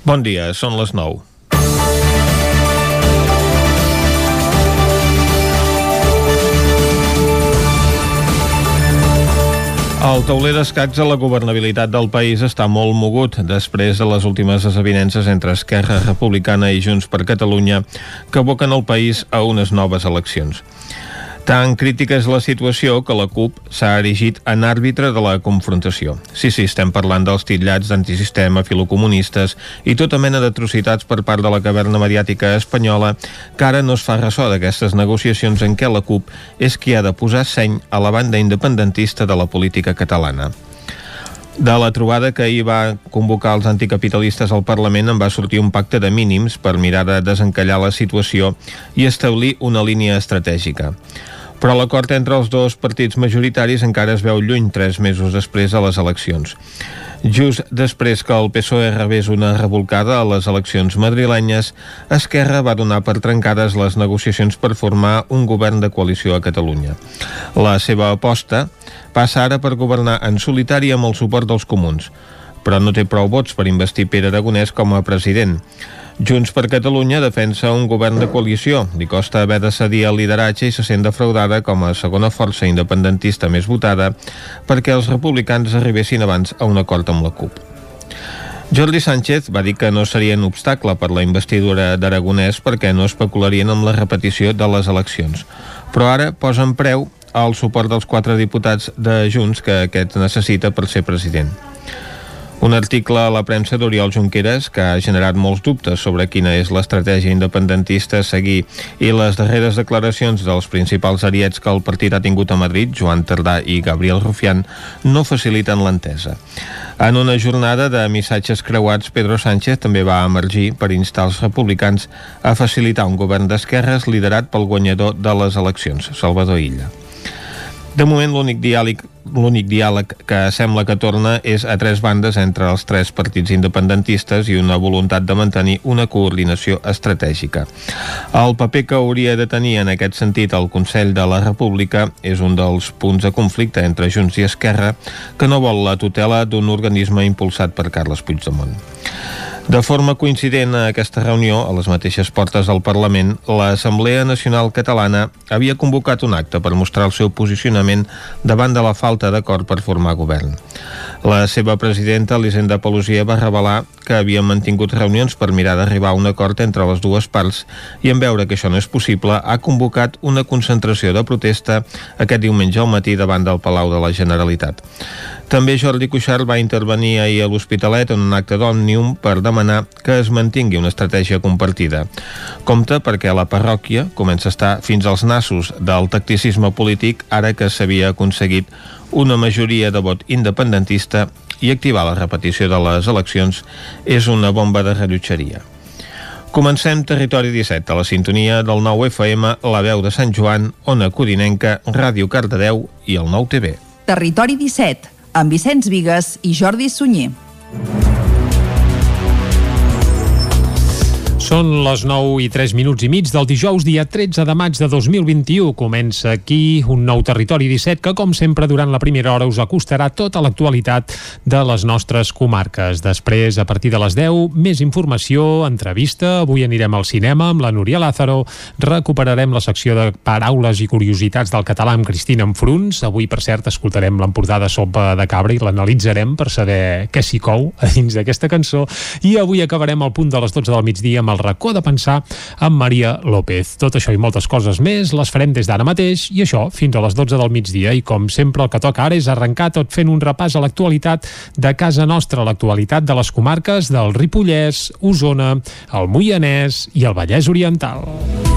Bon dia, són les 9. El tauler d'escacs a la governabilitat del país està molt mogut després de les últimes desavinences entre Esquerra Republicana i Junts per Catalunya que aboquen el país a unes noves eleccions. Tan crítica és la situació que la CUP s'ha erigit en àrbitre de la confrontació. Sí, sí, estem parlant dels titllats d'antisistema, filocomunistes i tota mena d'atrocitats per part de la caverna mediàtica espanyola que ara no es fa ressò d'aquestes negociacions en què la CUP és qui ha de posar seny a la banda independentista de la política catalana. De la trobada que ahir va convocar els anticapitalistes al Parlament en va sortir un pacte de mínims per mirar de desencallar la situació i establir una línia estratègica. Però l'acord entre els dos partits majoritaris encara es veu lluny tres mesos després de les eleccions. Just després que el PSOE rebés una revolcada a les eleccions madrilenyes, Esquerra va donar per trencades les negociacions per formar un govern de coalició a Catalunya. La seva aposta passa ara per governar en solitari amb el suport dels comuns, però no té prou vots per investir Pere Aragonès com a president. Junts per Catalunya defensa un govern de coalició. Li costa haver de cedir el lideratge i se sent defraudada com a segona força independentista més votada perquè els republicans arribessin abans a un acord amb la CUP. Jordi Sánchez va dir que no seria un obstacle per la investidura d'Aragonès perquè no especularien amb la repetició de les eleccions. Però ara posen preu al suport dels quatre diputats de Junts que aquest necessita per ser president. Un article a la premsa d'Oriol Junqueras que ha generat molts dubtes sobre quina és l'estratègia independentista a seguir i les darreres declaracions dels principals ariets que el partit ha tingut a Madrid, Joan Tardà i Gabriel Rufián, no faciliten l'entesa. En una jornada de missatges creuats, Pedro Sánchez també va emergir per instar els republicans a facilitar un govern d'esquerres liderat pel guanyador de les eleccions, Salvador Illa. De moment, l'únic diàleg, l'únic diàleg que sembla que torna és a tres bandes entre els tres partits independentistes i una voluntat de mantenir una coordinació estratègica. El paper que hauria de tenir en aquest sentit el Consell de la República és un dels punts de conflicte entre Junts i Esquerra que no vol la tutela d'un organisme impulsat per Carles Puigdemont. De forma coincident a aquesta reunió, a les mateixes portes del Parlament, l'Assemblea Nacional Catalana havia convocat un acte per mostrar el seu posicionament davant de la falta d'acord per formar govern. La seva presidenta, Elisenda Pelosia, va revelar que havien mantingut reunions per mirar d'arribar a un acord entre les dues parts i en veure que això no és possible, ha convocat una concentració de protesta aquest diumenge al matí davant del Palau de la Generalitat. També Jordi Cuixart va intervenir ahir a l'Hospitalet en un acte d'Òmnium per demanar que es mantingui una estratègia compartida. Compte perquè la parròquia comença a estar fins als nassos del tacticisme polític ara que s'havia aconseguit una majoria de vot independentista i activar la repetició de les eleccions és una bomba de rellotgeria. Comencem Territori 17, a la sintonia del 9 FM, la veu de Sant Joan, Ona Codinenca, Ràdio Cardedeu i el 9 TV. Territori 17, amb Vicenç Vigues i Jordi Sunyer. Són les 9 i 3 minuts i mig del dijous, dia 13 de maig de 2021. Comença aquí un nou Territori 17 que, com sempre, durant la primera hora us acostarà tota l'actualitat de les nostres comarques. Després, a partir de les 10, més informació, entrevista. Avui anirem al cinema amb la Núria Lázaro. Recuperarem la secció de paraules i curiositats del català amb Cristina Enfruns. Avui, per cert, escoltarem l'emportada sopa de cabra i l'analitzarem per saber què s'hi cou a dins d'aquesta cançó. I avui acabarem al punt de les 12 del migdia amb el racó de pensar amb Maria López. Tot això i moltes coses més les farem des d'ara mateix i això fins a les 12 del migdia i com sempre el que toca ara és arrencar tot fent un repàs a l'actualitat de casa nostra, l'actualitat de les comarques del Ripollès, Osona, el Moianès i el Vallès Oriental.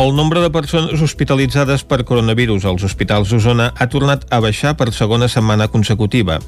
El nombre de persones hospitalitzades per coronavirus als hospitals d'Osona ha tornat a baixar per segona setmana consecutiva.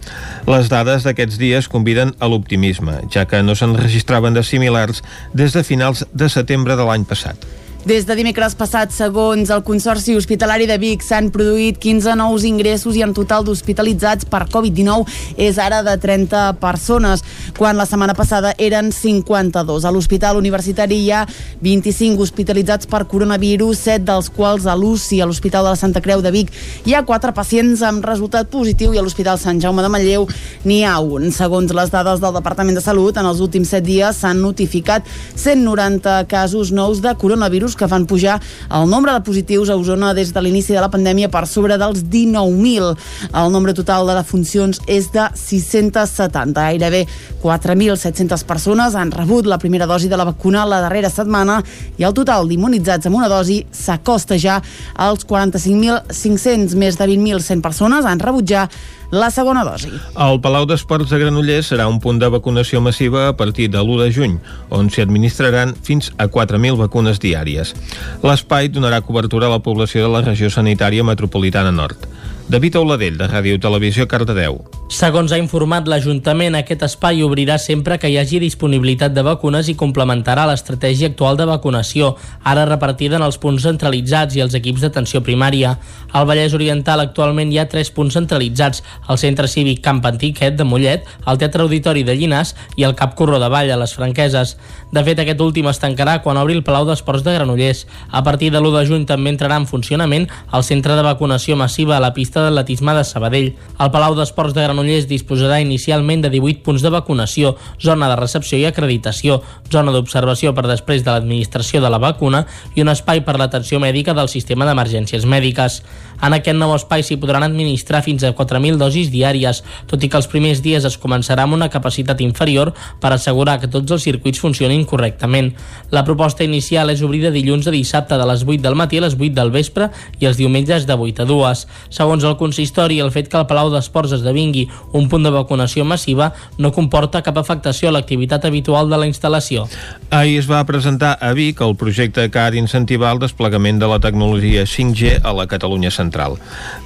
Les dades d'aquests dies conviden a l'optimisme, ja que no se'n registraven de similars des de finals de setembre de l'any passat. Des de dimecres passat, segons el Consorci Hospitalari de Vic, s'han produït 15 nous ingressos i en total d'hospitalitzats per Covid-19 és ara de 30 persones, quan la setmana passada eren 52. A l'Hospital Universitari hi ha 25 hospitalitzats per coronavirus, 7 dels quals a l'UCI, a l'Hospital de la Santa Creu de Vic. Hi ha 4 pacients amb resultat positiu i a l'Hospital Sant Jaume de Manlleu n'hi ha un. Segons les dades del Departament de Salut, en els últims 7 dies s'han notificat 190 casos nous de coronavirus casos que fan pujar el nombre de positius a Osona des de l'inici de la pandèmia per sobre dels 19.000. El nombre total de defuncions és de 670. Gairebé 4.700 persones han rebut la primera dosi de la vacuna la darrera setmana i el total d'immunitzats amb una dosi s'acosta ja als 45.500. Més de 20.100 persones han rebut ja la segona dosi. El Palau d'Esports de Granollers serà un punt de vacunació massiva a partir de l'1 de juny, on s'hi administraran fins a 4.000 vacunes diàries. L'espai donarà cobertura a la població de la regió sanitària metropolitana nord. David Auladell, de Ràdio Televisió, Cardedeu. Segons ha informat l'Ajuntament, aquest espai obrirà sempre que hi hagi disponibilitat de vacunes i complementarà l'estratègia actual de vacunació, ara repartida en els punts centralitzats i els equips d'atenció primària. Al Vallès Oriental actualment hi ha tres punts centralitzats, el Centre Cívic Camp Antiquet de Mollet, el Teatre Auditori de Llinàs i el Cap Corró de Vall a les Franqueses. De fet, aquest últim es tancarà quan obri el Palau d'Esports de Granollers. A partir de l'1 de juny també entrarà en funcionament el centre de vacunació massiva a la pista d'atletisme de Sabadell. El Palau d'Esports de Granollers Granollers disposarà inicialment de 18 punts de vacunació, zona de recepció i acreditació, zona d'observació per després de l'administració de la vacuna i un espai per l'atenció mèdica del sistema d'emergències mèdiques. En aquest nou espai s'hi podran administrar fins a 4.000 dosis diàries, tot i que els primers dies es començarà amb una capacitat inferior per assegurar que tots els circuits funcionin correctament. La proposta inicial és obrir de dilluns a dissabte de les 8 del matí a les 8 del vespre i els diumenges de 8 a 2. Segons el consistori, el fet que el Palau d'Esports esdevingui un punt de vacunació massiva no comporta cap afectació a l'activitat habitual de la instal·lació. Ahir es va presentar a Vic el projecte que ha d'incentivar el desplegament de la tecnologia 5G a la Catalunya central.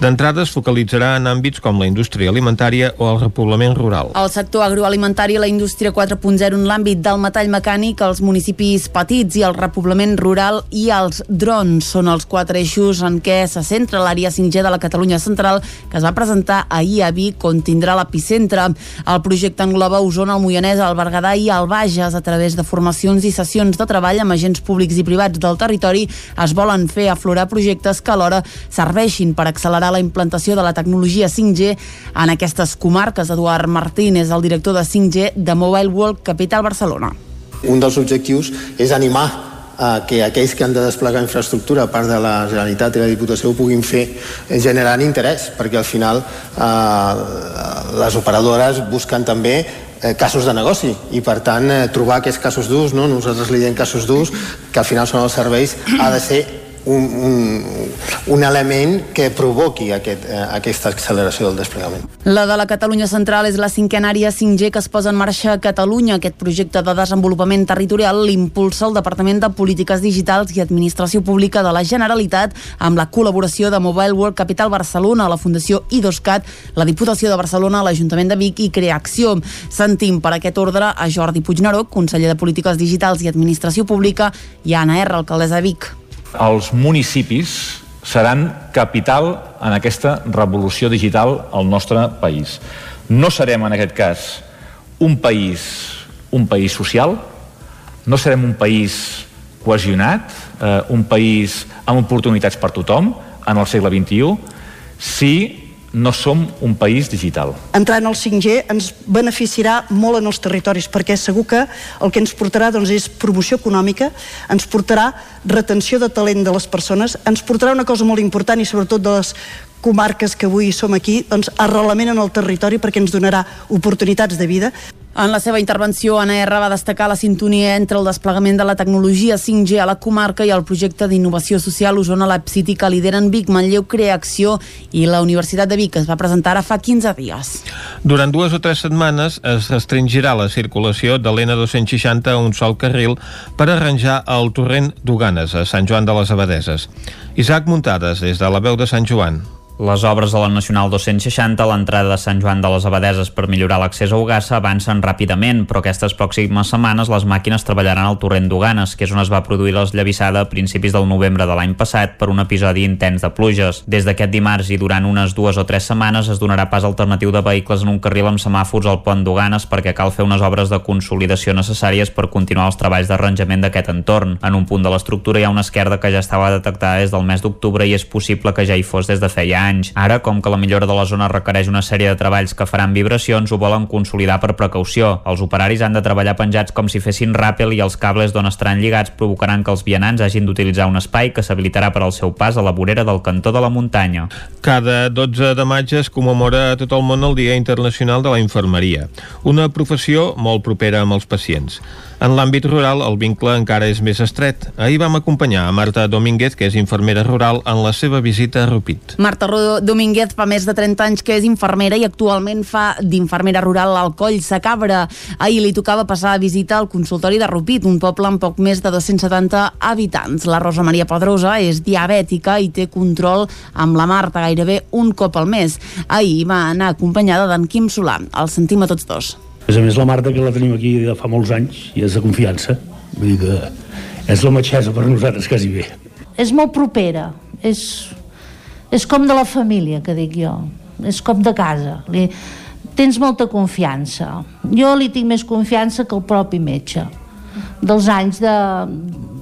D'entrada es focalitzarà en àmbits com la indústria alimentària o el repoblament rural. El sector agroalimentari i la indústria 4.0 en l'àmbit del metall mecànic, els municipis petits i el repoblament rural i els drons són els quatre eixos en què se centra l'àrea 5G de la Catalunya central que es va presentar ahir a Vic on tindrà l'epicentre. El projecte engloba Osona, el Moianès, el Berguedà i el Bages. A través de formacions i sessions de treball amb agents públics i privats del territori es volen fer aflorar projectes que alhora serveixin per accelerar la implantació de la tecnologia 5G en aquestes comarques. Eduard Martín és el director de 5G de Mobile World Capital Barcelona. Un dels objectius és animar eh, que aquells que han de desplegar infraestructura a part de la Generalitat i la Diputació ho puguin fer generant interès, perquè al final eh, les operadores busquen també eh, casos de negoci i per tant eh, trobar aquests casos d'ús, no? nosaltres li diem casos d'ús que al final són els serveis, ha de ser un, un, un element que provoqui aquest, eh, aquesta acceleració del desplegament. La de la Catalunya Central és la cinquena àrea 5G que es posa en marxa a Catalunya. Aquest projecte de desenvolupament territorial l'impulsa el Departament de Polítiques Digitals i Administració Pública de la Generalitat amb la col·laboració de Mobile World Capital Barcelona, la Fundació IDOSCAT, la Diputació de Barcelona, l'Ajuntament de Vic i Creacció. Sentim per aquest ordre a Jordi Puigneró, conseller de Polítiques Digitals i Administració Pública, i a Anna R, alcaldessa de Vic els municipis seran capital en aquesta revolució digital al nostre país. No serem, en aquest cas, un país, un país social, no serem un país cohesionat, eh, un país amb oportunitats per tothom en el segle XXI, si no som un país digital. Entrar en el 5G ens beneficiarà molt en els territoris perquè segur que el que ens portarà doncs, és promoció econòmica, ens portarà retenció de talent de les persones, ens portarà una cosa molt important i sobretot de les comarques que avui som aquí, doncs arrelament en el territori perquè ens donarà oportunitats de vida. En la seva intervenció, Anna R va destacar la sintonia entre el desplegament de la tecnologia 5G a la comarca i el projecte d'innovació social Osona Lab City que lideren Vic, Manlleu Creacció i la Universitat de Vic, que es va presentar ara fa 15 dies. Durant dues o tres setmanes es restringirà la circulació de l'N260 a un sol carril per arranjar el torrent d'Uganes a Sant Joan de les Abadeses. Isaac Muntades, des de la veu de Sant Joan. Les obres de la Nacional 260 a l'entrada de Sant Joan de les Abadeses per millorar l'accés a Ugassa avancen ràpidament, però aquestes pròximes setmanes les màquines treballaran al torrent d'Uganes, que és on es va produir l'esllavissada a principis del novembre de l'any passat per un episodi intens de pluges. Des d'aquest dimarts i durant unes dues o tres setmanes es donarà pas alternatiu de vehicles en un carril amb semàfors al pont d'Uganes perquè cal fer unes obres de consolidació necessàries per continuar els treballs d'arranjament d'aquest entorn. En un punt de l'estructura hi ha una esquerda que ja estava detectada des del mes d'octubre i és possible que ja hi fos des de feia anys. Ara, com que la millora de la zona requereix una sèrie de treballs que faran vibracions, ho volen consolidar per precaució. Els operaris han de treballar penjats com si fessin ràpel i els cables d'on estaran lligats provocaran que els vianants hagin d'utilitzar un espai que s'habilitarà per al seu pas a la vorera del cantó de la muntanya. Cada 12 de maig es commemora a tot el món el Dia Internacional de la Infermeria, una professió molt propera amb els pacients. En l'àmbit rural, el vincle encara és més estret. Ahir vam acompanyar a Marta Domínguez, que és infermera rural, en la seva visita a Rupit. Marta Domínguez fa més de 30 anys que és infermera i actualment fa d'infermera rural al Coll Sacabra. Ahir li tocava passar a visita al consultori de Rupit, un poble amb poc més de 270 habitants. La Rosa Maria Pedrosa és diabètica i té control amb la Marta gairebé un cop al mes. Ahir va anar acompanyada d'en Quim Solà. El sentim a tots dos. A més a més, la Marta, que la tenim aquí de fa molts anys, i és de confiança. Vull dir que és la metgessa per nosaltres, quasi bé. És molt propera. És, és com de la família, que dic jo. És com de casa. Li, tens molta confiança. Jo li tinc més confiança que el propi metge dels anys de,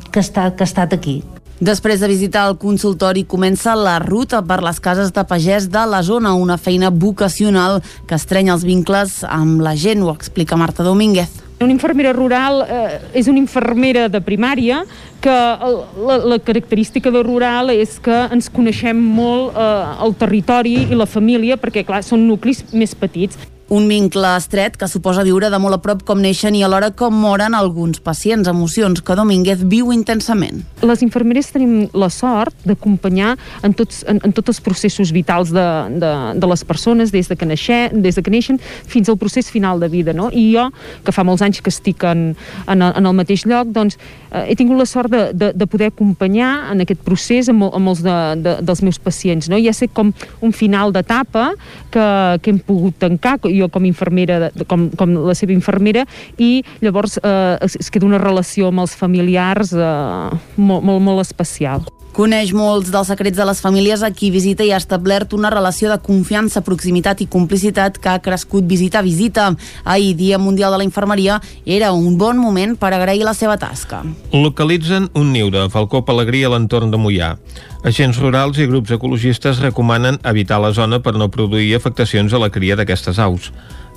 que, està, que ha estat aquí. Després de visitar el consultori comença la ruta per les cases de pagès de la zona, una feina vocacional que estrenya els vincles amb la gent, ho explica Marta Domínguez. Una infermera rural eh, és una infermera de primària que la, la característica de rural és que ens coneixem molt eh, el territori i la família perquè clar, són nuclis més petits. Un vincle estret que suposa viure de molt a prop com neixen i alhora com moren alguns pacients, emocions que Domínguez viu intensament. Les infermeres tenim la sort d'acompanyar en, tots, en, en tots els processos vitals de, de, de les persones, des de, que neixer, des de que neixen fins al procés final de vida. No? I jo, que fa molts anys que estic en, en, en el mateix lloc, doncs, eh, he tingut la sort de, de, de poder acompanyar en aquest procés amb, amb els de, de, dels meus pacients. No? Ja sé com un final d'etapa que, que hem pogut tancar, jo com infermera, com, com la seva infermera, i llavors eh, es, es queda una relació amb els familiars eh, molt, molt, molt especial. Coneix molts dels secrets de les famílies a qui visita i ha establert una relació de confiança, proximitat i complicitat que ha crescut visita a visita. Ahir, Dia Mundial de la Infermeria, era un bon moment per agrair la seva tasca. Localitzen un niu de falcó pelegrí a l'entorn de Mollà. Agents rurals i grups ecologistes recomanen evitar la zona per no produir afectacions a la cria d'aquestes aus.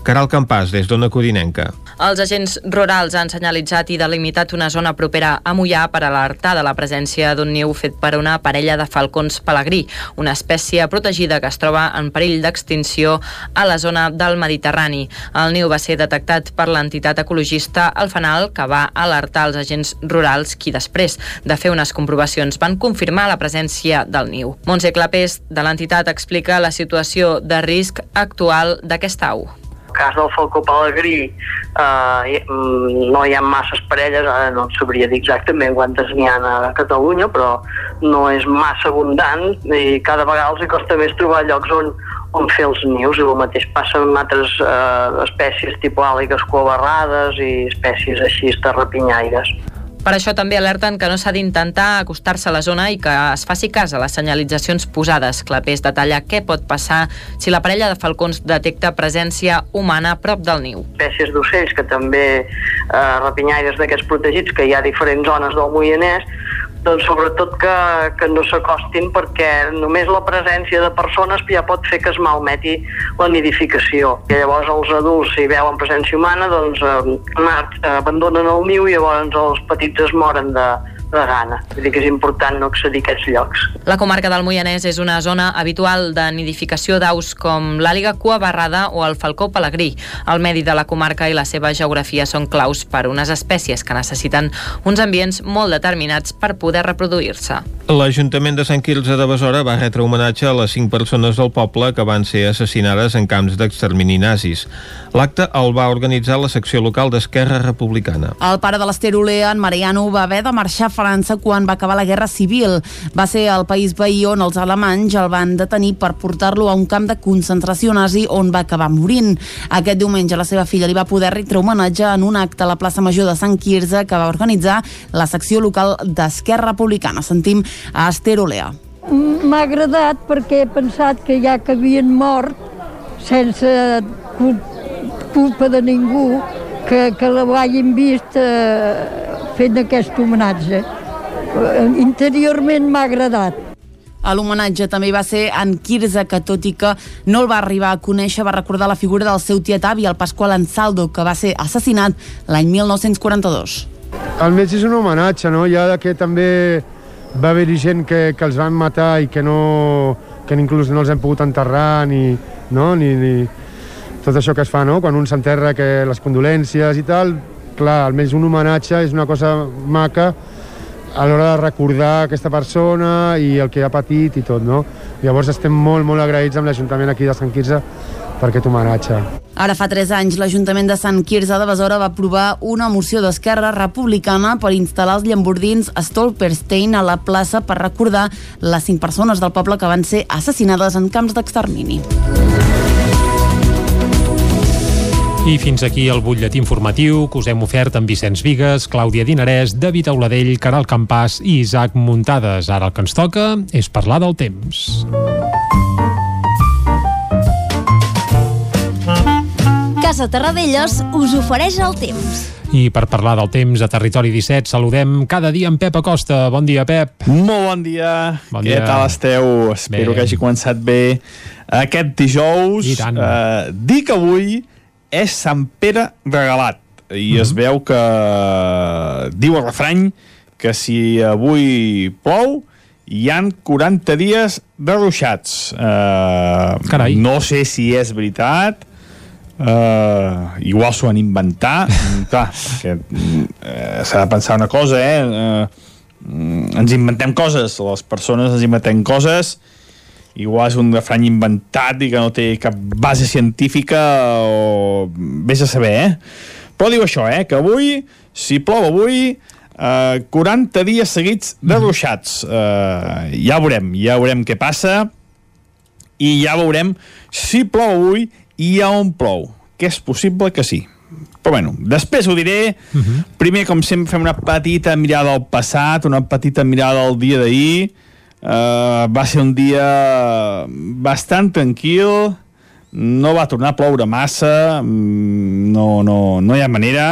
Caral Campàs, des d'Ona Codinenca. Els agents rurals han senyalitzat i delimitat una zona propera a Mollà per alertar de la presència d'un niu fet per una parella de falcons pelegrí, una espècie protegida que es troba en perill d'extinció a la zona del Mediterrani. El niu va ser detectat per l'entitat ecologista El Fanal, que va alertar els agents rurals qui després de fer unes comprovacions van confirmar la presència del niu. Montse Clapés, de l'entitat, explica la situació de risc actual d'aquesta au cas del falcó pelegrí eh, mm, no hi ha masses parelles, ara no sabria dir exactament quantes n'hi ha a Catalunya, però no és massa abundant i cada vegada els costa més trobar llocs on, on fer els nius i el mateix passa amb altres eh, espècies tipus àligues coabarrades i espècies així terrapinyaires. Per això també alerten que no s'ha d'intentar acostar-se a la zona i que es faci cas a les senyalitzacions posades. Clapés detalla què pot passar si la parella de falcons detecta presència humana a prop del niu. Espècies d'ocells que també eh, rapinyaires d'aquests protegits, que hi ha diferents zones del Moianès, doncs sobretot que, que no s'acostin perquè només la presència de persones ja pot fer que es malmeti la nidificació. I llavors els adults, si veuen presència humana, doncs eh, abandonen el niu i llavors els petits es moren de, de gana. Vull dir que és important no accedir a aquests llocs. La comarca del Moianès és una zona habitual de nidificació d'aus com l'àliga cua barrada o el falcó pelegrí. El medi de la comarca i la seva geografia són claus per unes espècies que necessiten uns ambients molt determinats per poder reproduir-se. L'Ajuntament de Sant Quirze de Besora va retre homenatge a les cinc persones del poble que van ser assassinades en camps d'extermini nazis. L'acte el va organitzar la secció local d'Esquerra Republicana. El pare de l'Ester Olea, en Mariano, va haver de marxar França quan va acabar la Guerra Civil. Va ser el país veí on els alemanys el van detenir per portar-lo a un camp de concentració nazi on va acabar morint. Aquest diumenge la seva filla li va poder retre homenatge en un acte a la plaça Major de Sant Quirze que va organitzar la secció local d'Esquerra Republicana. Sentim a Esther Olea. M'ha agradat perquè he pensat que ja que havien mort sense culpa de ningú que, que l'hagin vist eh, fent aquest homenatge. Eh, interiorment m'ha agradat. A l'homenatge també va ser en Quirze, que tot i que no el va arribar a conèixer, va recordar la figura del seu tiet avi, el Pasqual Ansaldo, que va ser assassinat l'any 1942. El metge és un homenatge, no? Ja que també va haver-hi gent que, que els van matar i que no que inclús no els hem pogut enterrar ni, no? ni, ni tot això que es fa, no? Quan un s'enterra que les condolències i tal, clar, almenys un homenatge és una cosa maca a l'hora de recordar aquesta persona i el que ha patit i tot, no? Llavors estem molt, molt agraïts amb l'Ajuntament aquí de Sant Quirze per aquest homenatge. Ara fa 3 anys, l'Ajuntament de Sant Quirze de Besora va aprovar una moció d'Esquerra Republicana per instal·lar els llambordins Stolperstein a la plaça per recordar les 5 persones del poble que van ser assassinades en camps d'extermini. I fins aquí el butlletí informatiu que us hem ofert amb Vicenç Vigues, Clàudia Dinarès, David Auladell, Caral Campàs i Isaac Muntades. Ara el que ens toca és parlar del temps. Casa Terradellos us ofereix el temps. I per parlar del temps a Territori 17 saludem cada dia en Pep Acosta. Bon dia, Pep. Molt bon dia. Bon Què dia. tal esteu? Espero Bé. que hagi començat bé aquest dijous. I tant. Eh, dic avui és Sant Pere regalat. I Mhm. es veu que diu el refrany que si avui plou hi han 40 dies de ruixats. Uh, Carai. No sé si és veritat, Uh, igual s'ho han inventat Mm, clar, que uh, s'ha de pensar una cosa eh? uh, ens inventem coses les persones ens inventem coses igual és un refrany inventat i que no té cap base científica o vés a saber eh? però diu això, eh? que avui si plou avui uh, 40 dies seguits de ruixats uh, ja veurem, ja veurem què passa i ja veurem si plou avui i a on plou, que és possible que sí. Però bueno, després ho diré. Uh -huh. Primer, com sempre, fem una petita mirada al passat, una petita mirada al dia d'ahir. Uh, va ser un dia bastant tranquil, no va tornar a ploure massa, mm, no, no, no hi ha manera.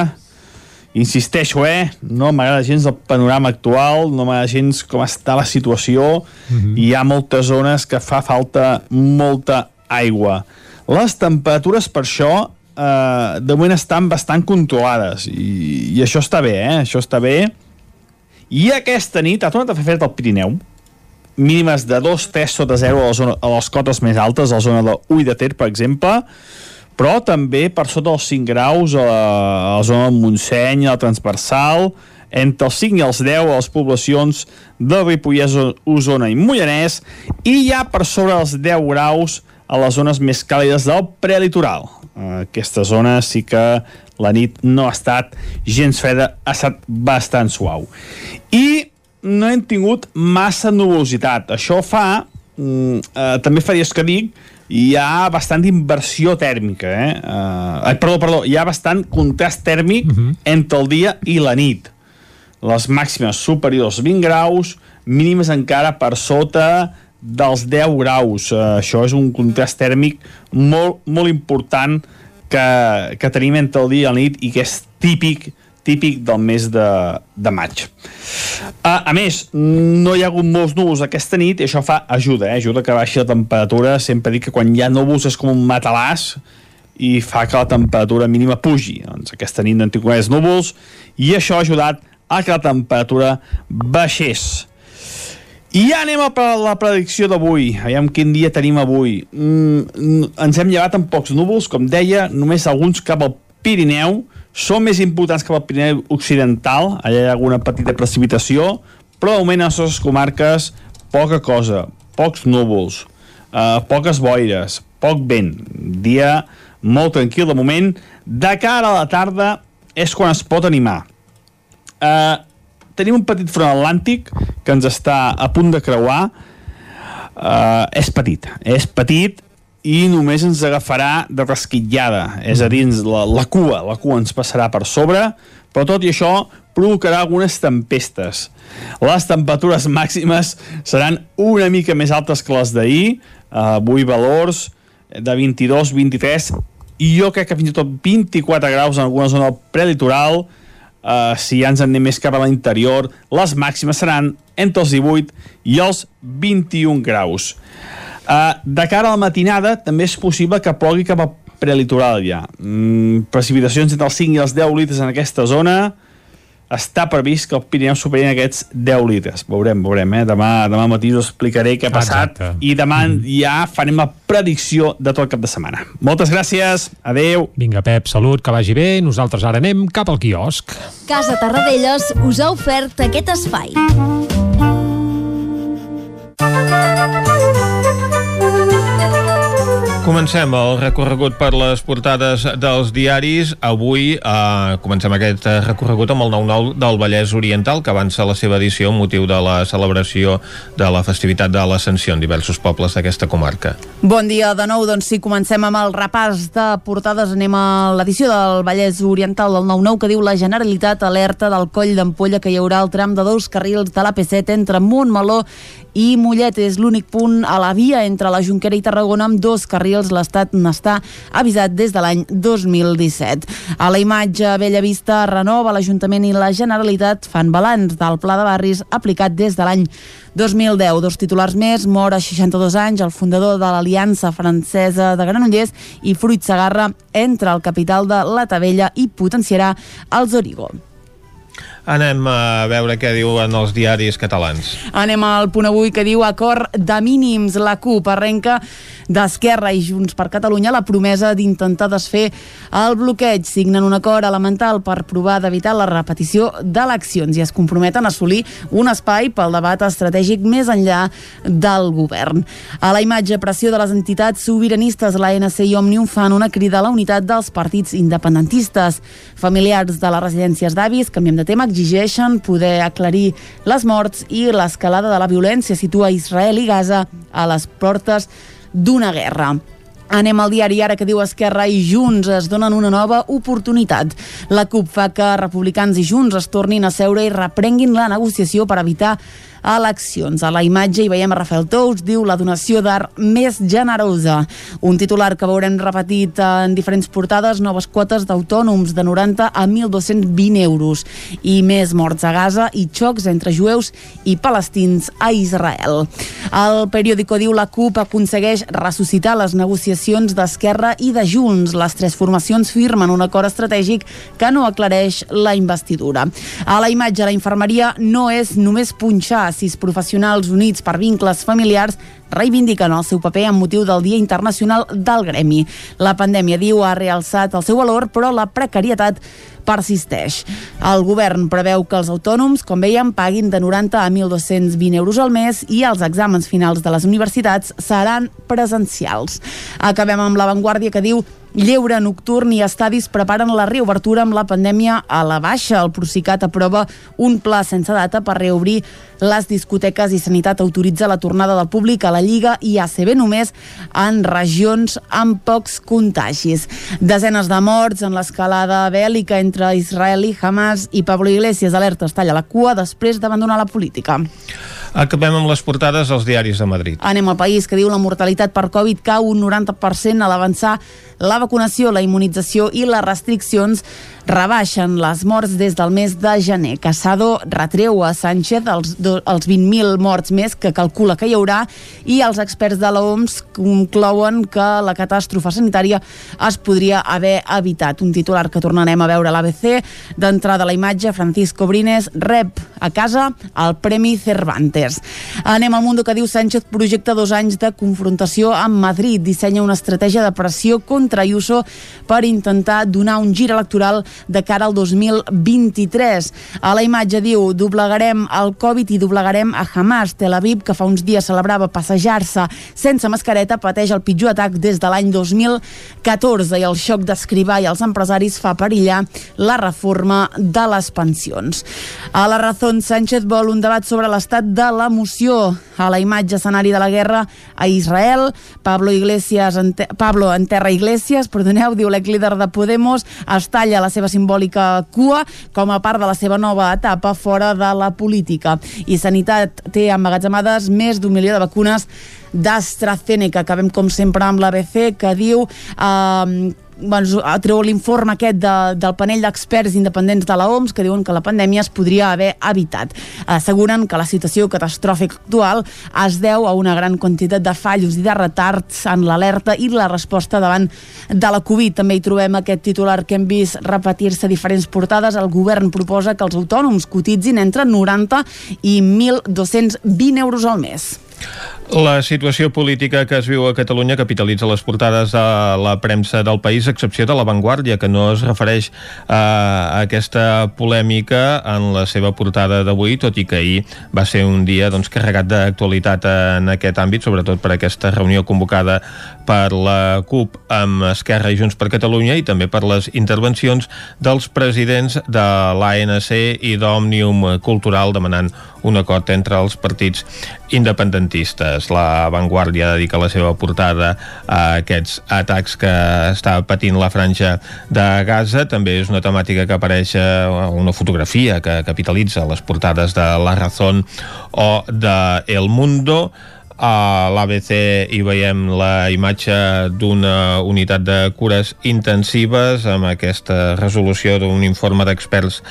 Insisteixo, eh? No m'agrada gens el panorama actual, no m'agrada gens com està la situació. Uh -huh. Hi ha moltes zones que fa falta molta aigua. Les temperatures, per això, eh, de moment estan bastant controlades i, i això està bé, eh? Això està bé. I aquesta nit ha tornat a fer fred al Pirineu, mínimes de 2-3 sota 0 a, la zona, a les cotes més altes, a la zona de Ull de Ter, per exemple, però també per sota dels 5 graus a la, a la zona del Montseny, a la transversal, entre els 5 i els 10 a les poblacions de Ripollès, Osona i Mollanès, i ja per sobre dels 10 graus a les zones més càlides del prelitoral. Aquesta zona sí que la nit no ha estat gens freda, ha estat bastant suau. I no hem tingut massa nuvolositat. Això fa, mm, eh, també fa dies que dic, hi ha bastant inversió tèrmica, eh? eh perdó, perdó, hi ha bastant contrast tèrmic uh -huh. entre el dia i la nit. Les màximes superiors als 20 graus, mínimes encara per sota dels 10 graus. Uh, això és un contrast tèrmic molt, molt important que, que tenim entre el dia i la nit i que és típic típic del mes de, de maig. Uh, a més, no hi ha hagut molts núvols aquesta nit i això fa ajuda, eh? ajuda que baixi la temperatura. Sempre dic que quan hi ha núvols és com un matalàs i fa que la temperatura mínima pugi. Doncs aquesta nit no hem tingut més núvols i això ha ajudat a que la temperatura baixés. I ja anem a la predicció d'avui. Aviam quin dia tenim avui. Mm, ens hem llevat amb pocs núvols, com deia, només alguns cap al Pirineu. Són més importants cap al Pirineu Occidental, allà hi ha alguna petita precipitació, però de moment a les nostres comarques poca cosa, pocs núvols, eh, poques boires, poc vent. Dia molt tranquil de moment. De cara a la tarda és quan es pot animar. Eh, tenim un petit front atlàntic que ens està a punt de creuar. Uh, és petit, és petit i només ens agafarà de rasquitllada, és a dir, la, la cua, la cua ens passarà per sobre, però tot i això provocarà algunes tempestes. Les temperatures màximes seran una mica més altes que les d'ahir, avui valors de 22, 23 i jo crec que fins i tot 24 graus en alguna zona prelitoral uh, si ja ens en anem més cap a l'interior les màximes seran entre els 18 i els 21 graus uh, de cara a la matinada també és possible que plogui cap a prelitoral ja mm, precipitacions entre els 5 i els 10 litres en aquesta zona està previst que el Pirineu superi aquests 10 litres. Veurem, veurem, eh? Demà, demà matí us explicaré què ha passat Exacte. i demà Mhm. ja farem la predicció de tot el cap de setmana. Moltes gràcies, adeu. Vinga, Pep, salut, que vagi bé. Nosaltres ara anem cap al quiosc. Casa Tarradellas us ha ofert aquest espai. Comencem el recorregut per les portades dels diaris. Avui eh, comencem aquest eh, recorregut amb el 9-9 del Vallès Oriental, que avança la seva edició amb motiu de la celebració de la festivitat de l'Ascensió en diversos pobles d'aquesta comarca. Bon dia de nou, doncs sí, comencem amb el repàs de portades. Anem a l'edició del Vallès Oriental del 9-9 que diu la Generalitat alerta del coll d'ampolla que hi haurà el tram de dos carrils de l'AP7 entre Montmeló i Mollet. És l'únic punt a la via entre la Junquera i Tarragona amb dos carrils. L'Estat n'està avisat des de l'any 2017. A la imatge Bella Vista renova l'Ajuntament i la Generalitat fan balanç del pla de barris aplicat des de l'any 2010. Dos titulars més, mor a 62 anys el fundador de l'Aliança Francesa de Granollers i Fruit Sagarra entra al capital de la Tavella i potenciarà els Origo. Anem a veure què diuen els diaris catalans. Anem al punt avui que diu acord de mínims. La CUP arrenca d'Esquerra i Junts per Catalunya la promesa d'intentar desfer el bloqueig. Signen un acord elemental per provar d'evitar la repetició d'eleccions i es comprometen a assolir un espai pel debat estratègic més enllà del govern. A la imatge pressió de les entitats sobiranistes, l'ANC i Òmnium fan una crida a la unitat dels partits independentistes. Familiars de les residències d'avis, canviem de tema, exigeixen poder aclarir les morts i l'escalada de la violència situa Israel i Gaza a les portes d'una guerra. Anem al diari ara que diu Esquerra i Junts es donen una nova oportunitat. La CUP fa que Republicans i Junts es tornin a seure i reprenguin la negociació per evitar eleccions. A la imatge hi veiem a Rafael Tous, diu la donació d'art més generosa. Un titular que veurem repetit en diferents portades, noves quotes d'autònoms de 90 a 1.220 euros i més morts a Gaza i xocs entre jueus i palestins a Israel. El periòdico diu la CUP aconsegueix ressuscitar les negociacions d'Esquerra i de Junts. Les tres formacions firmen un acord estratègic que no aclareix la investidura. A la imatge, la infermeria no és només punxar sis professionals units per vincles familiars reivindiquen el seu paper amb motiu del Dia Internacional del Gremi. La pandèmia, diu, ha realçat el seu valor, però la precarietat persisteix. El govern preveu que els autònoms, com veiem, paguin de 90 a 1.220 euros al mes i els exàmens finals de les universitats seran presencials. Acabem amb l'avantguàrdia que diu Lleure nocturn i estadis preparen la reobertura amb la pandèmia a la baixa. El Procicat aprova un pla sense data per reobrir les discoteques i Sanitat autoritza la tornada del públic a la Lliga i ACB només en regions amb pocs contagis. Desenes de morts en l'escalada bèl·lica entre Israel i Hamas i Pablo Iglesias alerta es talla la cua després d'abandonar la política. Acabem amb les portades als diaris de Madrid. Anem al país que diu la mortalitat per Covid cau un 90% a l'avançar la vacunació, la immunització i les restriccions rebaixen les morts des del mes de gener. Casado retreu a Sánchez els, els 20.000 morts més que calcula que hi haurà i els experts de l'OMS conclouen que la catàstrofe sanitària es podria haver evitat. Un titular que tornarem a veure a l'ABC. D'entrada a la imatge, Francisco Brines rep a casa el Premi Cervantes. Anem al Mundo que diu Sánchez projecta dos anys de confrontació amb Madrid. Dissenya una estratègia de pressió contra Ayuso per intentar donar un gir electoral de cara al 2023. A la imatge diu doblegarem el Covid i doblegarem a Hamas. Tel Aviv, que fa uns dies celebrava passejar-se sense mascareta, pateix el pitjor atac des de l'any 2014 i el xoc d'escrivar i els empresaris fa perillar la reforma de les pensions. A la Razón, Sánchez vol un debat sobre l'estat de l'emoció. A la imatge escenari de la guerra a Israel, Pablo Iglesias, Pablo enterra Iglesias, perdoneu, diu l'ex-líder de Podemos, es talla la seva simbòlica cua com a part de la seva nova etapa fora de la política. I Sanitat té emmagatzemades més d'un milió de vacunes d'AstraZeneca. Acabem, com sempre, amb l'ABC, que diu eh, bueno, treu l'informe aquest de, del panell d'experts independents de la OMS que diuen que la pandèmia es podria haver evitat. Asseguren que la situació catastròfica actual es deu a una gran quantitat de fallos i de retards en l'alerta i la resposta davant de la Covid. També hi trobem aquest titular que hem vist repetir-se diferents portades. El govern proposa que els autònoms cotitzin entre 90 i 1.220 euros al mes. La situació política que es viu a Catalunya capitalitza les portades de la premsa del país, a excepció de La Vanguardia, que no es refereix a aquesta polèmica en la seva portada d'avui, tot i que ahir va ser un dia doncs, carregat d'actualitat en aquest àmbit, sobretot per aquesta reunió convocada per la CUP amb Esquerra i Junts per Catalunya i també per les intervencions dels presidents de l'ANC i d'Òmnium Cultural demanant un acord entre els partits independentistes. La Vanguardia dedica la seva portada a aquests atacs que està patint la franja de Gaza. També és una temàtica que apareix a una fotografia que capitalitza les portades de La Razón o de El Mundo. A l'ABC hi veiem la imatge d'una unitat de cures intensives amb aquesta resolució d'un informe d'experts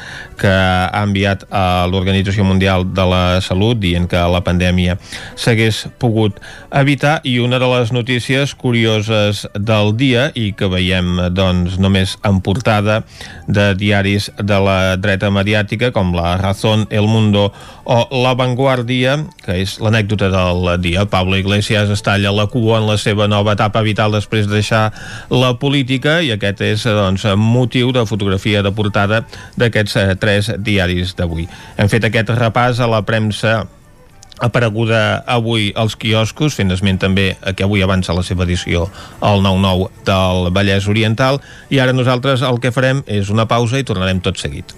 que ha enviat a l'Organització Mundial de la Salut dient que la pandèmia s'hagués pogut evitar i una de les notícies curioses del dia i que veiem doncs només en portada de diaris de la dreta mediàtica com la Razón, El Mundo o La Vanguardia, que és l'anècdota del dia. Pablo Iglesias es talla la cua en la seva nova etapa vital després de deixar la política i aquest és doncs, motiu de fotografia de portada d'aquests eh, tres diaris d'avui. Hem fet aquest repàs a la premsa apareguda avui als quioscos, fent esment també a que avui avança la seva edició al 9-9 del Vallès Oriental i ara nosaltres el que farem és una pausa i tornarem tot seguit.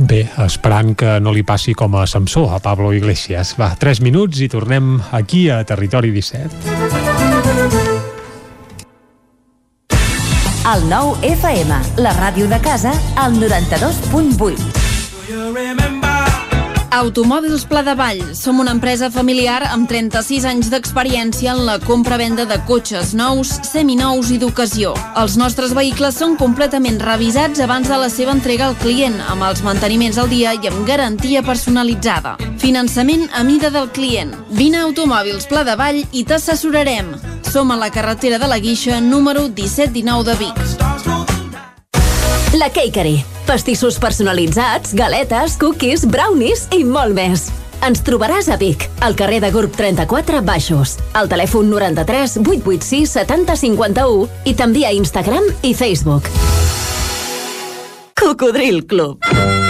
Bé, esperant que no li passi com a Samsó, a Pablo Iglesias. Va, 3 minuts i tornem aquí a Territori 17. El nou FM, la ràdio de casa, al 92.8. Automòbils Pla de Vall. Som una empresa familiar amb 36 anys d'experiència en la compra-venda de cotxes nous, seminous i d'ocasió. Els nostres vehicles són completament revisats abans de la seva entrega al client, amb els manteniments al dia i amb garantia personalitzada. Finançament a mida del client. Vine a Automòbils Pla de Vall i t'assessorarem. Som a la carretera de la Guixa, número 1719 de Vic. La Cakery. Pastissos personalitzats, galetes, cookies, brownies i molt més. Ens trobaràs a Vic, al carrer de Gurb 34 Baixos, al telèfon 93 886 70 51 i també a Instagram i Facebook. Cocodril Club.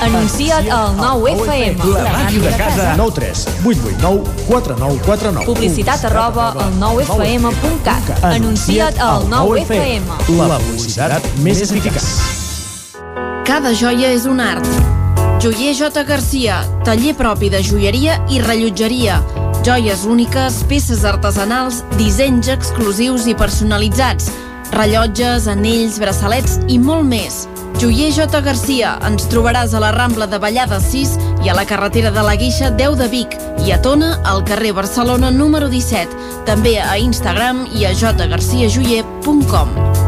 Anuncia't al 9 FM. La màquina de casa. 9 3 8 8 9 4 9 4 9. Publicitat arroba al 9fm.cat. Anuncia't al 9FM. La publicitat més eficaç. Cada joia és un art. Joier J. Garcia, taller propi de joieria i rellotgeria. Joies úniques, peces artesanals, dissenys exclusius i personalitzats, rellotges, anells, braçalets i molt més. Joier J. Garcia. Ens trobaràs a la Rambla de Vallada 6 i a la carretera de la Guixa 10 de Vic i a Tona, al carrer Barcelona número 17. També a Instagram i a jgarciajoyer.com.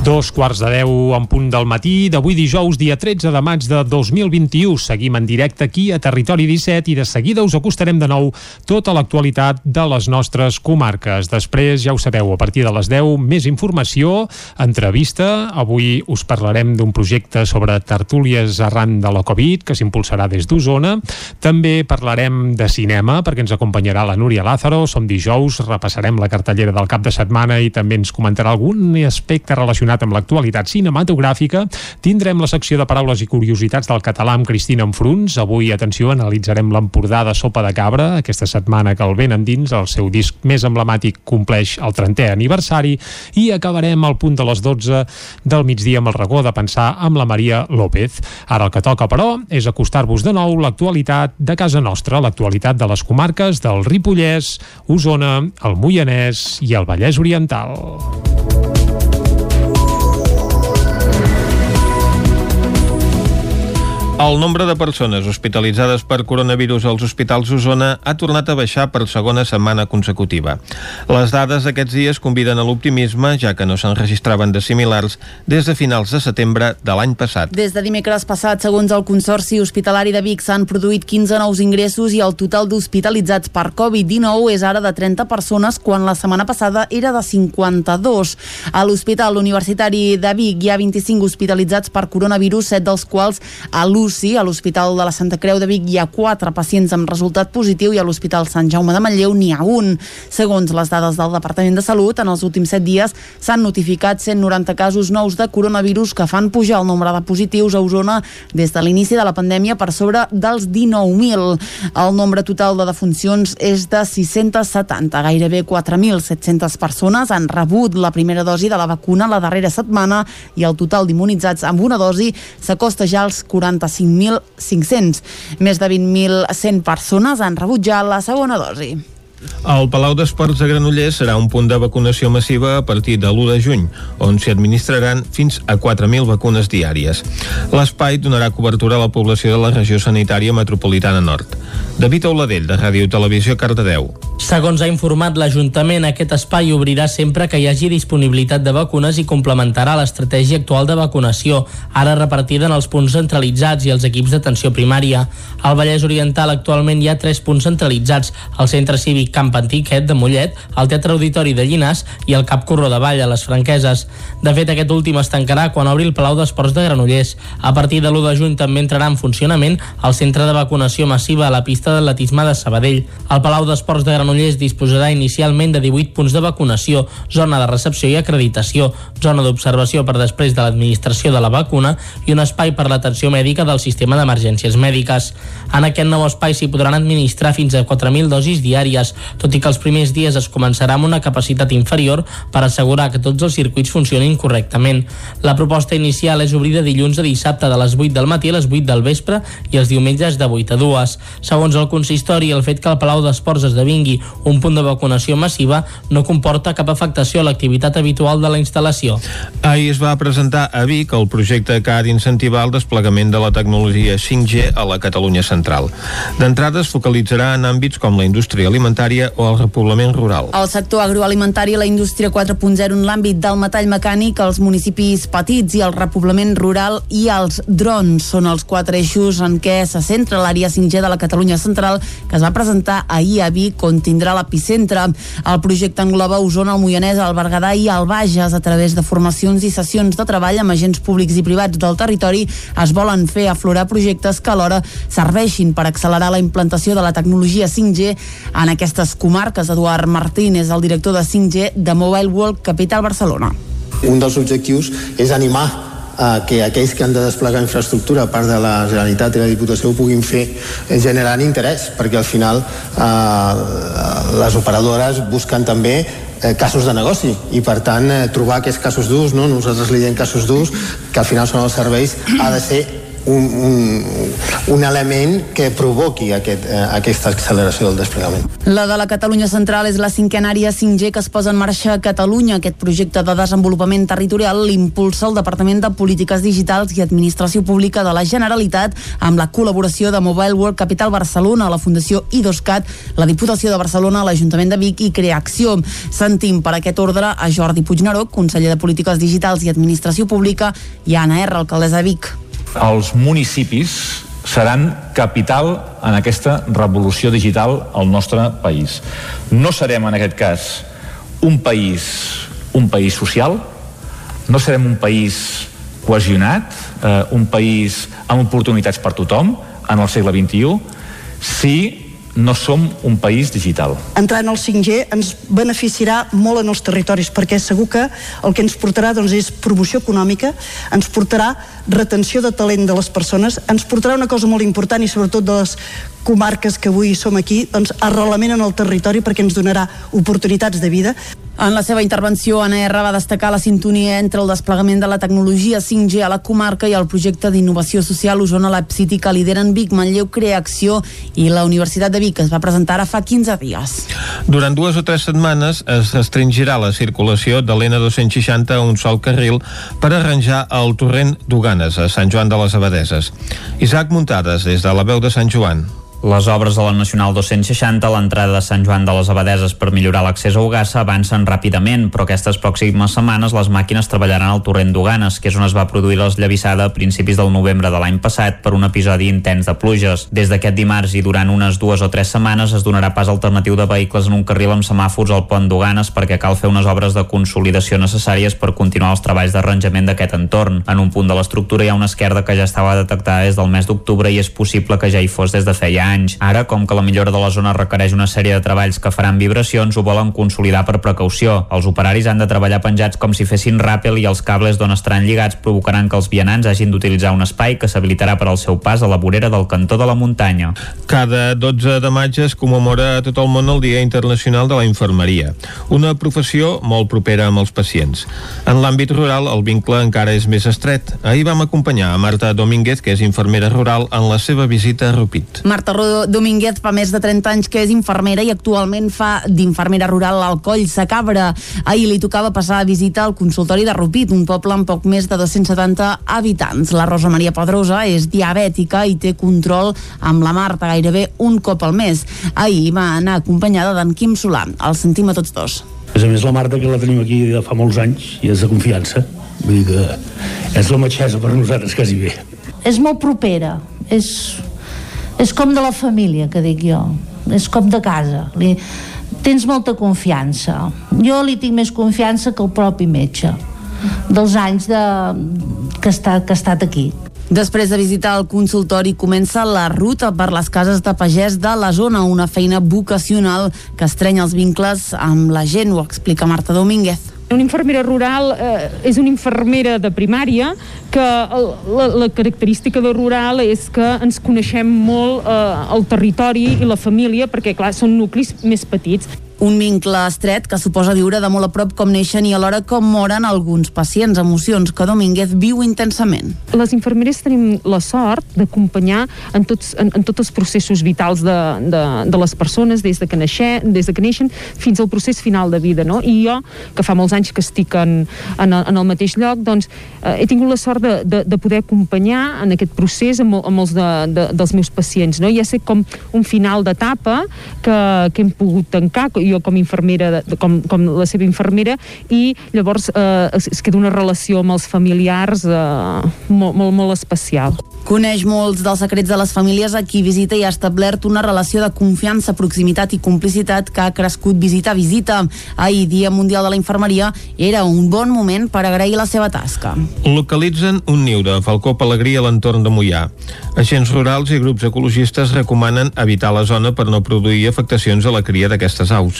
Dos quarts de deu en punt del matí d'avui dijous, dia 13 de maig de 2021. Seguim en directe aquí a Territori 17 i de seguida us acostarem de nou tota l'actualitat de les nostres comarques. Després, ja ho sabeu, a partir de les 10, més informació, entrevista. Avui us parlarem d'un projecte sobre tertúlies arran de la Covid que s'impulsarà des d'Osona. També parlarem de cinema perquè ens acompanyarà la Núria Lázaro. Som dijous, repassarem la cartellera del cap de setmana i també ens comentarà algun aspecte relacionat amb l'actualitat cinematogràfica. Tindrem la secció de paraules i curiositats del català amb Cristina Enfruns. Avui, atenció, analitzarem l'Empordà de Sopa de Cabra, aquesta setmana que el ven endins, el seu disc més emblemàtic compleix el 30è aniversari i acabarem al punt de les 12 del migdia amb el regó de pensar amb la Maria López. Ara el que toca, però, és acostar-vos de nou l'actualitat de casa nostra, l'actualitat de les comarques del Ripollès, Osona, el Moianès i el Vallès Oriental. El nombre de persones hospitalitzades per coronavirus als hospitals Osona ha tornat a baixar per segona setmana consecutiva. Les dades d'aquests dies conviden a l'optimisme, ja que no se'n registraven de similars des de finals de setembre de l'any passat. Des de dimecres passat, segons el Consorci Hospitalari de Vic, s'han produït 15 nous ingressos i el total d'hospitalitzats per Covid-19 és ara de 30 persones, quan la setmana passada era de 52. A l'Hospital Universitari de Vic hi ha 25 hospitalitzats per coronavirus, 7 dels quals a l'UCI, a l'Hospital de la Santa Creu de Vic hi ha 4 pacients amb resultat positiu i a l'Hospital Sant Jaume de Manlleu n'hi ha un. Segons les dades del Departament de Salut, en els últims 7 dies s'han notificat 190 casos nous de coronavirus que fan pujar el nombre de positius a Osona des de l'inici de la pandèmia per sobre dels 19.000. El nombre total de defuncions és de 670. Gairebé 4.700 persones han rebut la primera dosi de la vacuna la darrera setmana i el total d'immunitzats amb una dosi s'acosta ja als 45.500. Més de 20.100 persones han rebut ja la segona dosi. El Palau d'Esports de Granollers serà un punt de vacunació massiva a partir de l'1 de juny, on s'hi administraran fins a 4.000 vacunes diàries. L'espai donarà cobertura a la població de la regió sanitària metropolitana nord. David Auladell, de Ràdio Televisió, Cardedeu. Segons ha informat l'Ajuntament, aquest espai obrirà sempre que hi hagi disponibilitat de vacunes i complementarà l'estratègia actual de vacunació, ara repartida en els punts centralitzats i els equips d'atenció primària. Al Vallès Oriental actualment hi ha tres punts centralitzats, el Centre Cívic Camp Antiquet de Mollet, el Teatre Auditori de Llinàs i el Cap Corró de Vall a les Franqueses. De fet, aquest últim es tancarà quan obri el Palau d'Esports de Granollers. A partir de l'1 de juny també entrarà en funcionament el centre de vacunació massiva a la pista d'atletisme de Sabadell. El Palau d'Esports de Granollers disposarà inicialment de 18 punts de vacunació, zona de recepció i acreditació, zona d'observació per després de l'administració de la vacuna i un espai per l'atenció mèdica del sistema d'emergències mèdiques. En aquest nou espai s'hi podran administrar fins a 4.000 dosis diàries, tot i que els primers dies es començarà amb una capacitat inferior per assegurar que tots els circuits funcionin correctament. La proposta inicial és obrir de dilluns a dissabte de les 8 del matí a les 8 del vespre i els diumenges de 8 a 2. Segons el consistori, el fet que el Palau d'Esports esdevingui un punt de vacunació massiva no comporta cap afectació a l'activitat habitual de la instal·lació. Ahir es va presentar a Vic el projecte que ha d'incentivar el desplegament de la tecnologia 5G a la Catalunya central. D'entrada es focalitzarà en àmbits com la indústria alimentària o el repoblament rural. El sector agroalimentari i la indústria 4.0 en l'àmbit del metall mecànic, els municipis petits i el repoblament rural i els drons són els quatre eixos en què se centra l'àrea 5G de la Catalunya central que es va presentar ahir a Vic on tindrà l'epicentre. El projecte engloba Osona, el Moianès, el Berguedà i el Bages a través de formacions i sessions de treball amb agents públics i privats del territori es volen fer aflorar projectes que alhora serveixin per accelerar la implantació de la tecnologia 5G en aquestes comarques. Eduard Martín és el director de 5G de Mobile World Capital Barcelona. Un dels objectius és animar a que aquells que han de desplegar infraestructura a part de la Generalitat i la Diputació ho puguin fer generant interès, perquè al final eh, les operadores busquen també eh, casos de negoci i per tant eh, trobar aquests casos d'ús, no? nosaltres li diem casos d'ús que al final són els serveis, ha de ser un, un, un element que provoqui aquest, eh, aquesta acceleració del desplegament. La de la Catalunya Central és la cinquena àrea 5G que es posa en marxa a Catalunya. Aquest projecte de desenvolupament territorial l'impulsa el Departament de Polítiques Digitals i Administració Pública de la Generalitat amb la col·laboració de Mobile World Capital Barcelona, la Fundació IDOSCAT, la Diputació de Barcelona, l'Ajuntament de Vic i Creacció. Sentim per aquest ordre a Jordi Puigneró, conseller de Polítiques Digitals i Administració Pública, i a Anna R, alcaldessa de Vic els municipis seran capital en aquesta revolució digital al nostre país. No serem en aquest cas un país, un país social, no serem un país cohesionat, eh, un país amb oportunitats per tothom en el segle XXI, si no som un país digital. Entrar en el 5G ens beneficiarà molt en els territoris perquè segur que el que ens portarà doncs, és promoció econòmica, ens portarà retenció de talent de les persones, ens portarà una cosa molt important i sobretot de les comarques que avui som aquí, doncs arrelament en el territori perquè ens donarà oportunitats de vida. En la seva intervenció, Anna R va destacar la sintonia entre el desplegament de la tecnologia 5G a la comarca i el projecte d'innovació social Osona Lab City que lideren Vic, Manlleu, Creacció i la Universitat de Vic, que es va presentar ara fa 15 dies. Durant dues o tres setmanes es restringirà la circulació de l'N260 a un sol carril per arranjar el torrent d'Uganes a Sant Joan de les Abadeses. Isaac Muntades, des de la veu de Sant Joan. Les obres de la Nacional 260 a l'entrada de Sant Joan de les Abadeses per millorar l'accés a Ugassa avancen ràpidament, però aquestes pròximes setmanes les màquines treballaran al torrent d'Uganes, que és on es va produir l'esllavissada a principis del novembre de l'any passat per un episodi intens de pluges. Des d'aquest dimarts i durant unes dues o tres setmanes es donarà pas alternatiu de vehicles en un carril amb semàfors al pont d'Uganes perquè cal fer unes obres de consolidació necessàries per continuar els treballs d'arranjament d'aquest entorn. En un punt de l'estructura hi ha una esquerda que ja estava detectada des del mes d'octubre i és possible que ja hi fos des de feia anys. Ara, com que la millora de la zona requereix una sèrie de treballs que faran vibracions, ho volen consolidar per precaució. Els operaris han de treballar penjats com si fessin ràpel i els cables d'on estaran lligats provocaran que els vianants hagin d'utilitzar un espai que s'habilitarà per al seu pas a la vorera del cantó de la muntanya. Cada 12 de maig es commemora a tot el món el Dia Internacional de la Infermeria, una professió molt propera amb els pacients. En l'àmbit rural, el vincle encara és més estret. Ahir vam acompanyar a Marta Domínguez, que és infermera rural, en la seva visita a Rupit. Marta Domínguez fa més de 30 anys que és infermera i actualment fa d'infermera rural al Coll Sacabra. Ahir li tocava passar a visitar el consultori de Rupit, un poble amb poc més de 270 habitants. La Rosa Maria Pedrosa és diabètica i té control amb la Marta gairebé un cop al mes. Ahir va anar acompanyada d'en Quim Solà. El sentim a tots dos. A més a més, la Marta, que la tenim aquí de fa molts anys, i és de confiança. Vull dir que és la metgessa per nosaltres, quasi bé. És molt propera, és, és com de la família, que dic jo. És com de casa. Li, tens molta confiança. Jo li tinc més confiança que el propi metge dels anys de, que, està, que ha estat aquí. Després de visitar el consultori comença la ruta per les cases de pagès de la zona, una feina vocacional que estrenya els vincles amb la gent, ho explica Marta Domínguez. Una infermera rural eh, és una infermera de primària que la, la característica de rural és que ens coneixem molt eh, el territori i la família perquè, clar, són nuclis més petits. Un vincle estret que suposa viure de molt a prop com neixen i alhora com moren alguns pacients, emocions que Domínguez viu intensament. Les infermeres tenim la sort d'acompanyar en, tots, en, en tots els processos vitals de, de, de les persones, des de, que neixer, des de que neixen fins al procés final de vida. No? I jo, que fa molts anys que estic en, en, en el mateix lloc, doncs, eh, he tingut la sort de, de, de poder acompanyar en aquest procés amb, amb els de, de, dels meus pacients. No? Ja sé com un final d'etapa que, que hem pogut tancar, jo com infermera, com, com la seva infermera, i llavors eh, es, es queda una relació amb els familiars eh, molt, molt, molt especial. Coneix molts dels secrets de les famílies a qui visita i ha establert una relació de confiança, proximitat i complicitat que ha crescut visita a visita. Ahir, Dia Mundial de la Infermeria, era un bon moment per agrair la seva tasca. Localitzen un niu de falcó pelegrí a l'entorn de Mollà. Agents rurals i grups ecologistes recomanen evitar la zona per no produir afectacions a la cria d'aquestes aus.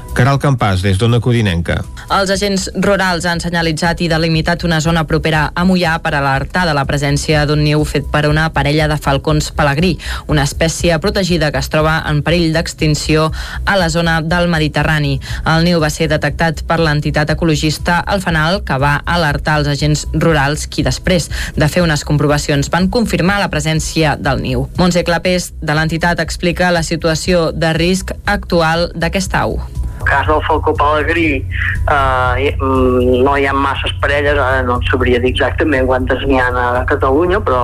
Caral Campàs, des d'Ona Codinenca. Els agents rurals han senyalitzat i delimitat una zona propera a Mollà per alertar de la presència d'un niu fet per una parella de falcons pelegrí, una espècie protegida que es troba en perill d'extinció a la zona del Mediterrani. El niu va ser detectat per l'entitat ecologista El Fanal, que va alertar els agents rurals, qui després de fer unes comprovacions van confirmar la presència del niu. Montse Clapés, de l'entitat, explica la situació de risc actual d'aquesta au cas del falcó pelegrí eh, no hi ha masses parelles, ara no sabria dir exactament quantes n'hi ha a Catalunya, però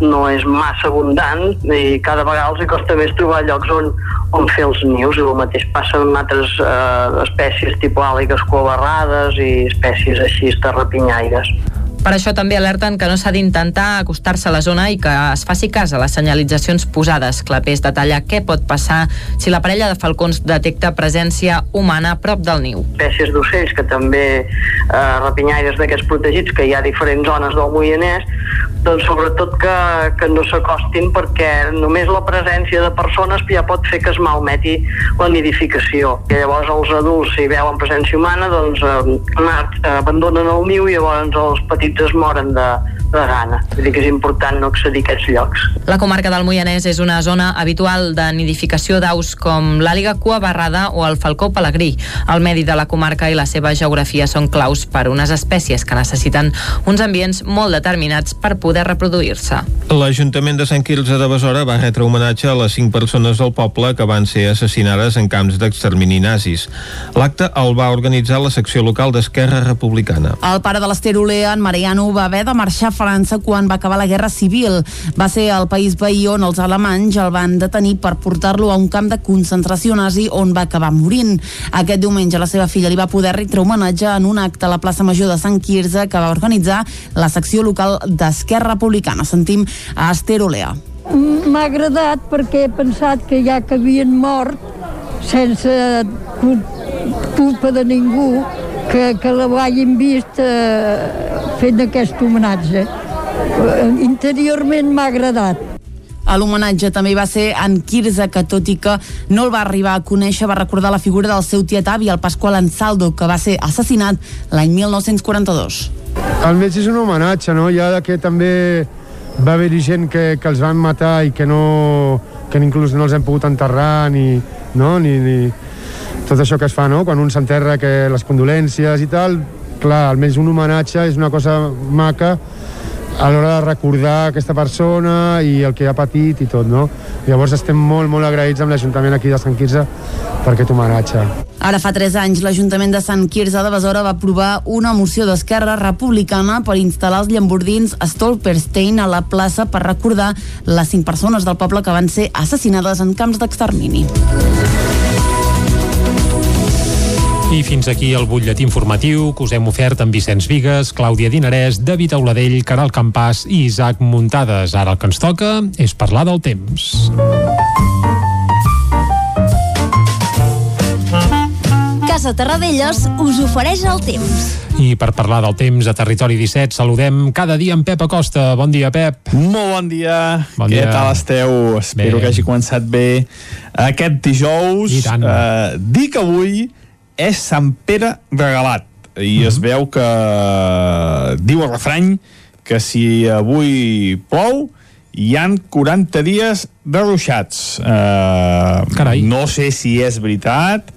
no és massa abundant i cada vegada els costa més trobar llocs on, on fer els nius i el mateix passa amb altres eh, espècies tipus àligues coabarrades i espècies així terrapinyaires. Per això també alerten que no s'ha d'intentar acostar-se a la zona i que es faci cas a les senyalitzacions posades. Clapés detalla què pot passar si la parella de falcons detecta presència humana a prop del niu. Espècies d'ocells que també eh, rapinyaires d'aquests protegits, que hi ha diferents zones del Moianès, doncs sobretot que, que no s'acostin perquè només la presència de persones ja pot fer que es malmeti la nidificació. I llavors els adults, si veuen presència humana, doncs eh, abandonen el niu i llavors els petits petits es moren de, de gana. Vull dir que és important no accedir a aquests llocs. La comarca del Moianès és una zona habitual de nidificació d'aus com l'àliga cua barrada o el falcó pelegrí. El medi de la comarca i la seva geografia són claus per unes espècies que necessiten uns ambients molt determinats per poder reproduir-se. L'Ajuntament de Sant Quirze de Besora va retre homenatge a les cinc persones del poble que van ser assassinades en camps d'extermini nazis. L'acte el va organitzar la secció local d'Esquerra Republicana. El pare de l'Ester Olea, en Mariano, va haver de marxar França quan va acabar la Guerra Civil. Va ser el país veí on els alemanys el van detenir per portar-lo a un camp de concentració nazi on va acabar morint. Aquest diumenge la seva filla li va poder retre homenatge en un acte a la plaça Major de Sant Quirze que va organitzar la secció local d'Esquerra Republicana. Sentim a Esther Olea. M'ha agradat perquè he pensat que ja que havien mort sense culpa de ningú que, que la hagin vist eh, fent aquest homenatge. Interiorment m'ha agradat. A l'homenatge també va ser en Quirze, que tot i que no el va arribar a conèixer, va recordar la figura del seu tiet avi, el Pasqual Ansaldo, que va ser assassinat l'any 1942. El mig és un homenatge, no? Ja que també va haver-hi gent que, que els van matar i que no que inclús no els hem pogut enterrar ni, no? ni, ni tot això que es fa, no? Quan un s'enterra que les condolències i tal, clar, almenys un homenatge és una cosa maca a l'hora de recordar aquesta persona i el que ha patit i tot, no? Llavors estem molt, molt agraïts amb l'Ajuntament aquí de Sant Quirze per aquest homenatge. Ara fa 3 anys l'Ajuntament de Sant Quirze de Besora va aprovar una moció d'Esquerra Republicana per instal·lar els llambordins Stolperstein a la plaça per recordar les 5 persones del poble que van ser assassinades en camps d'extermini. I fins aquí el butlletí informatiu que us hem ofert amb Vicenç Vigues, Clàudia Dinarès, David Auladell, Caral Campàs i Isaac Muntades. Ara el que ens toca és parlar del temps. Casa Terradellos us ofereix el temps. I per parlar del temps a Territori 17 saludem cada dia en Pep Acosta. Bon dia, Pep. Molt bon dia. Bon Què dia. tal esteu? Espero Bé. que hagi començat bé aquest dijous. I tant. Uh, dic avui és Sant Pere regalat i Mhm. es veu que diu el refrany que si avui plou hi han 40 dies de ruixats. Uh, Carai. No sé si és veritat,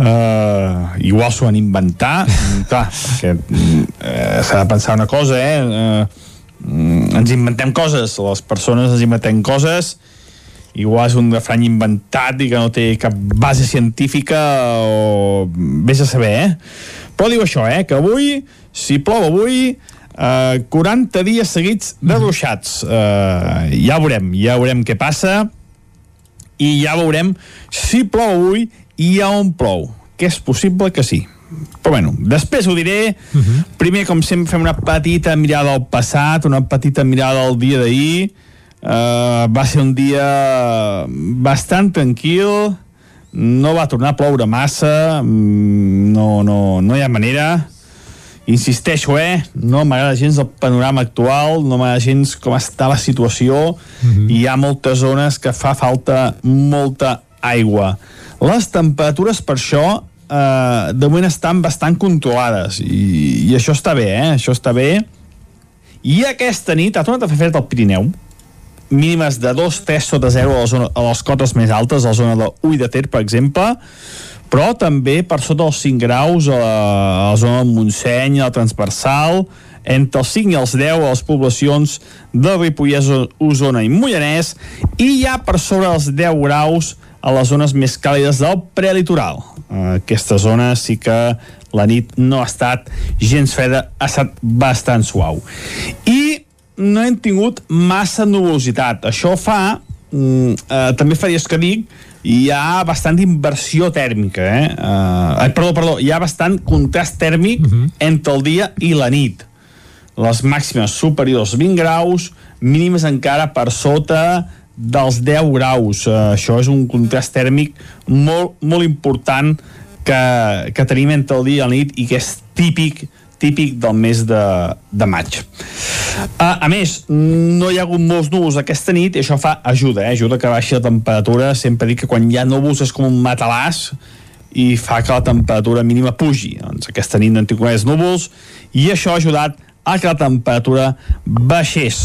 Uh, igual s'ho van inventar clar, perquè uh, s'ha de pensar una cosa eh? Uh, ens inventem coses les persones ens inventem coses igual és un refrany inventat i que no té cap base científica o vés a saber eh? però diu això, eh? que avui si plou avui eh, 40 dies seguits de ruixats eh, ja veurem, ja veurem què passa i ja veurem si plou avui i a on plou, que és possible que sí. Però bueno, després ho diré. Uh -huh. Primer, com sempre, fem una petita mirada al passat, una petita mirada al dia d'ahir. Uh, va ser un dia bastant tranquil, no va tornar a ploure massa, mm, no, no, no hi ha manera. Insisteixo, eh? No m'agrada gens el panorama actual, no m'agrada gens com està la situació, -huh. i hi ha moltes zones que fa falta molta aigua. Les temperatures, per això, eh, de moment estan bastant controlades, i, i això està bé, eh? Això està bé. I aquesta nit ha tornat a fer fred al Pirineu, mínimes de 2-3 sota 0 a, zona, a les cotes més altes, a la zona de Ull de Ter, per exemple, però també per sota dels 5 graus a la, a la zona del Montseny, a la transversal, entre els 5 i els 10 a les poblacions de Ripollès, Osona i Mollanès, i ja per sobre dels 10 graus a les zones més càlides del prelitoral. Aquesta zona sí que la nit no ha estat gens freda, ha estat bastant suau. I no hem tingut massa nuvolositat. Això fa, mm, eh, també fa dies que dic, hi ha bastant inversió tèrmica, eh? eh perdó, perdó, hi ha bastant contrast tèrmic uh -huh. entre el dia i la nit. Les màximes superiors 20 graus, mínimes encara per sota dels 10 graus. Uh, això és un contrast tèrmic molt, molt important que, que tenim entre el dia i la nit i que és típic típic del mes de, de maig. Uh, a més, no hi ha hagut molts núvols aquesta nit i això fa ajuda, eh? ajuda que baixi la temperatura. Sempre dic que quan hi ha núvols és com un matalàs i fa que la temperatura mínima pugi. Doncs aquesta nit no tingut més núvols i això ha ajudat a que la temperatura baixés.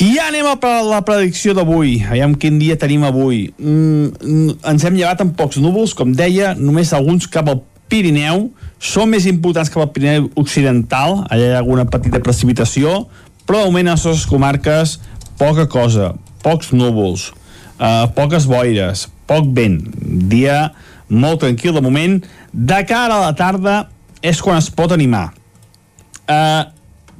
I ja anem a la predicció d'avui. Aviam quin dia tenim avui. Mm, ens hem llevat amb pocs núvols, com deia, només alguns cap al Pirineu. Són més importants cap al Pirineu Occidental, allà hi ha alguna petita precipitació, però augment a les nostres comarques poca cosa, pocs núvols, eh, poques boires, poc vent. Dia molt tranquil de moment. De cara a la tarda és quan es pot animar. Eh,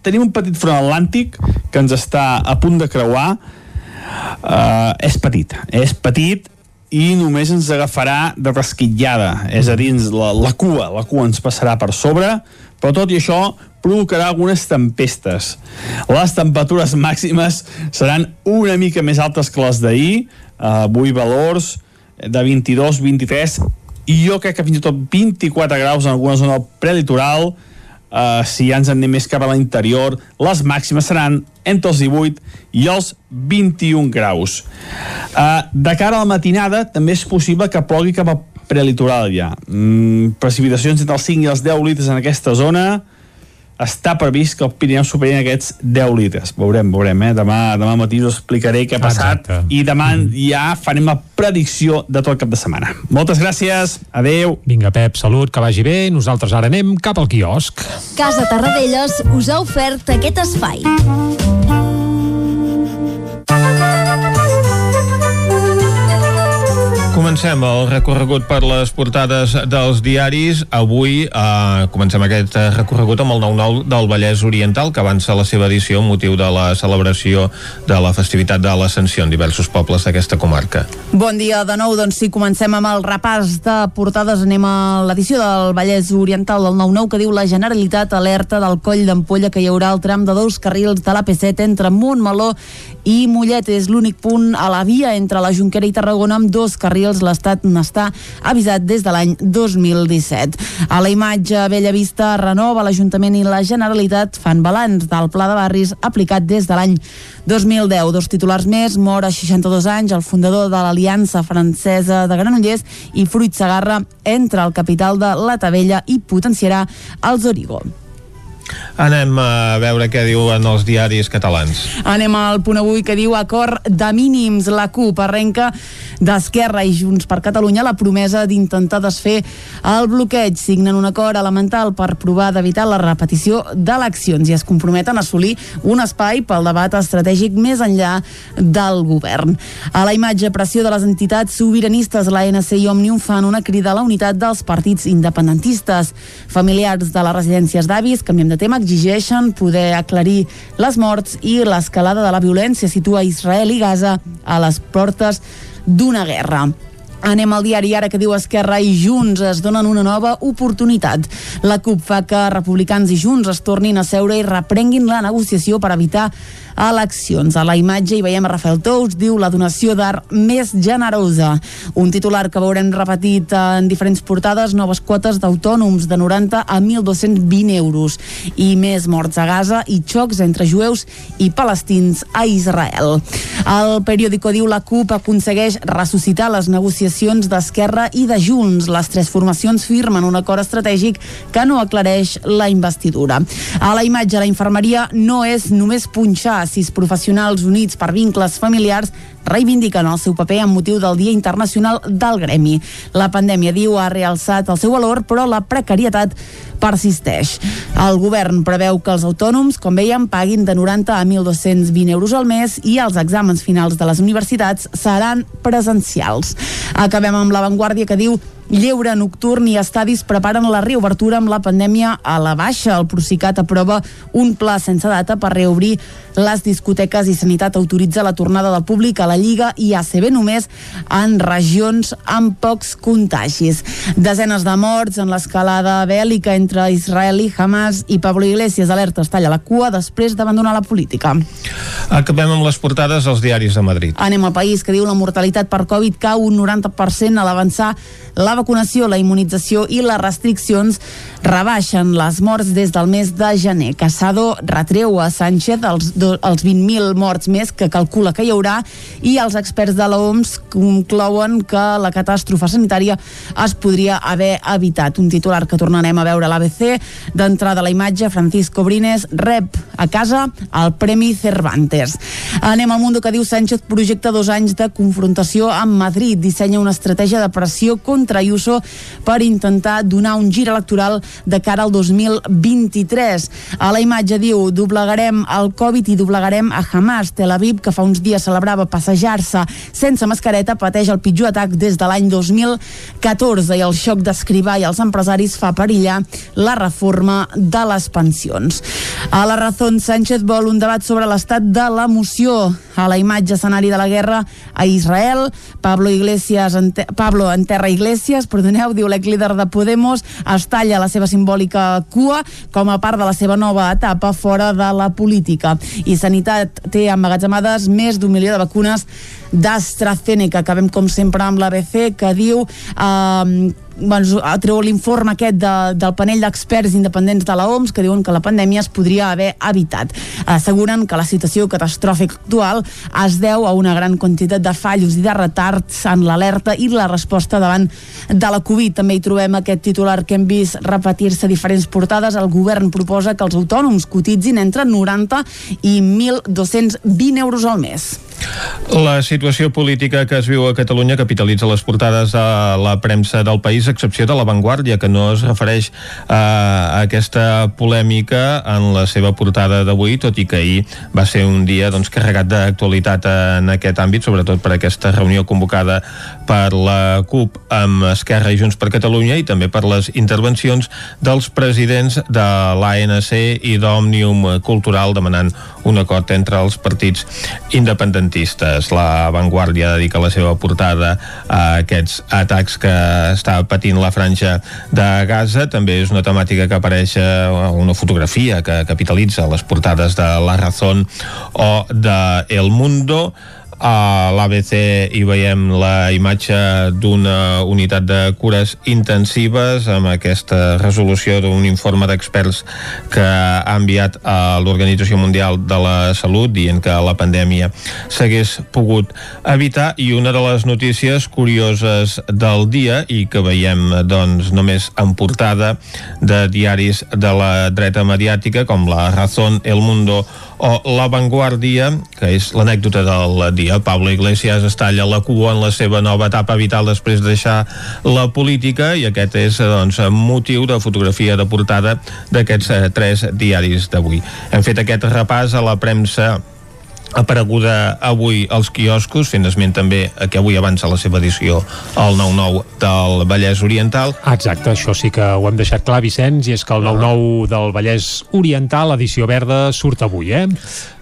tenim un petit front atlàntic que ens està a punt de creuar uh, és petit és petit i només ens agafarà de rasquitllada és a dir, la, la cua la cua ens passarà per sobre però tot i això provocarà algunes tempestes. Les temperatures màximes seran una mica més altes que les d'ahir avui valors de 22, 23 i jo crec que fins i tot 24 graus en alguna zona prelitoral Uh, si ja ens en anem més cap a l'interior, les màximes seran entre els 18 i els 21 graus. Uh, de cara a la matinada, també és possible que plogui cap a prelitoral ja. Mm, precipitacions entre els 5 i els 10 litres en aquesta zona, està previst que el Pirineu superi aquests 10 litres. Veurem, veurem, eh? Demà, demà matí us explicaré què ha passat Exacte. i demà mm. ja farem la predicció de tot el cap de setmana. Moltes gràcies, adeu. Vinga, Pep, salut, que vagi bé. Nosaltres ara anem cap al quiosc. Casa Tarradellas us ha ofert aquest espai. Comencem el recorregut per les portades dels diaris. Avui eh, comencem aquest recorregut amb el 9-9 del Vallès Oriental, que avança la seva edició amb motiu de la celebració de la festivitat de l'Ascensió en diversos pobles d'aquesta comarca. Bon dia de nou, doncs sí, comencem amb el repàs de portades. Anem a l'edició del Vallès Oriental del 9-9 que diu la Generalitat alerta del coll d'ampolla que hi haurà el tram de dos carrils de l'AP7 entre Montmeló i Mollet. És l'únic punt a la via entre la Junquera i Tarragona amb dos carrils L'Estat n'està avisat des de l'any 2017. A la imatge Bella Vista renova l'Ajuntament i la Generalitat fan balanç del pla de barris aplicat des de l'any 2010. Dos titulars més, mor a 62 anys el fundador de l'Aliança Francesa de Granollers i Fruit Sagarra entra al capital de la Tabella i potenciarà els Origo. Anem a veure què diuen els diaris catalans. Anem al punt avui que diu acord de mínims. La CUP arrenca d'Esquerra i Junts per Catalunya la promesa d'intentar desfer el bloqueig. Signen un acord elemental per provar d'evitar la repetició d'eleccions i es comprometen a assolir un espai pel debat estratègic més enllà del govern. A la imatge pressió de les entitats sobiranistes, l'ANC i Òmnium fan una crida a la unitat dels partits independentistes. Familiars de les residències d'avis, canviem de tema, exigeixen poder aclarir les morts i l'escalada de la violència situa Israel i Gaza a les portes d'una guerra. Anem al diari ara que diu Esquerra i Junts es donen una nova oportunitat. La CUP fa que republicans i Junts es tornin a seure i reprenguin la negociació per evitar eleccions. A la imatge hi veiem a Rafael Tous, diu la donació d'art més generosa. Un titular que veurem repetit en diferents portades, noves quotes d'autònoms de 90 a 1.220 euros i més morts a Gaza i xocs entre jueus i palestins a Israel. El periòdico diu la CUP aconsegueix ressuscitar les negociacions d'Esquerra i de Junts. Les tres formacions firmen un acord estratègic que no aclareix la investidura. A la imatge, la infermeria no és només punxar, sis professionals units per vincles familiars reivindiquen el seu paper amb motiu del Dia Internacional del Gremi. La pandèmia, diu, ha realçat el seu valor, però la precarietat persisteix. El govern preveu que els autònoms, com veiem, paguin de 90 a 1.220 euros al mes i els exàmens finals de les universitats seran presencials. Acabem amb l'avantguàrdia que diu lleure nocturn i estadis preparen la reobertura amb la pandèmia a la baixa. El Procicat aprova un pla sense data per reobrir les discoteques i Sanitat autoritza la tornada del públic a la Lliga i ACB només en regions amb pocs contagis. Desenes de morts en l'escalada bèl·lica entre Israel i Hamas i Pablo Iglesias alerta es talla la cua després d'abandonar la política. Acabem amb les portades als diaris de Madrid. Anem al país que diu la mortalitat per Covid cau un 90% a l'avançar la vacunació, la immunització i les restriccions rebaixen les morts des del mes de gener. Casado retreu a Sánchez els, els 20.000 morts més que calcula que hi haurà i els experts de l'OMS conclouen que la catàstrofe sanitària es podria haver evitat. Un titular que tornarem a veure a l'ABC. D'entrada la imatge, Francisco Brines rep a casa el Premi Cervantes. Anem al Mundo que diu Sánchez projecta dos anys de confrontació amb Madrid. Dissenya una estratègia de pressió contra Ayuso per intentar donar un gir electoral de cara al 2023. A la imatge diu, doblegarem el Covid i doblegarem a Hamas. Tel Aviv, que fa uns dies celebrava passejar-se sense mascareta, pateix el pitjor atac des de l'any 2014 i el xoc d'escrivar i els empresaris fa perillar la reforma de les pensions. A la Razón, Sánchez vol un debat sobre l'estat de l'emoció. A la imatge escenari de la guerra a Israel, Pablo Iglesias, ente Pablo enterra Iglesias, perdoneu, diu l'exlíder de Podemos, es talla la seva simbòlica cua com a part de la seva nova etapa fora de la política. I Sanitat té emmagatzemades més d'un milió de vacunes d'AstraZeneca. Acabem, com sempre, amb l'ABC, que diu... Eh, bueno, treu l'informe aquest de, del panell d'experts independents de la OMS que diuen que la pandèmia es podria haver evitat. Asseguren que la situació catastròfica actual es deu a una gran quantitat de fallos i de retards en l'alerta i la resposta davant de la Covid. També hi trobem aquest titular que hem vist repetir-se diferents portades. El govern proposa que els autònoms cotitzin entre 90 i 1.220 euros al mes. La situació política que es viu a Catalunya capitalitza les portades a la premsa del país, a excepció de l'avantguàrdia, que no es refereix a aquesta polèmica en la seva portada d'avui, tot i que ahir va ser un dia doncs, carregat d'actualitat en aquest àmbit, sobretot per aquesta reunió convocada per la CUP amb Esquerra i Junts per Catalunya i també per les intervencions dels presidents de l'ANC i d'Òmnium Cultural demanant un acord entre els partits independentistes. La Vanguardia dedica la seva portada a aquests atacs que està patint la franja de Gaza. També és una temàtica que apareix a una fotografia que capitalitza les portades de La Razón o de El Mundo a l'ABC hi veiem la imatge d'una unitat de cures intensives amb aquesta resolució d'un informe d'experts que ha enviat a l'Organització Mundial de la Salut dient que la pandèmia s'hagués pogut evitar. I una de les notícies curioses del dia i que veiem doncs només en portada de diaris de la dreta mediàtica com la Razón, El Mundo o La Vanguardia, que és l'anècdota del dia. Pablo Iglesias es talla la cua en la seva nova etapa vital després de deixar la política i aquest és doncs, motiu de fotografia de portada d'aquests eh, tres diaris d'avui. Hem fet aquest repàs a la premsa apareguda avui als quioscos, fent esment també que avui avança la seva edició al 9-9 del Vallès Oriental. Exacte, això sí que ho hem deixat clar, Vicenç, i és que el 9-9 del Vallès Oriental, edició verda, surt avui, eh?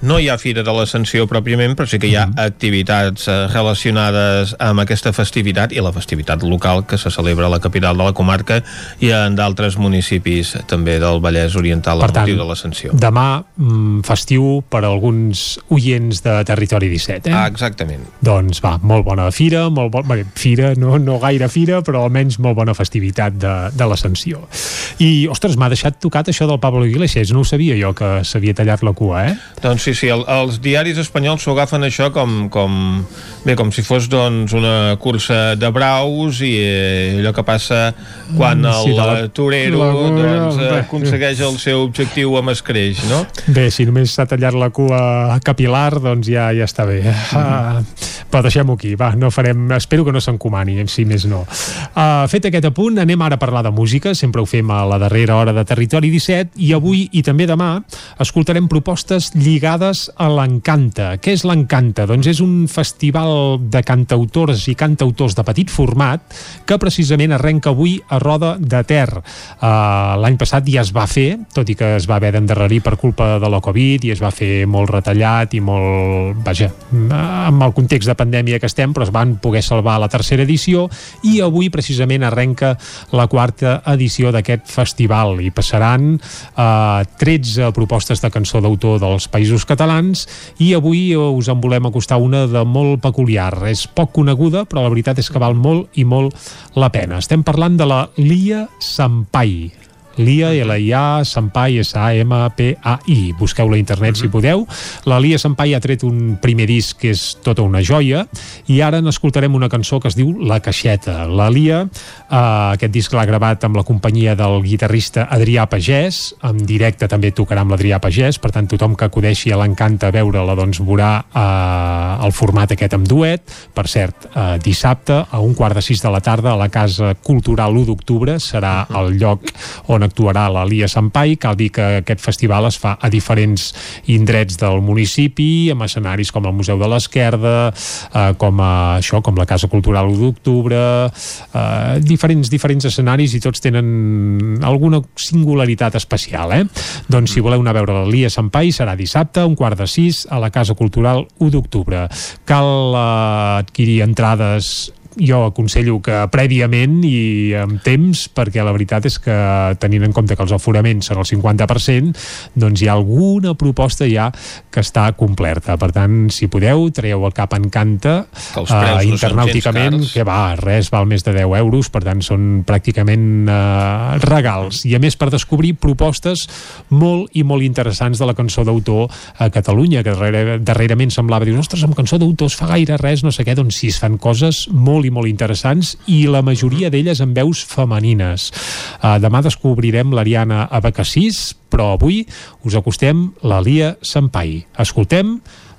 No hi ha Fira de l'Ascensió pròpiament, però sí que hi ha mm. activitats eh, relacionades amb aquesta festivitat i la festivitat local que se celebra a la capital de la comarca i en d'altres municipis també del Vallès Oriental per tant, motiu de l'Ascensió. demà mm, festiu per a alguns oients oients de Territori 17, eh? Ah, exactament. Doncs va, molt bona fira, molt bo... Bé, fira, no, no gaire fira, però almenys molt bona festivitat de, de l'Ascensió. I, ostres, m'ha deixat tocat això del Pablo Iglesias, no ho sabia jo que s'havia tallat la cua, eh? Doncs sí, sí, el, els diaris espanyols s'ho agafen això com, com, bé, com si fos doncs, una cursa de braus i eh, allò que passa quan el sí, la, torero la, doncs, eh, aconsegueix el seu objectiu amb escreix, no? Bé, si només s'ha tallat la cua capilar tard, doncs ja ja està bé. Mm -hmm. uh, però deixem-ho aquí, va, no farem... Espero que no s'encomani, si més no. Uh, fet aquest apunt, anem ara a parlar de música, sempre ho fem a la darrera hora de Territori 17, i avui i també demà escoltarem propostes lligades a l'Encanta. Què és l'Encanta? Doncs és un festival de cantautors i cantautors de petit format que precisament arrenca avui a Roda de Ter. Uh, L'any passat ja es va fer, tot i que es va haver d'endarrerir per culpa de la Covid i es va fer molt retallat i molt molt, vaja, amb el context de pandèmia que estem, però es van poder salvar la tercera edició i avui precisament arrenca la quarta edició d'aquest festival i passaran eh, 13 propostes de cançó d'autor dels països catalans i avui us en volem acostar una de molt peculiar. És poc coneguda, però la veritat és que val molt i molt la pena. Estem parlant de la Lia Sampai Lia, L-I-A, Sampai, S-A-M-P-A-I. Busqueu-la a internet uh -huh. si mhm. podeu. La Lia Sampai ha tret un primer disc que és tota una joia i ara n'escoltarem una cançó que es diu La Caixeta. La Lia, eh, aquest disc l'ha gravat amb la companyia del guitarrista Adrià Pagès, en directe també tocarà amb l'Adrià Pagès, per tant tothom que acudeixi a l'encanta veure-la doncs veurà eh, el format aquest amb duet. Per cert, eh, dissabte a un quart de sis de la tarda a la Casa Cultural 1 d'octubre serà el lloc on actuarà la Lia Sampai. Cal dir que aquest festival es fa a diferents indrets del municipi, amb escenaris com el Museu de l'Esquerda, eh, com a, això, com la Casa Cultural 1 d'octubre, eh, diferents, diferents escenaris i tots tenen alguna singularitat especial, eh? Doncs si voleu anar a veure la Lia Sampai serà dissabte, un quart de sis, a la Casa Cultural 1 d'octubre. Cal eh, adquirir entrades jo aconsello que prèviament i amb temps, perquè la veritat és que tenint en compte que els aforaments són el 50%, doncs hi ha alguna proposta ja que està complerta. Per tant, si podeu, traieu el cap en canta uh, internàuticament, que va, res val més de 10 euros, per tant són pràcticament uh, regals. I a més per descobrir propostes molt i molt interessants de la cançó d'autor a Catalunya, que darrere, darrerament semblava dir, ostres, amb cançó d'autor es fa gaire res, no sé què, doncs sí, es fan coses molt i molt interessants i la majoria d'elles amb veus femenines. Uh, demà descobrirem l'Ariana Abacassís, però avui us acostem la Lia Sampai. Escoltem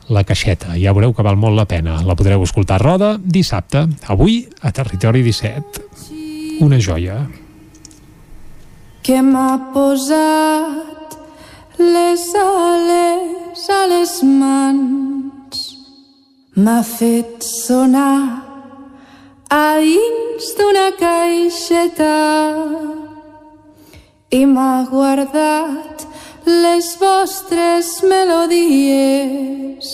la caixeta. Ja veureu que val molt la pena. La podreu escoltar a Roda dissabte, avui a Territori 17. Una joia. Que m'ha posat les ales a les mans m'ha fet sonar a dins d'una caixeta i m'ha guardat les vostres melodies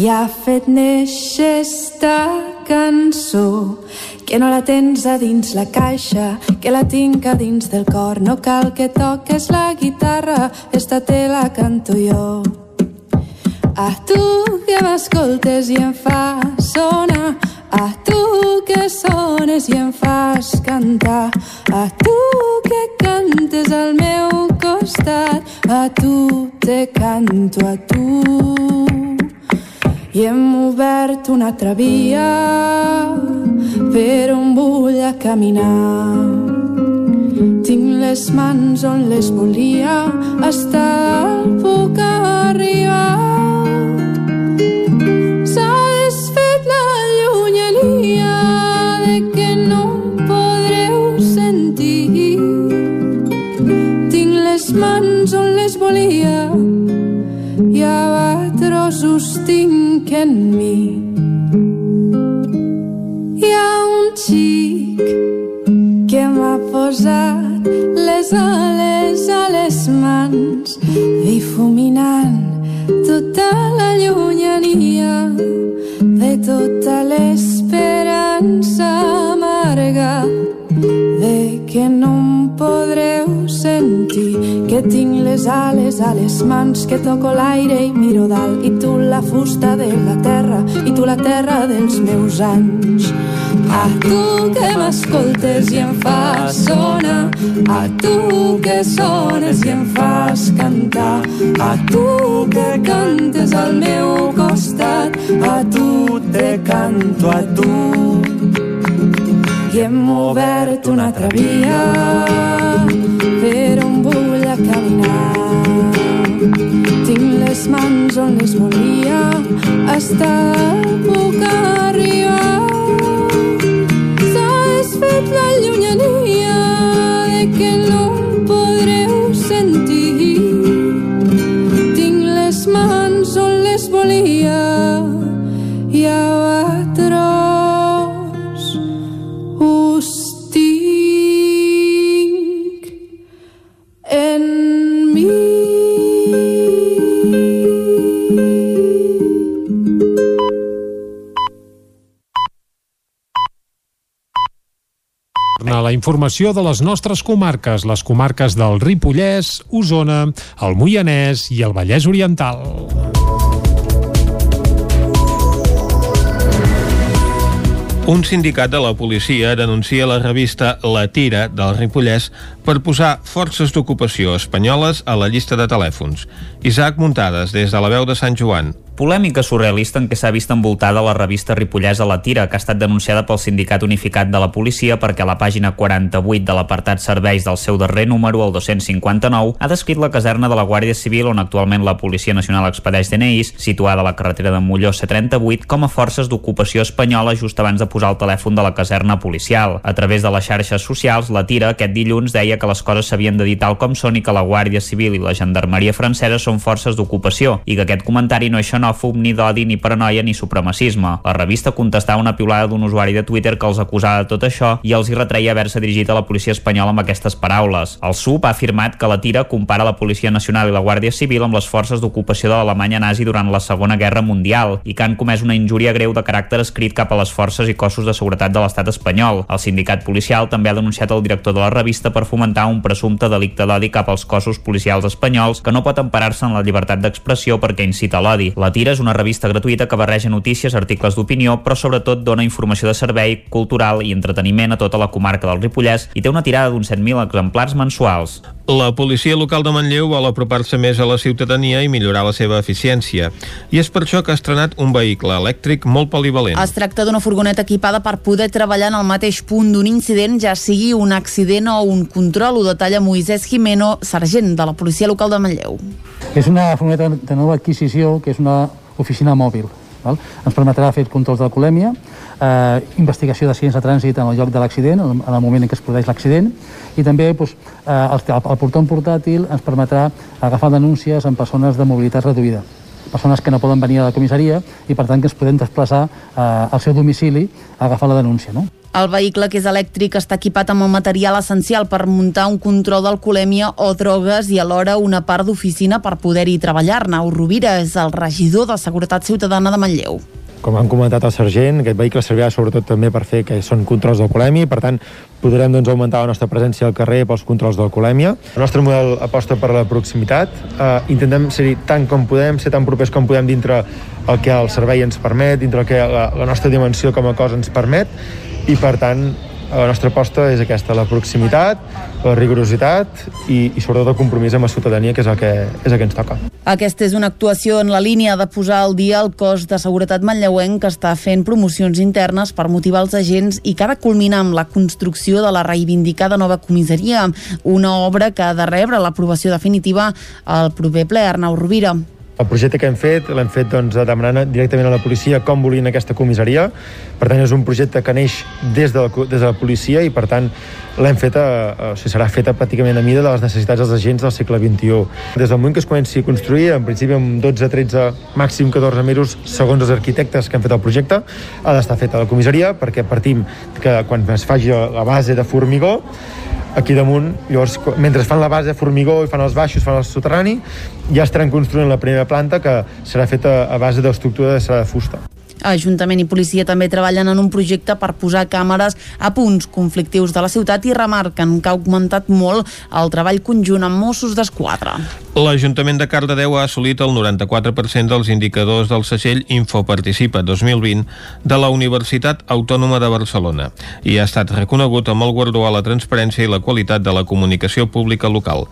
i ha fet néixer esta cançó que no la tens a dins la caixa, que la tinc a dins del cor. No cal que toques la guitarra, esta te la canto jo. A tu que m'escoltes i em fas sonar, a tu que sones i em fas cantar, a tu que cantes al meu costat, a tu te canto a tu. I hem obert una altra via per on vull caminar. Tinc les mans on les volia estar, puc arribar. S'ha desfet la llunyania de que no em podreu sentir. Tinc les mans on les volia i a trossos tinc en mi. Hi ha un xic que m'ha posat les ales a les mans, difuminant tota la llunyania de tota l'esperança amarga que no em podreu sentir que tinc les ales a les mans que toco l'aire i miro dalt i tu la fusta de la terra i tu la terra dels meus anys. A tu que m'escoltes i em fas sonar a tu que sones i em fas cantar a tu que cantes al meu costat a tu te canto a tu i hem obert una altra via per on vull caminar. Tinc les mans on les volia estar, puc arribar. S'ha desfet la llunyania de que no podreu sentir. Tinc les mans on les volia informació de les nostres comarques, les comarques del Ripollès, Osona, el Moianès i el Vallès Oriental. Un sindicat de la policia denuncia la revista La Tira del Ripollès per posar forces d'ocupació espanyoles a la llista de telèfons. Isaac Muntades, des de la veu de Sant Joan. Polèmica surrealista en què s'ha vist envoltada la revista Ripollès a la tira, que ha estat denunciada pel Sindicat Unificat de la Policia perquè a la pàgina 48 de l'apartat Serveis del seu darrer número, el 259, ha descrit la caserna de la Guàrdia Civil on actualment la Policia Nacional expedeix DNIs, situada a la carretera de Molló C38, com a forces d'ocupació espanyola just abans de posar el telèfon de la caserna policial. A través de les xarxes socials, la tira aquest dilluns deia que les coses s'havien de dir tal com són i que la Guàrdia Civil i la Gendarmeria francesa són forces d'ocupació i que aquest comentari no és xenòfob, ni d'odi, ni paranoia, ni supremacisme. La revista contestava una piulada d'un usuari de Twitter que els acusava de tot això i els hi retreia haver-se dirigit a la policia espanyola amb aquestes paraules. El SUP ha afirmat que la tira compara la Policia Nacional i la Guàrdia Civil amb les forces d'ocupació de l'Alemanya nazi durant la Segona Guerra Mundial i que han comès una injúria greu de caràcter escrit cap a les forces i cossos de seguretat de l'estat espanyol. El sindicat policial també ha denunciat el director de la revista per fomentar un presumpte delicte d'odi cap als cossos policials espanyols que no pot emparar-se en la llibertat d'expressió perquè incita l'odi. La Tira és una revista gratuïta que barreja notícies, articles d'opinió, però sobretot dona informació de servei, cultural i entreteniment a tota la comarca del Ripollès i té una tirada d'uns 7.000 exemplars mensuals. La policia local de Manlleu vol apropar-se més a la ciutadania i millorar la seva eficiència. I és per això que ha estrenat un vehicle elèctric molt polivalent. Es tracta d'una furgoneta equipada per poder treballar en el mateix punt d'un incident, ja sigui un accident o un control, ho detalla Moisès Jimeno, sergent de la policia local de Manlleu. És una furgoneta de nova adquisició, que és una oficina mòbil. Val? Ens permetrà fer controls d'alcoholèmia, eh, investigació d'accidents de trànsit en el lloc de l'accident, en el moment en què es produeix l'accident, i també doncs, eh, el, el portón portàtil ens permetrà agafar denúncies en persones de mobilitat reduïda persones que no poden venir a la comissaria i per tant que ens podem desplaçar eh, al seu domicili a agafar la denúncia. No? El vehicle, que és elèctric, està equipat amb el material essencial per muntar un control d'alcoholèmia o drogues i alhora una part d'oficina per poder-hi treballar. Nau Rovira és el regidor de Seguretat Ciutadana de Manlleu. com han comentat el sergent, aquest vehicle servirà sobretot també per fer que són controls d'alcoholèmia per tant podrem doncs, augmentar la nostra presència al carrer pels controls d'alcoholèmia. El nostre model aposta per la proximitat, eh, intentem ser tant com podem, ser tan propers com podem dintre el que el servei ens permet, dintre el que la, la nostra dimensió com a cosa ens permet i per tant la nostra aposta és aquesta, la proximitat, la rigorositat i, i sobretot el compromís amb la ciutadania, que és el que, és el que ens toca. Aquesta és una actuació en la línia de posar al dia el cos de seguretat manlleuenc que està fent promocions internes per motivar els agents i que ha de culminar amb la construcció de la reivindicada nova comissaria, una obra que ha de rebre l'aprovació definitiva al proper ple Arnau Rovira. El projecte que hem fet l'hem fet doncs, demanant directament a la policia com volien aquesta comissaria. Per tant, és un projecte que neix des de la, des de la policia i, per tant, l'hem feta, o sigui, serà feta pràcticament a mida de les necessitats dels agents del segle XXI. Des del moment que es comenci a construir, en principi amb 12, 13, màxim 14 mesos, segons els arquitectes que han fet el projecte, ha d'estar feta la comissaria, perquè partim que quan es faci la base de formigó, aquí damunt, llavors mentre fan la base de formigó i fan els baixos, fan el soterrani, ja estaran construint la primera planta que serà feta a base d'estructura de serà de fusta. Ajuntament i policia també treballen en un projecte per posar càmeres a punts conflictius de la ciutat i remarquen que ha augmentat molt el treball conjunt amb Mossos d'Esquadra. L'Ajuntament de Cardedeu ha assolit el 94% dels indicadors del segell Infoparticipa 2020 de la Universitat Autònoma de Barcelona i ha estat reconegut amb el guardó a la transparència i la qualitat de la comunicació pública local.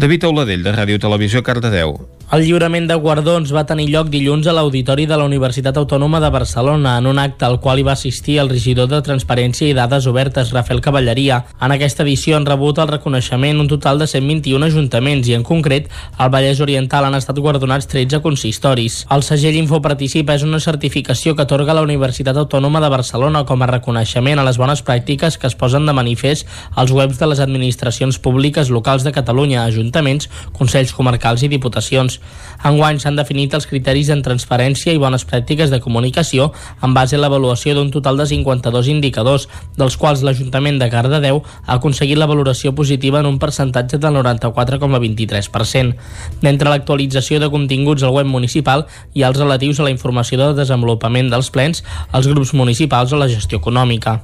David Auladell, de Ràdio Televisió, Cardedeu. El lliurament de guardons va tenir lloc dilluns a l'Auditori de la Universitat Autònoma de Barcelona, en un acte al qual hi va assistir el regidor de Transparència i Dades Obertes, Rafael Cavalleria. En aquesta edició han rebut el reconeixement un total de 121 ajuntaments i, en concret, al Vallès Oriental han estat guardonats 13 consistoris. El segell Infoparticipa és una certificació que atorga la Universitat Autònoma de Barcelona com a reconeixement a les bones pràctiques que es posen de manifest als webs de les administracions públiques locals de Catalunya, ajuntaments, consells comarcals i diputacions. Enguany s'han definit els criteris en transparència i bones pràctiques de comunicació en base a l'avaluació d'un total de 52 indicadors, dels quals l'Ajuntament de Cardedeu ha aconseguit la valoració positiva en un percentatge del 94,23%. D'entre l'actualització de continguts al web municipal i els relatius a la informació de desenvolupament dels plens, els grups municipals o la gestió econòmica.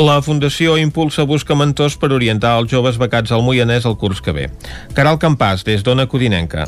La Fundació Impulsa busca mentors per orientar els joves becats al Moianès el curs que ve. Caral Campàs, des d'Ona Codinenca.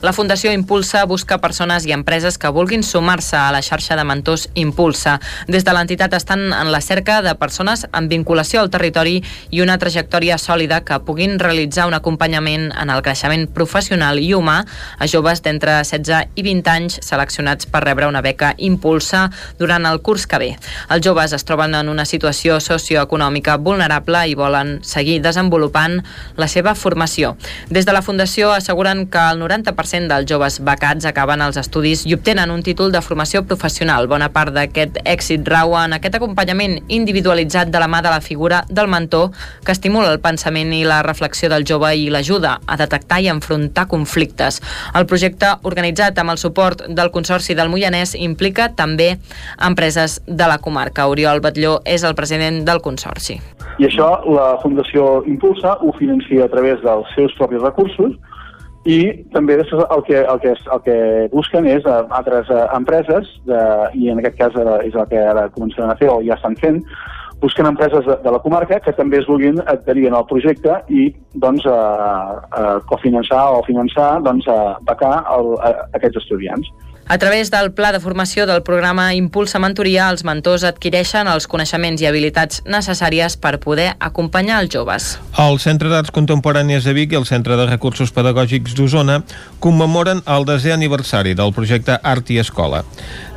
La Fundació Impulsa busca persones i empreses que vulguin sumar-se a la xarxa de mentors Impulsa. Des de l'entitat estan en la cerca de persones amb vinculació al territori i una trajectòria sòlida que puguin realitzar un acompanyament en el creixement professional i humà a joves d'entre 16 i 20 anys seleccionats per rebre una beca Impulsa durant el curs que ve. Els joves es troben en una situació socioeconòmica vulnerable i volen seguir desenvolupant la seva formació. Des de la Fundació asseguren que el 90% dels joves becats acaben els estudis i obtenen un títol de formació professional. Bona part d'aquest èxit rau en aquest acompanyament individualitzat de la mà de la figura del mentor que estimula el pensament i la reflexió del jove i l'ajuda a detectar i enfrontar conflictes. El projecte, organitzat amb el suport del Consorci del Moianès, implica també empreses de la comarca. Oriol Batlló és el president del Consorci. I això la Fundació Impulsa ho financia a través dels seus propis recursos i també després el que, el que, el que busquen és a, altres a, empreses, de, i en aquest cas ara, és el que ara començaran a fer o ja estan fent, busquen empreses de, de la comarca que també es vulguin adherir al projecte i doncs, a, a cofinançar o finançar doncs, a becar el, a aquests estudiants. A través del pla de formació del programa Impulsa Mentoria, els mentors adquireixen els coneixements i habilitats necessàries per poder acompanyar els joves. El Centre d'Arts Contemporànies de Vic i el Centre de Recursos Pedagògics d'Osona commemoren el desè aniversari del projecte Art i Escola.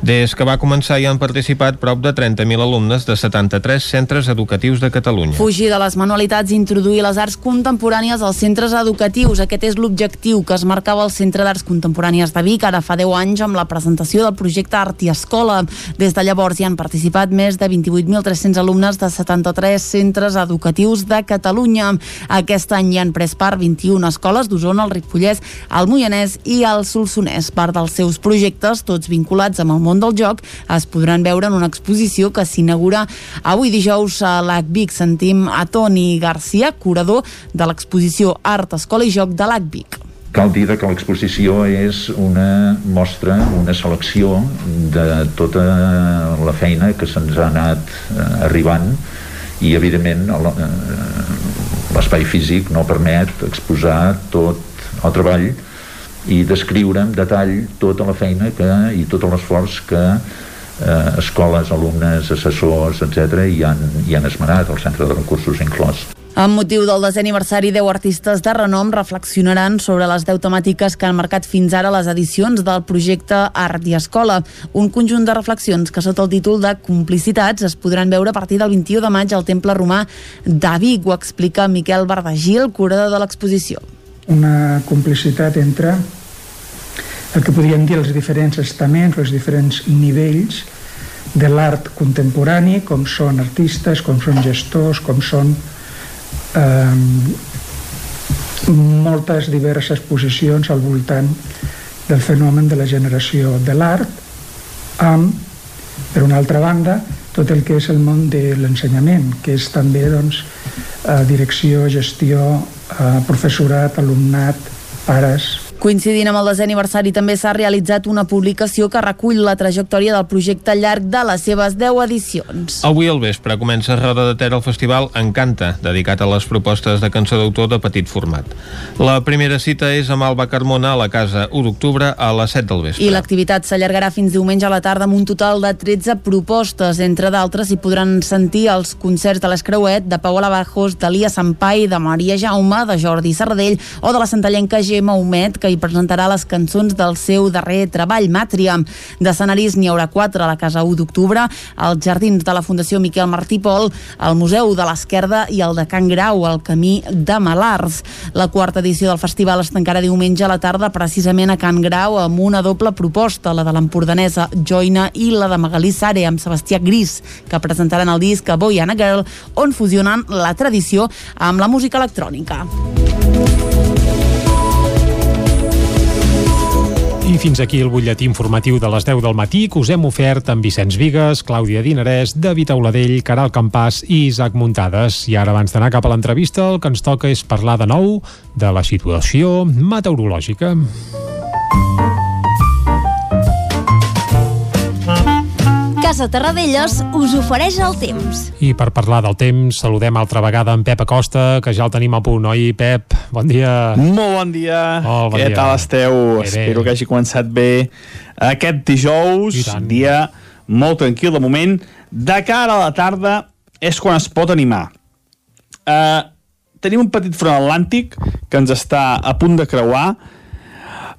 Des que va començar hi han participat prop de 30.000 alumnes de 73 centres educatius de Catalunya. Fugir de les manualitats i introduir les arts contemporànies als centres educatius. Aquest és l'objectiu que es marcava el Centre d'Arts Contemporànies de Vic ara fa 10 anys amb la la presentació del projecte Art i Escola. Des de llavors hi han participat més de 28.300 alumnes de 73 centres educatius de Catalunya. Aquest any hi han pres part 21 escoles d'Osona, el Ripollès, el Moianès i el Solsonès. Part dels seus projectes, tots vinculats amb el món del joc, es podran veure en una exposició que s'inaugura avui dijous a l'ACVIC. Sentim a Toni Garcia, curador de l'exposició Art, Escola i Joc de l'ACVIC Cal dir que l'exposició és una mostra, una selecció de tota la feina que se'ns ha anat eh, arribant i evidentment eh, l'espai físic no permet exposar tot el treball i descriure en detall tota la feina que, i tot l'esforç que eh, escoles, alumnes, assessors, etc hi han, hi han esmenat, el Centre de Recursos inclòs. Amb motiu del desè aniversari, 10 artistes de renom reflexionaran sobre les 10 temàtiques que han marcat fins ara les edicions del projecte Art i Escola. Un conjunt de reflexions que sota el títol de Complicitats es podran veure a partir del 21 de maig al Temple Romà de Vic. Ho explica Miquel Bardagil, curador de l'exposició. Una complicitat entre el que podríem dir els diferents estaments, els diferents nivells de l'art contemporani, com són artistes, com són gestors, com són eh, moltes diverses posicions al voltant del fenomen de la generació de l'art amb, per una altra banda, tot el que és el món de l'ensenyament, que és també doncs, eh, direcció, gestió, eh, professorat, alumnat, pares, Coincidint amb el desè aniversari també s'ha realitzat una publicació que recull la trajectòria del projecte llarg de les seves 10 edicions. Avui al vespre comença Roda de Ter al festival Encanta, dedicat a les propostes de cançó d'autor de petit format. La primera cita és amb Alba Carmona a la casa 1 d'octubre a les 7 del vespre. I l'activitat s'allargarà fins diumenge a la tarda amb un total de 13 propostes. Entre d'altres, hi podran sentir els concerts de l'Escreuet, de Paola Bajos, d'Elia Sampai, de Maria Jaume, de Jordi Sardell o de la santallenca Gemma Humet, que hi presentarà les cançons del seu darrer treball, Màtria. D'escenaris n'hi haurà quatre a la Casa 1 d'octubre, als Jardins de la Fundació Miquel Martí Pol, al Museu de l'Esquerda i el de Can Grau, al Camí de Malars. La quarta edició del festival es tancarà diumenge a la tarda precisament a Can Grau amb una doble proposta, la de l'empordanesa Joina i la de Magalí Sare amb Sebastià Gris, que presentaran el disc Boyana Girl, on fusionen la tradició amb la música electrònica. I fins aquí el butlletí informatiu de les 10 del matí que us hem ofert amb Vicenç Vigues, Clàudia Dinarès, David Auladell, Caral Campàs i Isaac Muntades. I ara, abans d'anar cap a l'entrevista, el que ens toca és parlar de nou de la situació meteorològica. Casa Terradellos us ofereix el temps. I per parlar del temps, saludem altra vegada en Pep Acosta, que ja el tenim a punt, oi, Pep? Bon dia. Molt bon dia. Oh, bon Què dia. tal esteu? Bé, bé. Espero que hagi començat bé aquest dijous, dia molt tranquil de moment. De cara a la tarda és quan es pot animar. Uh, tenim un petit front atlàntic que ens està a punt de creuar.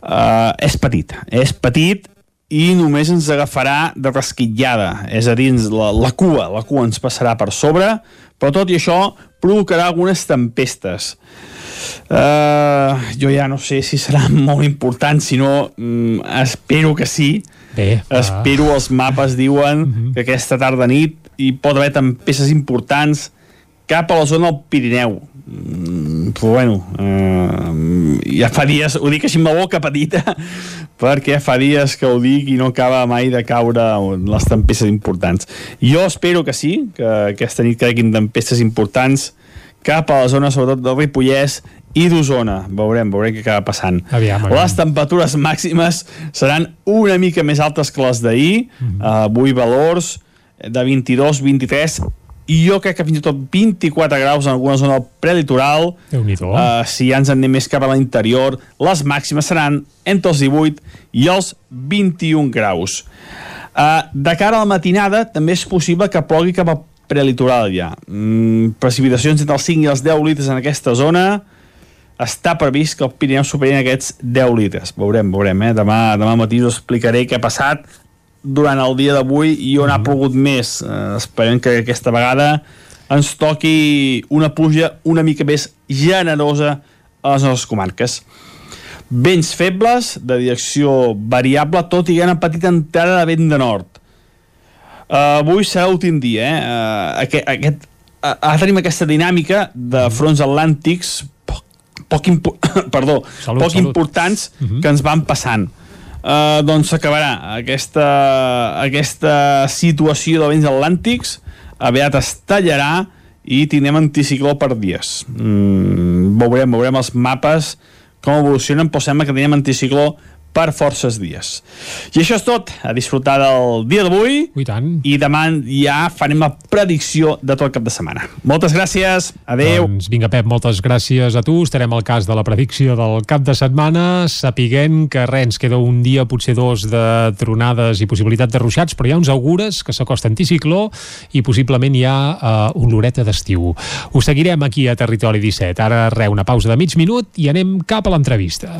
Uh, és petit, és petit i només ens agafarà de rasquitllada, és a dir, la, la cua, la cua ens passarà per sobre, però tot i això provocarà algunes tempestes. Uh, jo ja no sé si serà molt important, si no, mm, espero que sí. Bé, va. espero, els mapes diuen que aquesta tarda nit hi pot haver tempestes importants cap a la zona del Pirineu. Mm, però bueno, uh, ja fa dies, ho dic així amb la boca petita, perquè fa dies que ho dic i no acaba mai de caure les tempestes importants. Jo espero que sí, que aquesta nit caiguin tempestes importants cap a la zona sobretot del Ripollès i d'Osona. Veurem, veurem què acaba passant. Aviam, aviam. Les temperatures màximes seran una mica més altes que les d'ahir. Mhm. uh, avui valors de 22, 23 i jo crec que fins i tot 24 graus en alguna zona del prelitoral. Uh, si ja ens en anem més cap a l'interior les màximes seran entre els 18 i els 21 graus. Uh, de cara a la matinada també és possible que plogui cap al prelitoral ja. Mm, precipitacions entre els 5 i els 10 litres en aquesta zona. Està previst que el Pirineu superin aquests 10 litres. Veurem, veurem, eh? Demà, demà matí us explicaré què ha passat durant el dia d'avui i on ha plogut més. Eh, esperem que aquesta vegada ens toqui una pluja una mica més generosa a les nostres comarques. Vents febles, de direcció variable, tot i que una petita entrada de vent de nord. Uh, avui serà l'últim dia, eh? Uh, aquest, aquest, uh, ara tenim aquesta dinàmica de fronts atlàntics poc, poc, impo perdó, Salut, poc salut. importants Mhm. que ens van passant. Uh, doncs s'acabarà aquesta, aquesta situació de vents atlàntics. Aviat es tallarà i tindrem anticicló per dies. Mm, veurem, veurem els mapes com evolucionen, però sembla que tenim anticicló per forces dies. I això és tot. A disfrutar del dia d'avui. I tant. I demà ja farem la predicció de tot el cap de setmana. Moltes gràcies. Adeu. Doncs vinga, Pep, moltes gràcies a tu. Estarem al cas de la predicció del cap de setmana, sapiguent que res, ens queda un dia, potser dos, de tronades i possibilitat de ruixats, però hi ha uns augures que s'acosta anticicló i possiblement hi ha uh, un loreta d'estiu. Ho seguirem aquí a Territori 17. Ara, re, una pausa de mig minut i anem cap a l'entrevista.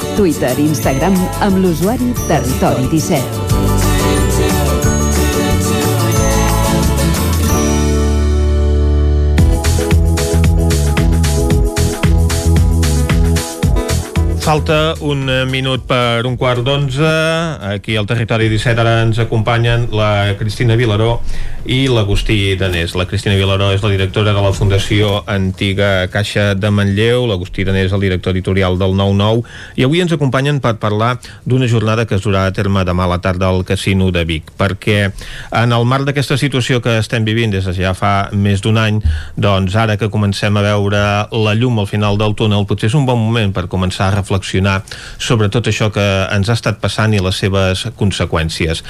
Twitter i Instagram amb l'usuari Territori 17. Falta un minut per un quart d'onze. Aquí al territori 17 ara ens acompanyen la Cristina Vilaró i l'Agustí Danés. La Cristina Vilaró és la directora de la Fundació Antiga Caixa de Manlleu, l'Agustí Danés el director editorial del 9-9 i avui ens acompanyen per parlar d'una jornada que es durà a terme demà a la tarda al Casino de Vic, perquè en el marc d'aquesta situació que estem vivint des de ja fa més d'un any, doncs ara que comencem a veure la llum al final del túnel, potser és un bon moment per començar a reflexionar sobre tot això que ens ha estat passant i les seves conseqüències.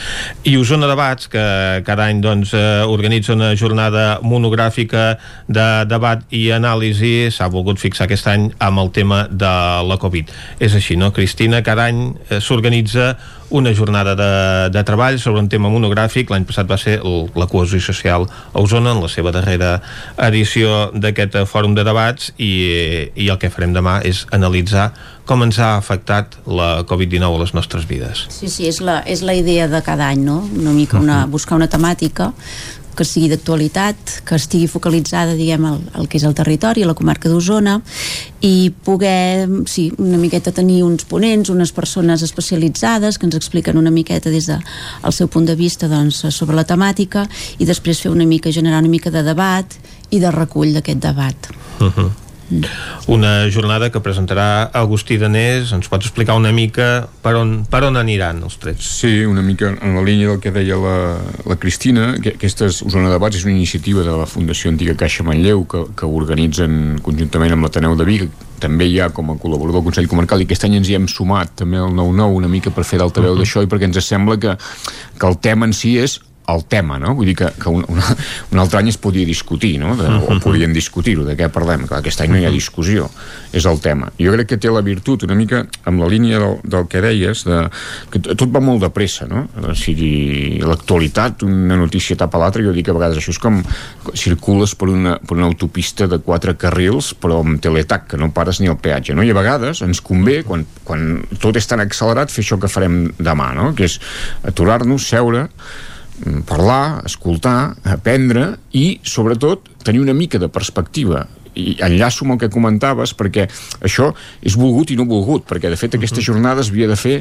I Osona Debats, que cada any doncs, eh, organitza una jornada monogràfica de debat i anàlisi, s'ha volgut fixar aquest any amb el tema de la Covid. És així, no, Cristina? Cada any eh, s'organitza una jornada de, de treball sobre un tema monogràfic. L'any passat va ser el, la cohesió social a Osona, en la seva darrera edició d'aquest fòrum de debats, i, i el que farem demà és analitzar com ens ha afectat la Covid-19 a les nostres vides. Sí, sí, és la, és la idea de cada any, no? Una mica una, buscar una temàtica que sigui d'actualitat, que estigui focalitzada, diguem, al, al que és el territori, a la comarca d'Osona, i poder, sí, una miqueta tenir uns ponents, unes persones especialitzades que ens expliquen una miqueta des del de, seu punt de vista doncs, sobre la temàtica i després fer una mica, generar una mica de debat i de recull d'aquest debat. Uh -huh. Una jornada que presentarà Agustí Danés. Ens pots explicar una mica per on, per on aniran els trets? Sí, una mica en la línia del que deia la, la Cristina. Que, aquesta Osona Debats és una iniciativa de la Fundació Antiga Caixa Manlleu que, que organitzen conjuntament amb l'Ateneu de Vic també hi ha com a col·laborador del Consell Comarcal i aquest any ens hi hem sumat també al 9-9 una mica per fer d'altaveu uh -huh. d'això i perquè ens sembla que, que el tema en si és el tema, no? Vull dir que, que un, una, un altre any es podia discutir, no? De, o podien discutir-ho, de què parlem. Clar, aquest any no hi ha discussió, és el tema. Jo crec que té la virtut, una mica amb la línia del, del que deies, de, que tot va molt de pressa, no? O sigui, l'actualitat, una notícia tapa l'altra, jo dic que a vegades això és com circules per una, per una autopista de quatre carrils, però amb teletac, que no pares ni el peatge, no? I a vegades ens convé, quan, quan tot és tan accelerat, fer això que farem demà, no? Que és aturar-nos, seure, parlar, escoltar, aprendre i, sobretot, tenir una mica de perspectiva. I enllaço amb el que comentaves perquè això és volgut i no volgut perquè de fet aquesta jornada es havia de fer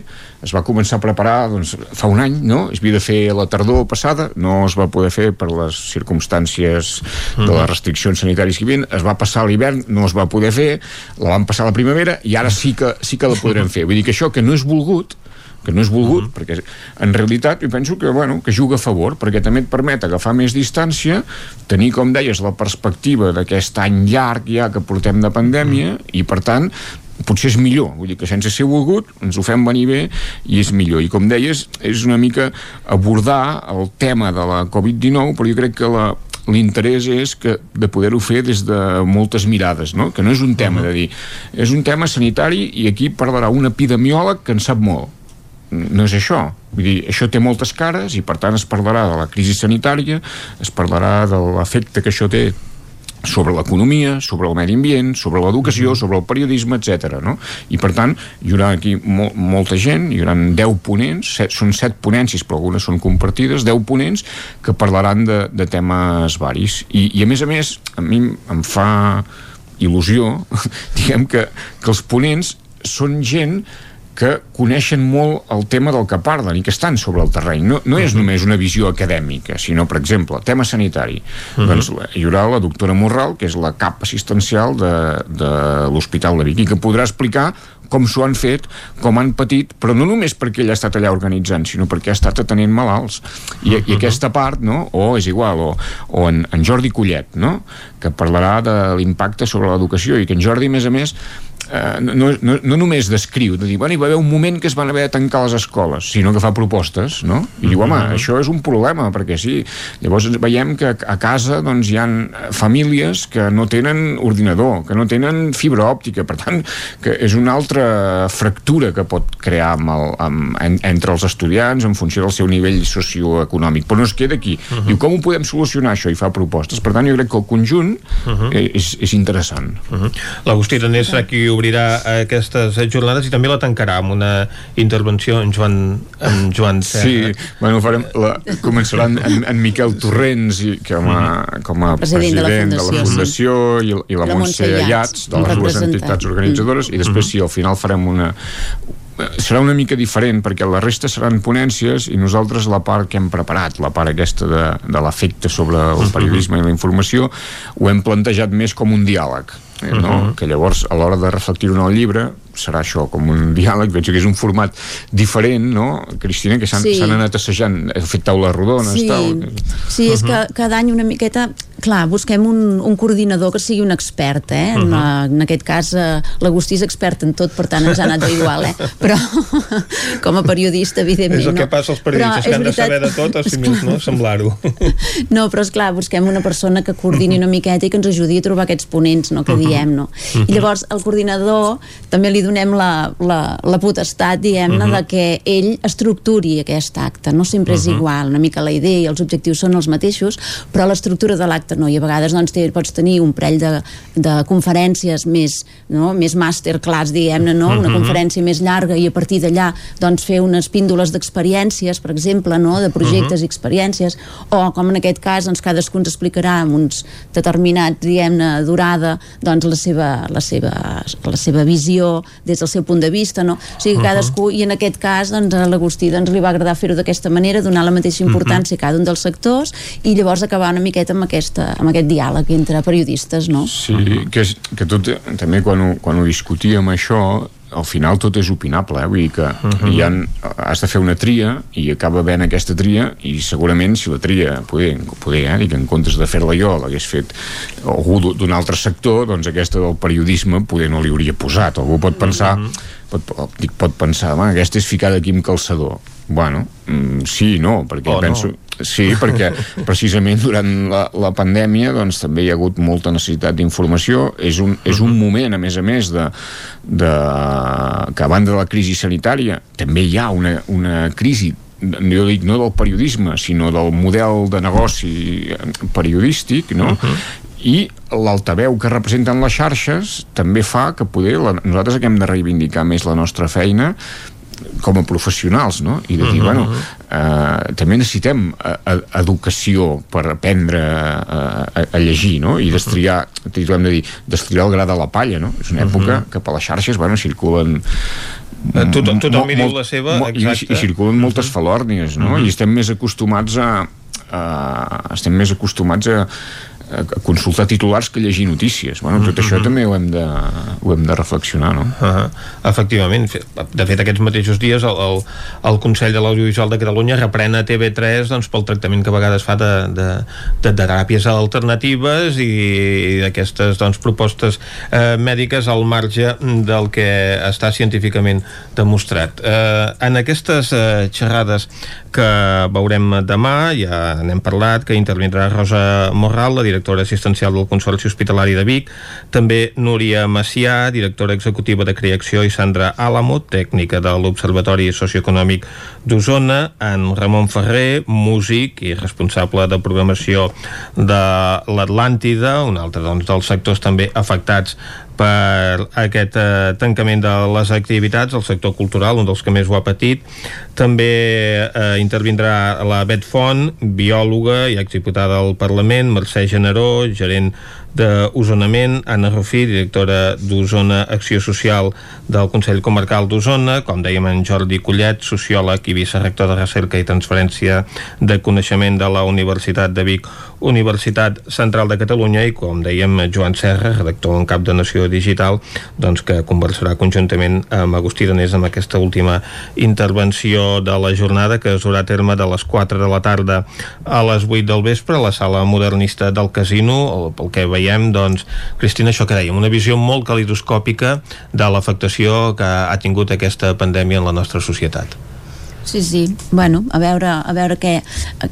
es va començar a preparar doncs, fa un any no? es havia de fer la tardor passada no es va poder fer per les circumstàncies de les restriccions sanitàries que hi havia es va passar l'hivern, no es va poder fer la van passar la primavera i ara sí que, sí que la podrem fer. Vull dir que això que no és volgut que no és volgut, uh -huh. perquè en realitat jo penso que, bueno, que juga a favor, perquè també et permet agafar més distància, tenir, com deies, la perspectiva d'aquest any llarg ja que portem de pandèmia, uh -huh. i per tant potser és millor, vull dir que sense ser volgut ens ho fem venir bé i és millor i com deies, és una mica abordar el tema de la Covid-19 però jo crec que la, l'interès és que de poder-ho fer des de moltes mirades, no? que no és un tema de dir, és un tema sanitari i aquí parlarà un epidemiòleg que en sap molt no és això. Vull dir, això té moltes cares i per tant es parlarà de la crisi sanitària, es parlarà de l'efecte que això té sobre l'economia, sobre el medi ambient, sobre l'educació, sobre el periodisme, etc. No? I per tant, hi haurà aquí mo molta gent, hi haurà 10 ponents, set, són 7 ponències, però algunes són compartides, 10 ponents que parlaran de, de temes varis. I, I a més a més, a mi em fa il·lusió, diguem que, que els ponents són gent que coneixen molt el tema del que parlen i que estan sobre el terreny. No, no és només una visió acadèmica, sinó, per exemple, tema sanitari. Uh -huh. Doncs hi haurà la doctora Morral, que és la cap assistencial de, de l'Hospital de Vic, i que podrà explicar com s'ho han fet, com han patit, però no només perquè ell ha estat allà organitzant, sinó perquè ha estat atenent malalts. I, uh -huh. i aquesta part, no? o és igual, o, o en, en Jordi Collet, no? que parlarà de l'impacte sobre l'educació, i que en Jordi, a més a més, eh, no, no, no només descriu, de dir, bueno, hi va haver un moment que es van haver de tancar les escoles, sinó que fa propostes, no? I diu, home, mm -hmm. això és un problema, perquè sí, llavors veiem que a casa doncs, hi ha famílies que no tenen ordinador, que no tenen fibra òptica, per tant, que és una altra fractura que pot crear amb el, amb, en, entre els estudiants en funció del seu nivell socioeconòmic, però no es queda aquí. Uh -huh. Diu, com ho podem solucionar això? I fa propostes. Per tant, jo crec que el conjunt uh -huh. és, és interessant. Uh -huh. L'Agustí serà qui obrirà aquestes jornades i també la tancarà amb una intervenció en Joan, en Joan Serra. Sí, bueno, farem la, començarà en, en, en Miquel Torrents i, que com a, mm-hmm. com a president, president de la Fundació, de la Fundació sí. i, i la, la Montse Ayats de les dues entitats organitzadores mm. i després mm. sí, al final farem una serà una mica diferent perquè la resta seran ponències i nosaltres la part que hem preparat, la part aquesta de, de l'efecte sobre el periodisme i la informació ho hem plantejat més com un diàleg no? Uh -huh. que llavors a l'hora de reflectir-ho en el llibre serà això, com un diàleg penso que és un format diferent, no? Cristina, que s'han sí. anat assajant heu fet taules rodones sí. tal. sí, és uh -huh. que cada any una miqueta clar, busquem un, un coordinador que sigui un expert, eh? Uh -huh. en, en aquest cas uh, l'Agustí és expert en tot per tant ens ha anat igual, eh? però com a periodista evidentment és el que passa als periodistes que han veritat... de saber de tot o si més no, semblar-ho no, però és clar, busquem una persona que coordini una miqueta i que ens ajudi a trobar aquests ponents no? que uh -huh diem, no? Uh -huh. I llavors el coordinador també li donem la, la, la potestat, diguem-ne, uh -huh. de que ell estructuri aquest acte. No sempre uh -huh. és igual, una mica la idea i els objectius són els mateixos, però l'estructura de l'acte no. I a vegades doncs, te, pots tenir un parell de, de conferències més, no? més masterclass, diguem-ne, no? Una uh -huh. conferència més llarga i a partir d'allà doncs, fer unes píndoles d'experiències, per exemple, no? de projectes uh -huh. i experiències, o com en aquest cas doncs, cadascú ens explicarà amb uns determinats, diguem-ne, durada, doncs, la, seva, la, seva, la seva visió des del seu punt de vista, no? O sigui, cadascú, uh -huh. i en aquest cas, doncs, a l'Agustí doncs, li va agradar fer-ho d'aquesta manera, donar la mateixa importància uh -huh. a cada un dels sectors i llavors acabar una miqueta amb, aquesta, amb aquest diàleg entre periodistes, no? Sí, que, és, que tot, també quan ho, quan ho discutíem això, al final tot és opinable, eh? vull dir que uh. -huh. hi han, has de fer una tria i acaba ben aquesta tria i segurament si la tria, poder, poder eh? que en comptes de fer-la jo l'hagués fet algú d'un altre sector doncs aquesta del periodisme poder no li hauria posat, algú pot pensar uh mhm. -huh. pot, dic, pot pensar, aquesta és ficada aquí amb calçador bueno, mm, sí i no, perquè oh, penso... No Sí, perquè precisament durant la, la pandèmia doncs, també hi ha hagut molta necessitat d'informació. És, un, és un moment, a més a més, de, de, que a banda de la crisi sanitària també hi ha una, una crisi jo dic no del periodisme, sinó del model de negoci periodístic, no? Uh -huh i l'altaveu que representen les xarxes també fa que poder la, nosaltres que hem de reivindicar més la nostra feina com a professionals, no? I de dir, uh -huh. bueno, eh, també necessitem eh, educació per aprendre a, a, a llegir, no? I destriar, hem de dir, destriar el gra de la palla, no? És una època uh -huh. que per les xarxes, bueno, circulen Tot, tothom hi diu la seva, exacte. I, i circulen moltes falòrnies, no? Uh -huh. I estem més acostumats a, a estem més acostumats a, a consultar titulars que llegir notícies. Bueno, tot mm -hmm. això també ho hem de, ho hem de reflexionar, no? Uh -huh. Efectivament. De fet, aquests mateixos dies el, el, el Consell de l'Audiovisual de Catalunya reprèn a TV3 doncs, pel tractament que a vegades fa de, de, de, de teràpies alternatives i, i d'aquestes doncs, propostes eh, mèdiques al marge del que està científicament demostrat. Eh, en aquestes eh, xerrades que veurem demà, ja n'hem parlat, que intervindrà Rosa Morral, la directora assistencial del Consorci Hospitalari de Vic, també Núria Macià, directora executiva de Creació, i Sandra Álamo, tècnica de l'Observatori Socioeconòmic d'Osona, en Ramon Ferrer, músic i responsable de programació de l'Atlàntida, un altre doncs, dels sectors també afectats per aquest eh, tancament de les activitats, el sector cultural, un dels que més ho ha patit. També eh, intervindrà la Bet Font, biòloga i exdiputada al Parlament, Mercè Generó, gerent d'Osonament, Anna Rufí, directora d'Osona Acció Social del Consell Comarcal d'Osona, com dèiem en Jordi Collet, sociòleg i vicerrector de Recerca i Transferència de Coneixement de la Universitat de Vic, Universitat Central de Catalunya i, com dèiem, Joan Serra, redactor en cap de Nació Digital, doncs que conversarà conjuntament amb Agustí Danés amb aquesta última intervenció de la jornada que es durà a terme de les 4 de la tarda a les 8 del vespre a la sala modernista del casino, pel que veiem, doncs, Cristina, això que dèiem, una visió molt calidoscòpica de l'afectació que ha tingut aquesta pandèmia en la nostra societat. Sí, sí, bueno, a veure, a veure què,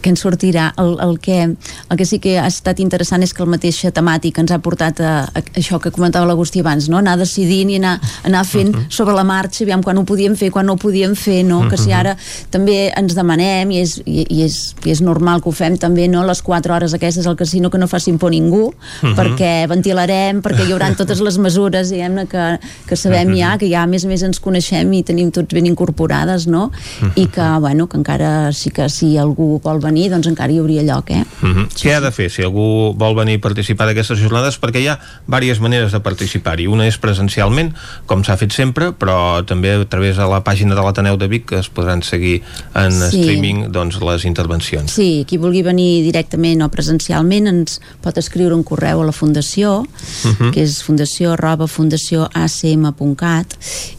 què ens sortirà. El, el, que, el que sí que ha estat interessant és que el mateixa temàtica ens ha portat a, a això que comentava l'Agustí abans, no? anar decidint i anar, anar fent uh mhm. -huh. sobre la marxa, aviam quan ho podíem fer, quan no ho podíem fer, no? Uh -huh. que si mhm. ara també ens demanem, i és, i, i, és, i és normal que ho fem també, no? les 4 hores aquestes al casino que no facin por ningú, uh mhm. -huh. perquè ventilarem, perquè hi haurà totes les mesures, diguem-ne, que, que sabem uh -huh. ja, que ja a més a més ens coneixem i tenim tots ben incorporades, no? Uh -huh. I que, bueno, que encara sí que si algú vol venir, doncs encara hi hauria lloc, eh? Uh -huh. Sí, Què ha de fer si algú vol venir a participar d'aquestes jornades? Perquè hi ha diverses maneres de participar-hi. Una és presencialment, com s'ha fet sempre, però també a través de la pàgina de l'Ateneu de Vic que es podran seguir en sí. streaming doncs, les intervencions. Sí, qui vulgui venir directament o presencialment ens pot escriure un correu a la Fundació, uh -huh. que és fundació arroba fundacioacm.cat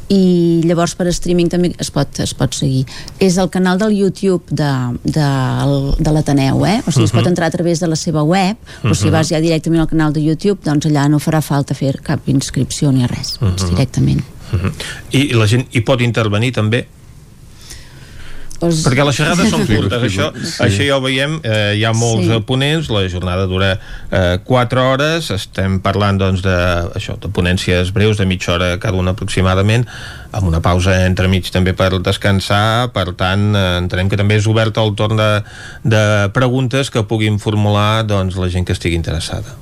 i llavors per streaming també es pot, es pot seguir és el canal del YouTube de, de, de l'Ateneu eh? o sigui, es pot mhm. entrar a través de la seva web uh -huh. o si mhm. vas ja directament al canal de YouTube doncs allà no farà falta fer cap inscripció ni res, uh -huh. directament uh -huh. i la gent hi pot intervenir també pues... perquè les xerrades són curtes, això, sí. això ja ho veiem, eh, hi ha molts sí. ponents, la jornada dura eh, 4 hores, estem parlant doncs, de, això, de ponències breus de mitja hora cada una aproximadament, amb una pausa entremig també per descansar, per tant eh, entenem que també és obert el torn de, de preguntes que puguin formular doncs, la gent que estigui interessada.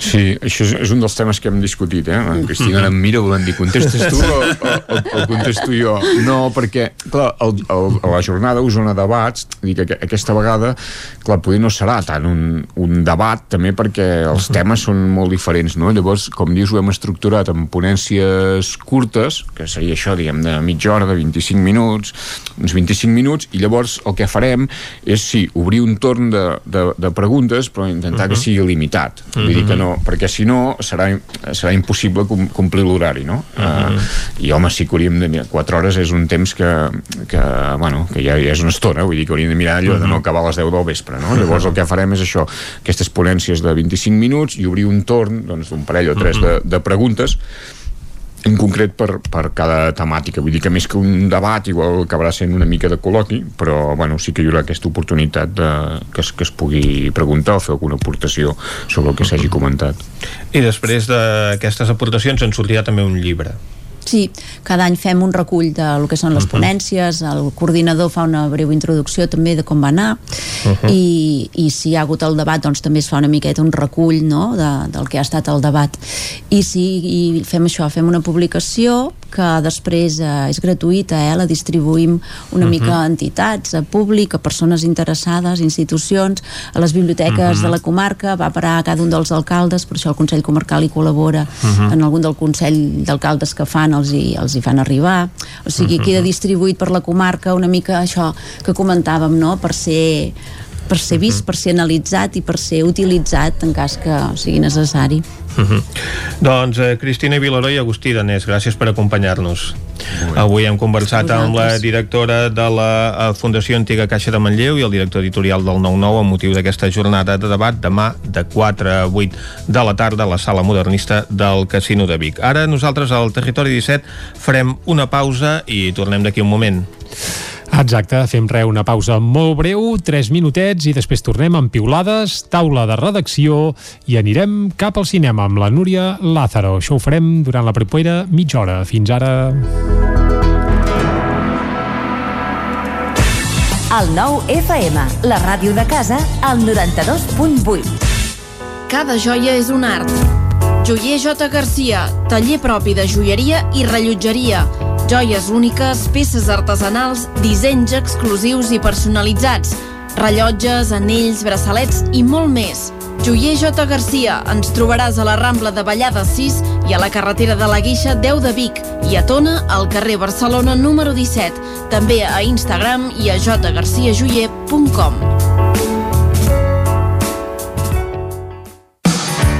Sí, això és, és un dels temes que hem discutit, eh? En Cristina em mira volent dir, contestes tu o, o, o contesto jo? No, perquè, clar, el, el, la jornada Osona Debats, dic que aquesta vegada, clar, potser no serà tant un, un debat, també perquè els temes són molt diferents, no? Llavors, com dius, ho hem estructurat en ponències curtes, que seria això, diguem, de mitja hora, de 25 minuts, uns 25 minuts, i llavors el que farem és, sí, obrir un torn de, de, de preguntes, però intentar uh -huh. que sigui limitat. Uh -huh. Vull dir que no, perquè si no serà, serà impossible com, complir l'horari, no? Uh -huh. uh, I home, sí que hauríem de mirar, 4 hores és un temps que, que, bueno, que ja, ja és una estona, vull dir que hauríem de mirar allò uh -huh. de no acabar a les 10 del vespre, no? Llavors el que farem és això, aquestes ponències de 25 minuts i obrir un torn doncs, d'un parell o tres uh -huh. de, de preguntes en concret per, per cada temàtica. Vull dir que més que un debat igual acabarà sent una mica de col·loqui però bueno, sí que hi haurà aquesta oportunitat de, que, es, que es pugui preguntar o fer alguna aportació sobre el que s'hagi comentat. I després d'aquestes aportacions en sortirà també un llibre Sí, cada any fem un recull de lo que són les uh -huh. ponències, el coordinador fa una breu introducció també de com va anar uh -huh. i, i si hi ha hagut el debat doncs també es fa una miqueta un recull no, de, del que ha estat el debat i sí, i fem això, fem una publicació que després eh, és gratuïta, eh? la distribuïm una uh. -huh. mica a entitats, a públic, a persones interessades, institucions, a les biblioteques uh -huh. de la comarca, va parar a cada un dels alcaldes, per això el Consell Comarcal hi col·labora uh. -huh. en algun del Consell d'Alcaldes que fan, els hi, els hi fan arribar, o sigui, uh mhm. -huh. queda distribuït per la comarca una mica això que comentàvem, no?, per ser per ser vist, per ser analitzat i per ser utilitzat en cas que sigui necessari. Uh -huh. Doncs eh, Cristina Vilaró i Agustí Danés, gràcies per acompanyar-nos. Avui hem conversat Vosaltres. amb la directora de la eh, Fundació Antiga Caixa de Manlleu i el director editorial del 9-9 amb motiu d'aquesta jornada de debat demà de 4 a 8 de la tarda a la sala modernista del Casino de Vic. Ara nosaltres al Territori 17 farem una pausa i tornem d'aquí un moment. Exacte, fem re una pausa molt breu, 3 minutets i després tornem amb piulades, taula de redacció i anirem cap al cinema amb la Núria Lázaro. Això ho farem durant la propera mitja hora. Fins ara. El nou FM, la ràdio de casa, al 92.8. Cada joia és un art. Joier J. Garcia, taller propi de joieria i rellotgeria Joies úniques, peces artesanals, dissenys exclusius i personalitzats. Rellotges, anells, braçalets i molt més. Joier J. Garcia, ens trobaràs a la Rambla de Vallada 6 i a la carretera de la Guixa 10 de Vic i a Tona, al carrer Barcelona número 17. També a Instagram i a jgarciajoyer.com.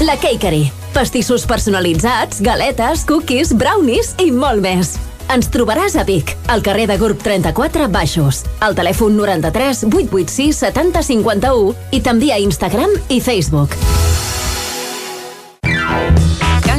La Cakery. Pastissos personalitzats, galetes, cookies, brownies i molt més. Ens trobaràs a Vic, al carrer de Gurb 34 Baixos, al telèfon 93 886 70 51 i també a Instagram i Facebook.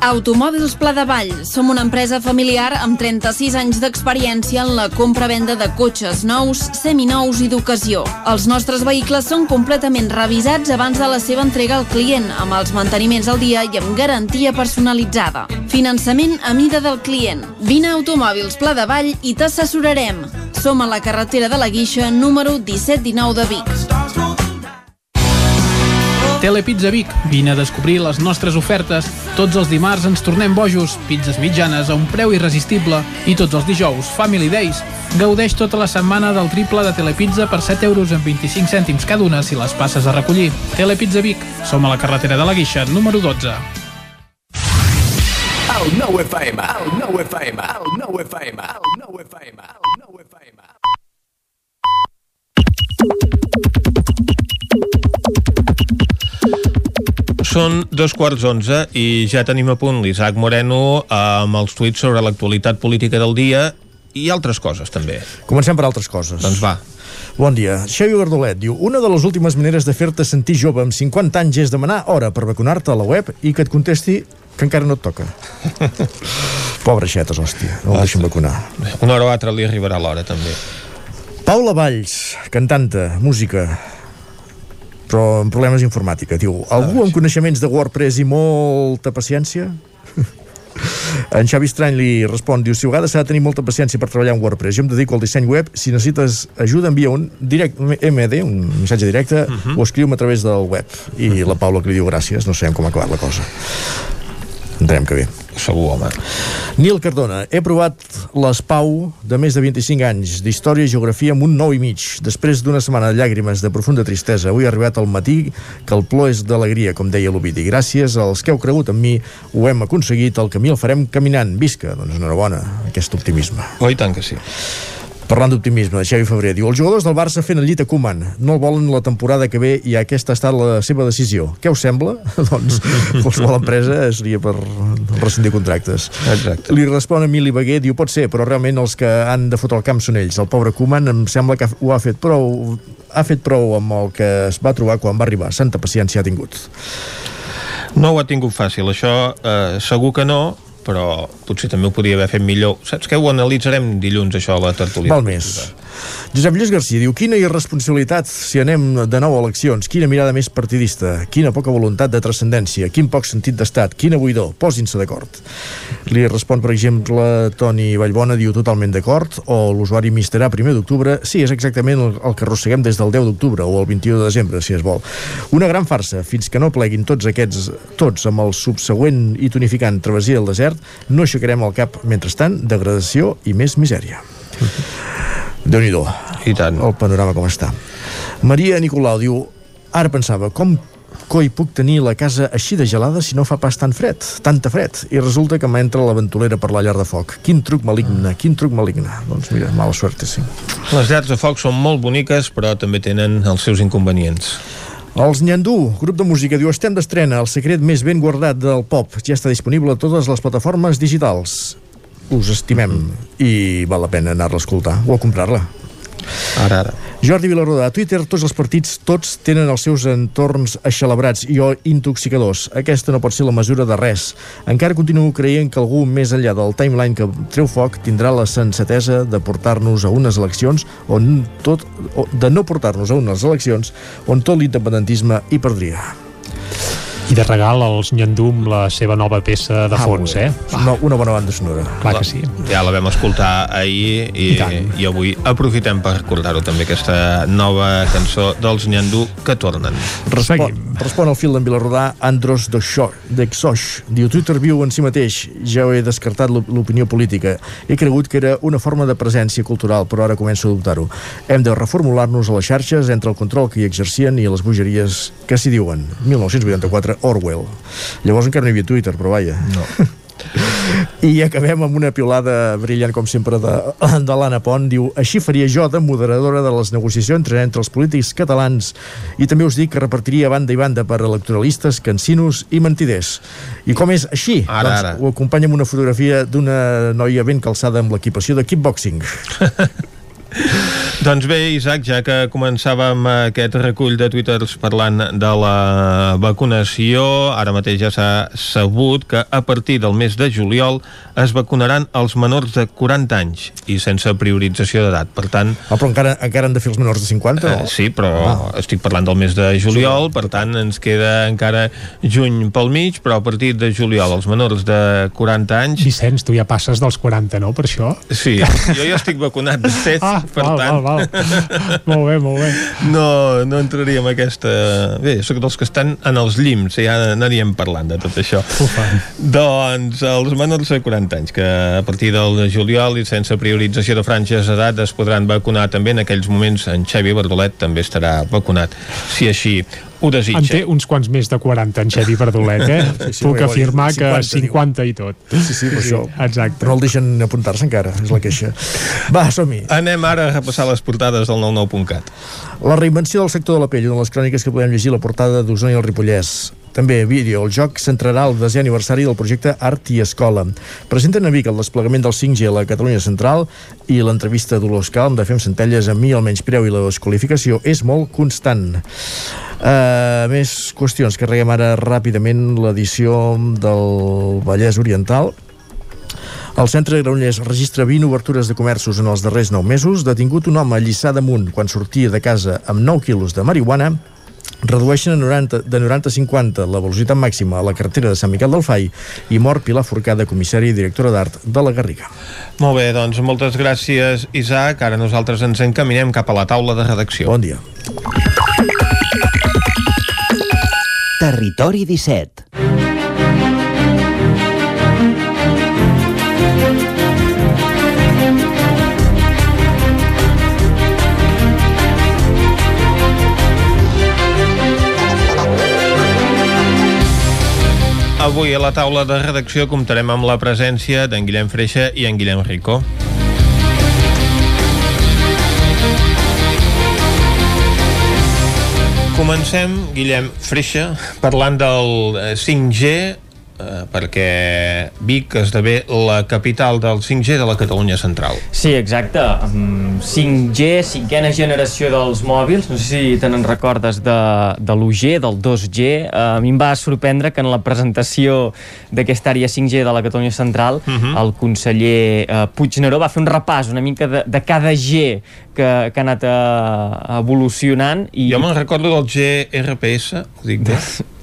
Automòbils Pla de Vall. Som una empresa familiar amb 36 anys d'experiència en la compra-venda de cotxes nous, seminous i d'ocasió. Els nostres vehicles són completament revisats abans de la seva entrega al client, amb els manteniments al dia i amb garantia personalitzada. Finançament a mida del client. Vine a Automòbils Pla de Vall i t'assessorarem. Som a la carretera de la Guixa, número 1719 de Vic. Telepizza Vic. Vine a descobrir les nostres ofertes. Tots els dimarts ens tornem bojos, pizzas mitjanes a un preu irresistible i tots els dijous, Family Days. Gaudeix tota la setmana del triple de Telepizza per 7 euros amb 25 cèntims cada una si les passes a recollir. Telepizza Vic. Som a la carretera de la Guixa, número 12. El 9 FM, el 9 FM, el 9 FM, el 9 FM, el 9 FM. Són dos quarts onze i ja tenim a punt l'Isaac Moreno amb els tuits sobre l'actualitat política del dia i altres coses també. Comencem per altres coses. Doncs va. Bon dia. Xavi Verdolet diu Una de les últimes maneres de fer-te sentir jove amb 50 anys és demanar hora per vacunar-te a la web i que et contesti que encara no et toca. Pobre xetes, hòstia. No el deixen vacunar. Una hora o altra li arribarà l'hora també. Paula Valls, cantanta, música, però amb problemes d'informàtica. Diu, algú amb coneixements de WordPress i molta paciència? En Xavi Estrany li respon, diu, si a vegades s'ha de tenir molta paciència per treballar en WordPress. Jo em dedico al disseny web, si necessites ajuda envia un direct, MD, un missatge directe, uh -huh. o escriu-me a través del web. I la Paula que li diu gràcies, no sabem com ha acabat la cosa. Entenem que bé. Segur, home. Nil Cardona, he provat l'ESPAU de més de 25 anys d'història i geografia amb un 9 i mig. Després d'una setmana de llàgrimes de profunda tristesa, avui ha arribat al matí que el plor és d'alegria, com deia l'Ovidi. Gràcies als que heu cregut en mi, ho hem aconseguit, el camí el farem caminant. Visca, doncs enhorabona, aquest optimisme. Oh, tant que sí. Parlant d'optimisme, Xavi Febrer diu Els jugadors del Barça fent el llit a Koeman No el volen la temporada que ve i aquesta ha estat la seva decisió. Què us sembla? doncs qualsevol empresa seria per rescindir contractes. Exacte. Li respon Emili Beguer, diu pot ser, però realment els que han de fotre el camp són ells. El pobre Koeman em sembla que ho ha fet prou ha fet prou amb el que es va trobar quan va arribar. Santa paciència ha tingut. No ho ha tingut fàcil, això eh, segur que no, però potser també ho podria haver fet millor. Saps què? Ho analitzarem dilluns, això, a la tertúlia. Val més. Josep Lluís Garcia diu Quina irresponsabilitat si anem de nou a eleccions? Quina mirada més partidista? Quina poca voluntat de transcendència? Quin poc sentit d'estat? Quina buidor? Posin-se d'acord. Li respon, per exemple, Toni Vallbona Diu totalment d'acord O l'usuari Misterà primer d'octubre. Sí, és exactament el, que arrosseguem des del 10 d'octubre O el 21 de desembre, si es vol. Una gran farsa. Fins que no pleguin tots aquests Tots amb el subsegüent i tonificant Travessia del desert No aixecarem el cap Mentrestant, degradació i més misèria déu nhi I tant. El panorama com està. Maria Nicolau diu, ara pensava, com coi puc tenir la casa així de gelada si no fa pas tan fred, tanta fred? I resulta que m'entra la ventolera per la llar de foc. Quin truc maligne, quin truc maligne. Doncs mira, mala sort, sí. Les llars de foc són molt boniques, però també tenen els seus inconvenients. Els Nyandú, grup de música, diu estem d'estrena, el secret més ben guardat del pop. Ja està disponible a totes les plataformes digitals. Us estimem i val la pena anar-la a escoltar o a comprar-la. Ara, ara. Jordi Vilarrodà, a Twitter tots els partits tots tenen els seus entorns aixelebrats i o intoxicadors. Aquesta no pot ser la mesura de res. Encara continuo creient que algú més enllà del timeline que treu foc tindrà la sensatesa de portar-nos a unes eleccions on tot, de no portar-nos a unes eleccions on tot l'independentisme hi perdria. I de regal als Nyandum la seva nova peça de fons, eh? Una, una bona banda sonora. Clar que sí. Ja la vam escoltar ahir i, I, i avui aprofitem per recordar-ho també, aquesta nova cançó dels Nyandú que tornen. Respon, respon al fil d'en Vilarrodà Andros d'Exoix. Diu, Twitter viu en si mateix. Ja ho he descartat l'op- l'opinió política. He cregut que era una forma de presència cultural, però ara començo a dubtar-ho. Hem de reformular-nos a les xarxes entre el control que hi exercien i les bogeries que s'hi diuen. 1984, Orwell. Llavors encara no hi havia Twitter, però vaja. No. I acabem amb una piulada brillant, com sempre, de, de l'Anna Pont. Diu, així faria jo de moderadora de les negociacions entre, entre els polítics catalans. I també us dic que repartiria banda i banda per electoralistes, cansinos i mentiders. I com és així? Ara, doncs ara. ho acompanya amb una fotografia d'una noia ben calçada amb l'equipació de kickboxing. Doncs bé, Isaac, ja que començàvem aquest recull de twitters parlant de la vacunació, ara mateix ja s'ha sabut que a partir del mes de juliol es vacunaran els menors de 40 anys i sense priorització d'edat. Per tant... Ah, però encara, encara han de fer els menors de 50? Eh, sí, però ah. estic parlant del mes de juliol, per tant ens queda encara juny pel mig, però a partir de juliol els menors de 40 anys... Vicenç, tu ja passes dels 40, no, per això? Sí, jo ja estic vacunat de 7, Ah, per val, tant... val, val. molt bé, molt bé. No, no entraríem en aquesta... Bé, sóc dels que estan en els llims, ja anaríem parlant de tot això. Ufa. Doncs els menors de 40 anys, que a partir del juliol i sense priorització de franges d'edat es podran vacunar també en aquells moments en Xavi Bardolet també estarà vacunat, si així ho En té desitja. uns quants més de 40, en Xevi Verdolet, eh? Sí, sí, Puc afirmar dit, que 50, 50 i tot. Sí, sí, per això. Exacte. Però no el deixen apuntar-se encara, és la queixa. Va, som-hi. Anem ara a repassar les portades del 99.cat. La reinvenció del sector de la pell, una de les cròniques que podem llegir a la portada d'Osona i el Ripollès. També vídeo, el joc centrarà el desè aniversari del projecte Art i Escola. Presenten a Vic el desplegament del 5G a la Catalunya Central i l'entrevista d'Olors Calm de Fem Centelles a mi el menyspreu i la desqualificació és molt constant. Uh, més qüestions, carreguem ara ràpidament l'edició del Vallès Oriental. El centre de Granollers registra 20 obertures de comerços en els darrers 9 mesos. Detingut un home a Lliçà damunt quan sortia de casa amb 9 quilos de marihuana redueixen a 90, de 90 a 50 la velocitat màxima a la carretera de Sant Miquel del Fai i mor Pilar Forcada, comissària i directora d'art de la Garriga. Molt bé, doncs moltes gràcies, Isaac. Ara nosaltres ens encaminem cap a la taula de redacció. Bon dia. Territori 17. Avui a la taula de redacció comptarem amb la presència d'en Guillem Freixa i en Guillem Rico. Comencem, Guillem Freixa, parlant del eh, 5G, eh, perquè Vic esdevé la capital del 5G de la Catalunya Central. Sí, exacte. Amb 5G, cinquena generació dels mòbils, no sé si te n'en recordes de, de l'1G, del 2G. Eh, a mi em va sorprendre que en la presentació d'aquesta àrea 5G de la Catalunya Central Mhm. uh -huh. el conseller eh, Puigneró va fer un repàs una mica de, de cada G que, que ha anat eh, evolucionant. I... Jo me'n recordo del GRPS, ho dic bé?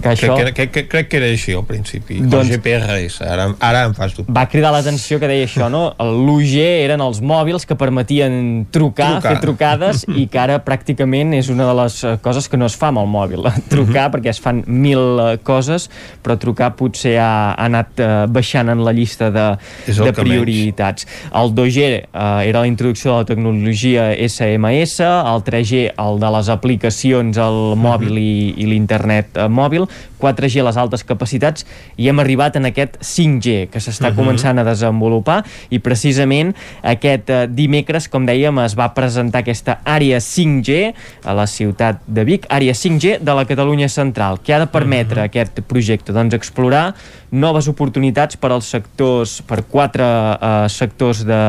que això... Crec, que, que, crec que era així al principi, Doncs- el GPRS, ara, ara em fas dubtar. va cridar l'atenció que deia això, no? L'UG eren els mòbils que permetien trucar, Trucar. fer trucades, i que ara pràcticament és una de les eh, coses que no es fa amb el mòbil. Trucar, perquè es fan mil eh, coses, però trucar potser ha, ha anat eh, baixant en la llista de, de prioritats. El 2G eh, era la introducció de la tecnologia SMS, el 3G el de les aplicacions al mòbil i, i l'internet mòbil, 4G les altes capacitats i hem arribat en aquest 5G que s'està Mhm. començant a desenvolupar i precisament aquest eh, dimecres, com dèiem, es va presentar aquesta àrea 5G a la ciutat de Vic, àrea 5G de la Catalunya Central. Què ha de permetre aquest projecte? Doncs explorar noves oportunitats per als sectors, per quatre eh, sectors de,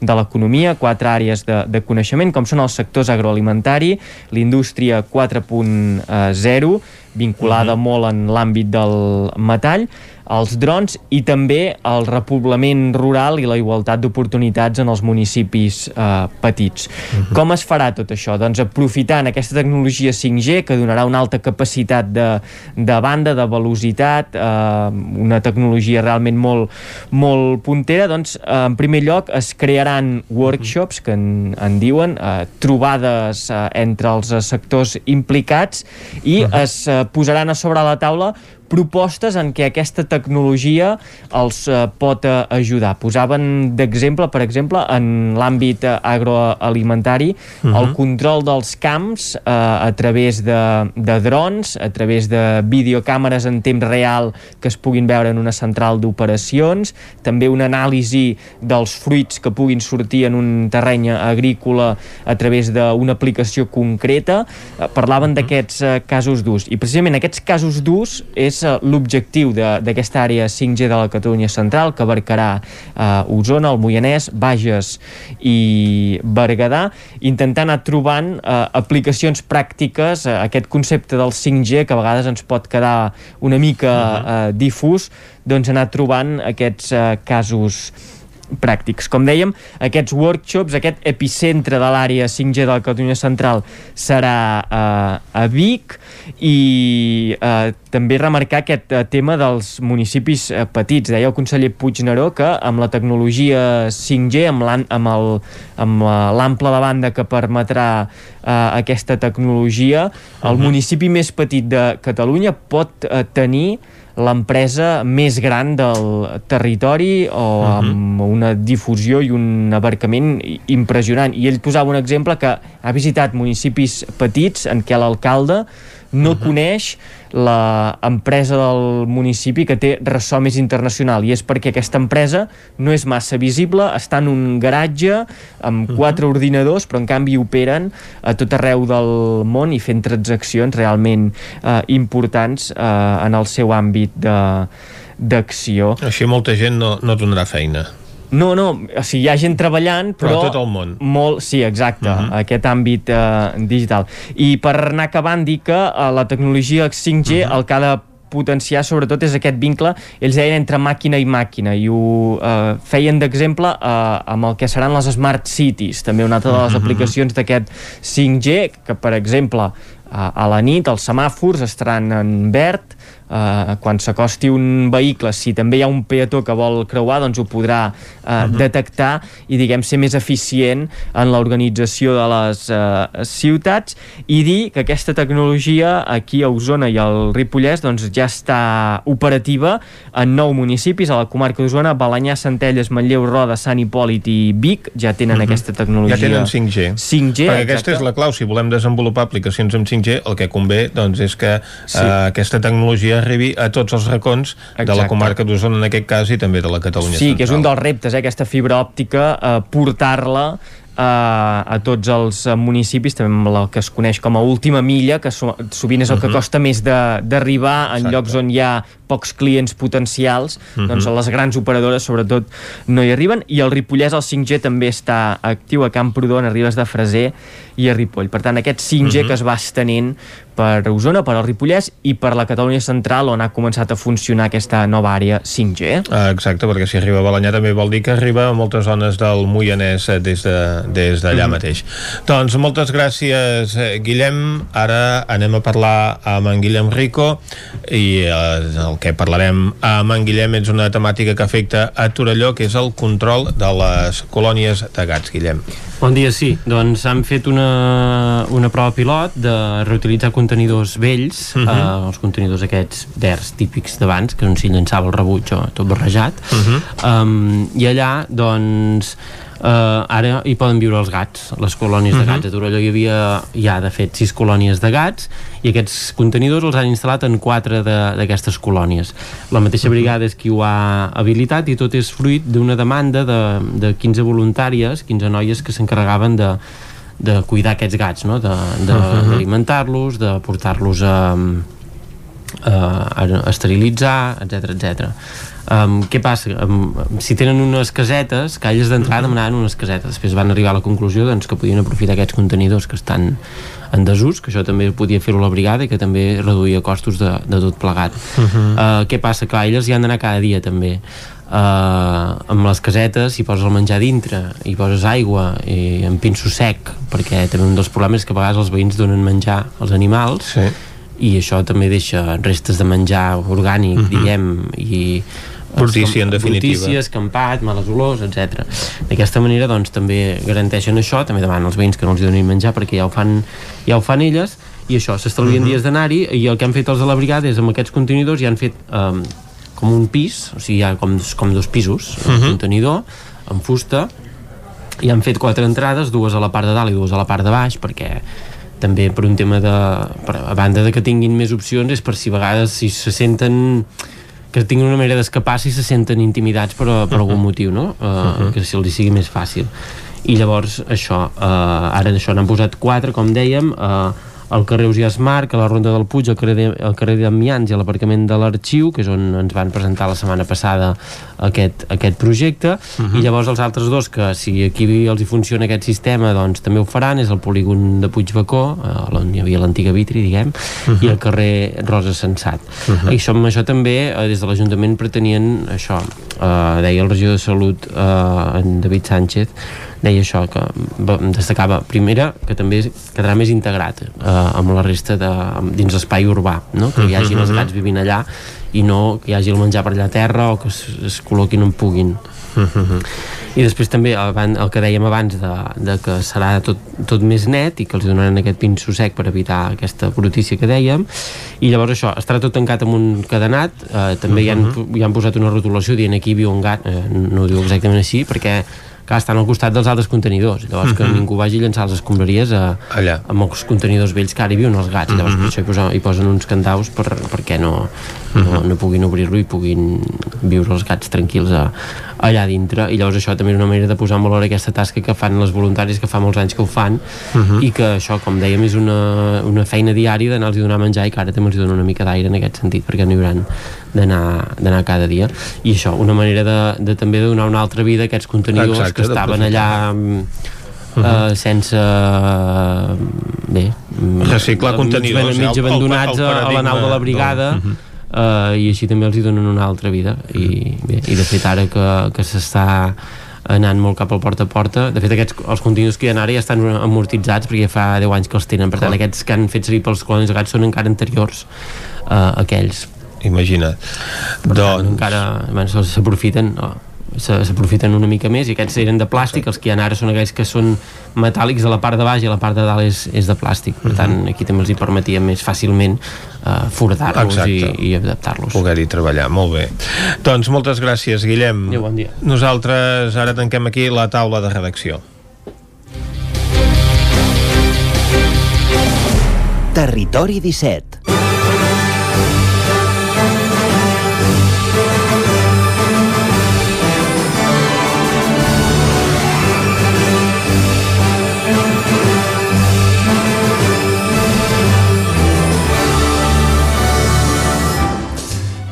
de l'economia, quatre àrees de, de coneixement, com són els sectors agroalimentari, l'indústria 4.0, vinculada molt en l'àmbit del metall, els drons i també el repoblament rural i la igualtat d'oportunitats en els municipis eh, petits. Com es farà tot això? Doncs aprofitant aquesta tecnologia 5G que donarà una alta capacitat de, de banda, de velocitat, eh, una tecnologia realment molt, molt puntera, doncs eh, en primer lloc es crearan workshops que en, en diuen, eh, trobades eh, entre els sectors implicats i es eh, posaran a sobre la taula propostes en què aquesta tecnologia els eh, pot eh, ajudar. Posaven d'exemple, per exemple, en l'àmbit eh, agroalimentari, Mhm. el control dels camps eh, a través de, de drons, a través de videocàmeres en temps real que es puguin veure en una central d'operacions, també una anàlisi dels fruits que puguin sortir en un terreny agrícola a través d'una aplicació concreta. Eh, parlaven d'aquests eh, casos d'ús. I precisament aquests casos d'ús és eh, l'objectiu d'aquesta àrea 5G de la Catalunya Central, que abarcarà eh, Osona, el Moianès, Bages i Berguedà, intentant anar trobant eh, aplicacions pràctiques, eh, aquest concepte del 5G, que a vegades ens pot quedar una mica eh, difús, doncs anar trobant aquests eh, casos pràctics. Com dèiem, aquests workshops, aquest epicentre de l'àrea 5G de la Catalunya Central serà eh, a Vic i eh, també remarcar aquest eh, tema dels municipis eh, petits. Deia el conseller Puigneró que amb la tecnologia 5G, amb l'ample de banda que permetrà eh, aquesta tecnologia, el municipi més petit de Catalunya pot eh, tenir l'empresa més gran del territori o amb una difusió i un abarcament impressionant. I ell posava un exemple que ha visitat municipis petits en què l'alcalde no coneix l'empresa del municipi que té ressò més internacional i és perquè aquesta empresa no és massa visible, està en un garatge amb quatre ordinadors però en canvi operen a tot arreu del món i fent transaccions realment eh, importants eh, en el seu àmbit de d'acció. Així molta gent no, no donarà feina. No, no, o sigui, hi ha gent treballant, Però però... tot el món. Molt, sí, exacte, uh Mhm. -huh. aquest àmbit eh, digital. I per anar acabant, dir que eh, la tecnologia 5G el que ha de potenciar sobretot és aquest vincle, ells deien entre màquina i màquina i ho eh, feien d'exemple eh, amb el que seran les Smart Cities, també una altra de les Mhm. aplicacions d'aquest 5G, que per exemple a, a la nit els semàfors estaran en verd Uh, quan s'acosti un vehicle si també hi ha un peató que vol creuar doncs ho podrà uh, detectar i diguem ser més eficient en l'organització de les uh, ciutats i dir que aquesta tecnologia aquí a Osona i al Ripollès doncs ja està operativa en nou municipis a la comarca d'Osona, Balanyà, Centelles, Manlleu, Roda, Sant Hipòlit i Vic ja tenen aquesta tecnologia Ja tenen 5G. 5G, Perquè aquesta és la clau. Si volem desenvolupar aplicacions amb 5G, el que convé doncs, és que Sí. eh, aquesta tecnologia arribi a tots els racons de la Exacte. comarca d'Osona en aquest cas i també de la Catalunya Sí, que és un central. dels reptes, eh, aquesta fibra òptica, eh, portar-la eh, a tots els eh, municipis, també amb la que es coneix com a última milla, que so, sovint és el que Mhm. costa més d'arribar en Exacte. llocs on hi ha pocs clients potencials, Mhm. doncs les grans operadores sobretot no hi arriben, i el Ripollès el 5G també està actiu a Camprodon, a Ribes de Freser i a Ripoll. Per tant, aquest 5G Mhm. que es va estenent per Osona, per al Ripollès i per la Catalunya central on ha començat a funcionar aquesta nova àrea 5G. Ah, exacte, perquè si arriba a Balanyà també vol dir que arriba a moltes zones del Moianès eh, des d'allà de, des d'allà Mhm. mateix. Doncs moltes gràcies, eh, Guillem. Ara anem a parlar amb en Guillem Rico i eh, el que parlarem amb en Guillem és una temàtica que afecta a Torelló, que és el control de les colònies de gats, Guillem. Bon dia, sí. Doncs han fet una, una prova pilot de reutilitzar contenidors vells, uh Mhm. -huh. eh, els contenidors aquests verds típics d'abans, que on s'hi llançava el rebuig o tot barrejat. Uh Uh. -huh. um, I allà, doncs, Uh, ara hi poden viure els gats, les colònies uh -huh. de gats. A Torelló hi havia ja, de fet, sis colònies de gats i aquests contenidors els han instal·lat en quatre de- d'aquestes colònies. La mateixa brigada és qui ho ha habilitat i tot és fruit d'una demanda de, de 15 voluntàries, 15 noies que s'encarregaven de, de cuidar aquests gats, no? Mhm. d'alimentar-los, de, de portar-los a, a, a esterilitzar, etc etc. Um, què passa? Um, si tenen unes casetes, que elles d'entrada demanaven unes casetes, després van arribar a la conclusió doncs, que podien aprofitar aquests contenidors que estan en desús, que això també podia fer-ho la brigada i que també reduïa costos de, de tot plegat. Uh -huh. uh, què passa? Que elles hi han d'anar cada dia també. Uh, amb les casetes hi poses el menjar dintre hi poses aigua i en pinso sec perquè també un dels problemes és que a vegades els veïns donen menjar als animals sí. i això també deixa restes de menjar orgànic, uh -huh. diguem i Brutícia, en definitiva. brutícia, escampat, males olors, etc. D'aquesta manera doncs també garanteixen això, també demanen als veïns que no els donin menjar perquè ja ho fan, ja ho fan elles i això, s'estalvien uh -huh. dies d'anar-hi i el que han fet els de la brigada és amb aquests contenidors ja han fet um, com un pis, o sigui, hi ha com, com dos pisos, un uh -huh. contenidor amb fusta i han fet quatre entrades, dues a la part de dalt i dues a la part de baix perquè també per un tema de per, a banda de que tinguin més opcions és per si a vegades si se senten que tinguin una manera d'escapar si se senten intimidats per, per algun motiu no? Uh, uh -huh. que si els sigui més fàcil i llavors això uh, ara d'això n'han posat quatre com dèiem uh, al carrer Ausiàs Marc, a la Ronda del Puig, al carrer, de, al carrer d'Amians i a l'aparcament de l'Arxiu, que és on ens van presentar la setmana passada aquest, aquest projecte, uh -huh. i llavors els altres dos, que si aquí els hi funciona aquest sistema, doncs també ho faran, és el polígon de Puigbacó, eh, on hi havia l'antiga Vitri, diguem, uh -huh. i el carrer Rosa Sensat. Uh -huh. I això, amb això també, eh, des de l'Ajuntament pretenien això, eh, deia el regidor de Salut, eh, en David Sánchez, deia això, que destacava. Primera, que també quedarà més integrat eh, amb la resta de, dins l'espai urbà, no? que hi hagi els gats vivint allà i no que hi hagi el menjar per allà a terra o que es, es col·loquin on puguin. I després també el, el que dèiem abans de, de que serà tot, tot més net i que els donaran aquest pinso sec per evitar aquesta brutícia que dèiem. I llavors això, estarà tot tancat amb un cadenat. Eh, també uh -huh. hi, han, hi han posat una rotulació dient aquí viu un gat eh, no ho diu exactament així perquè que estan al costat dels altres contenidors llavors uh -huh. que ningú vagi a llançar les escombraries a, Allà. amb els contenidors vells que ara hi viuen els gats i llavors uh -huh. per això hi posen, hi posen uns candaus per, perquè no, no, no puguin obrir-lo i puguin viure els gats tranquils a, allà dintre i llavors això també és una manera de posar en valor aquesta tasca que fan les voluntaris que fa molts anys que ho fan Uh -huh. i que això com dèiem és una, una feina diària d'anar-los a donar menjar i que ara també els dona una mica d'aire en aquest sentit perquè no hi hauran d'anar cada dia. I això, una manera de, de també de donar una altra vida a aquests contenidors Exacte, que estaven allà mm, Uh -huh. uh, sense bé Reciclar mig- contenidors, mig, eh, el- abandonats el a, la nau de la brigada del- Mhm. uh, i així també els hi donen una altra vida. I, bé, i de fet ara que, que s'està anant molt cap al porta a porta de fet aquests, els contenidors que hi ha ara ja estan amortitzats perquè ja fa 10 anys que els tenen. Per tant aquests que han fet servir pels colònies de gats són encara anteriors uh, aquells imagina't per doncs... tant, encara bueno, s'aprofiten no? se- s'aprofiten una mica més i aquests eren de plàstic, els que hi ha ara són aquells que són metàl·lics a la part de baix i a la part de dalt és, és de plàstic, per tant aquí també els hi permetia més fàcilment uh, foradar-los i, i adaptar-los. Poder-hi treballar, molt bé. Doncs moltes gràcies Guillem. Adéu, bon dia. nosaltres ara tanquem aquí la taula de redacció. Territori 17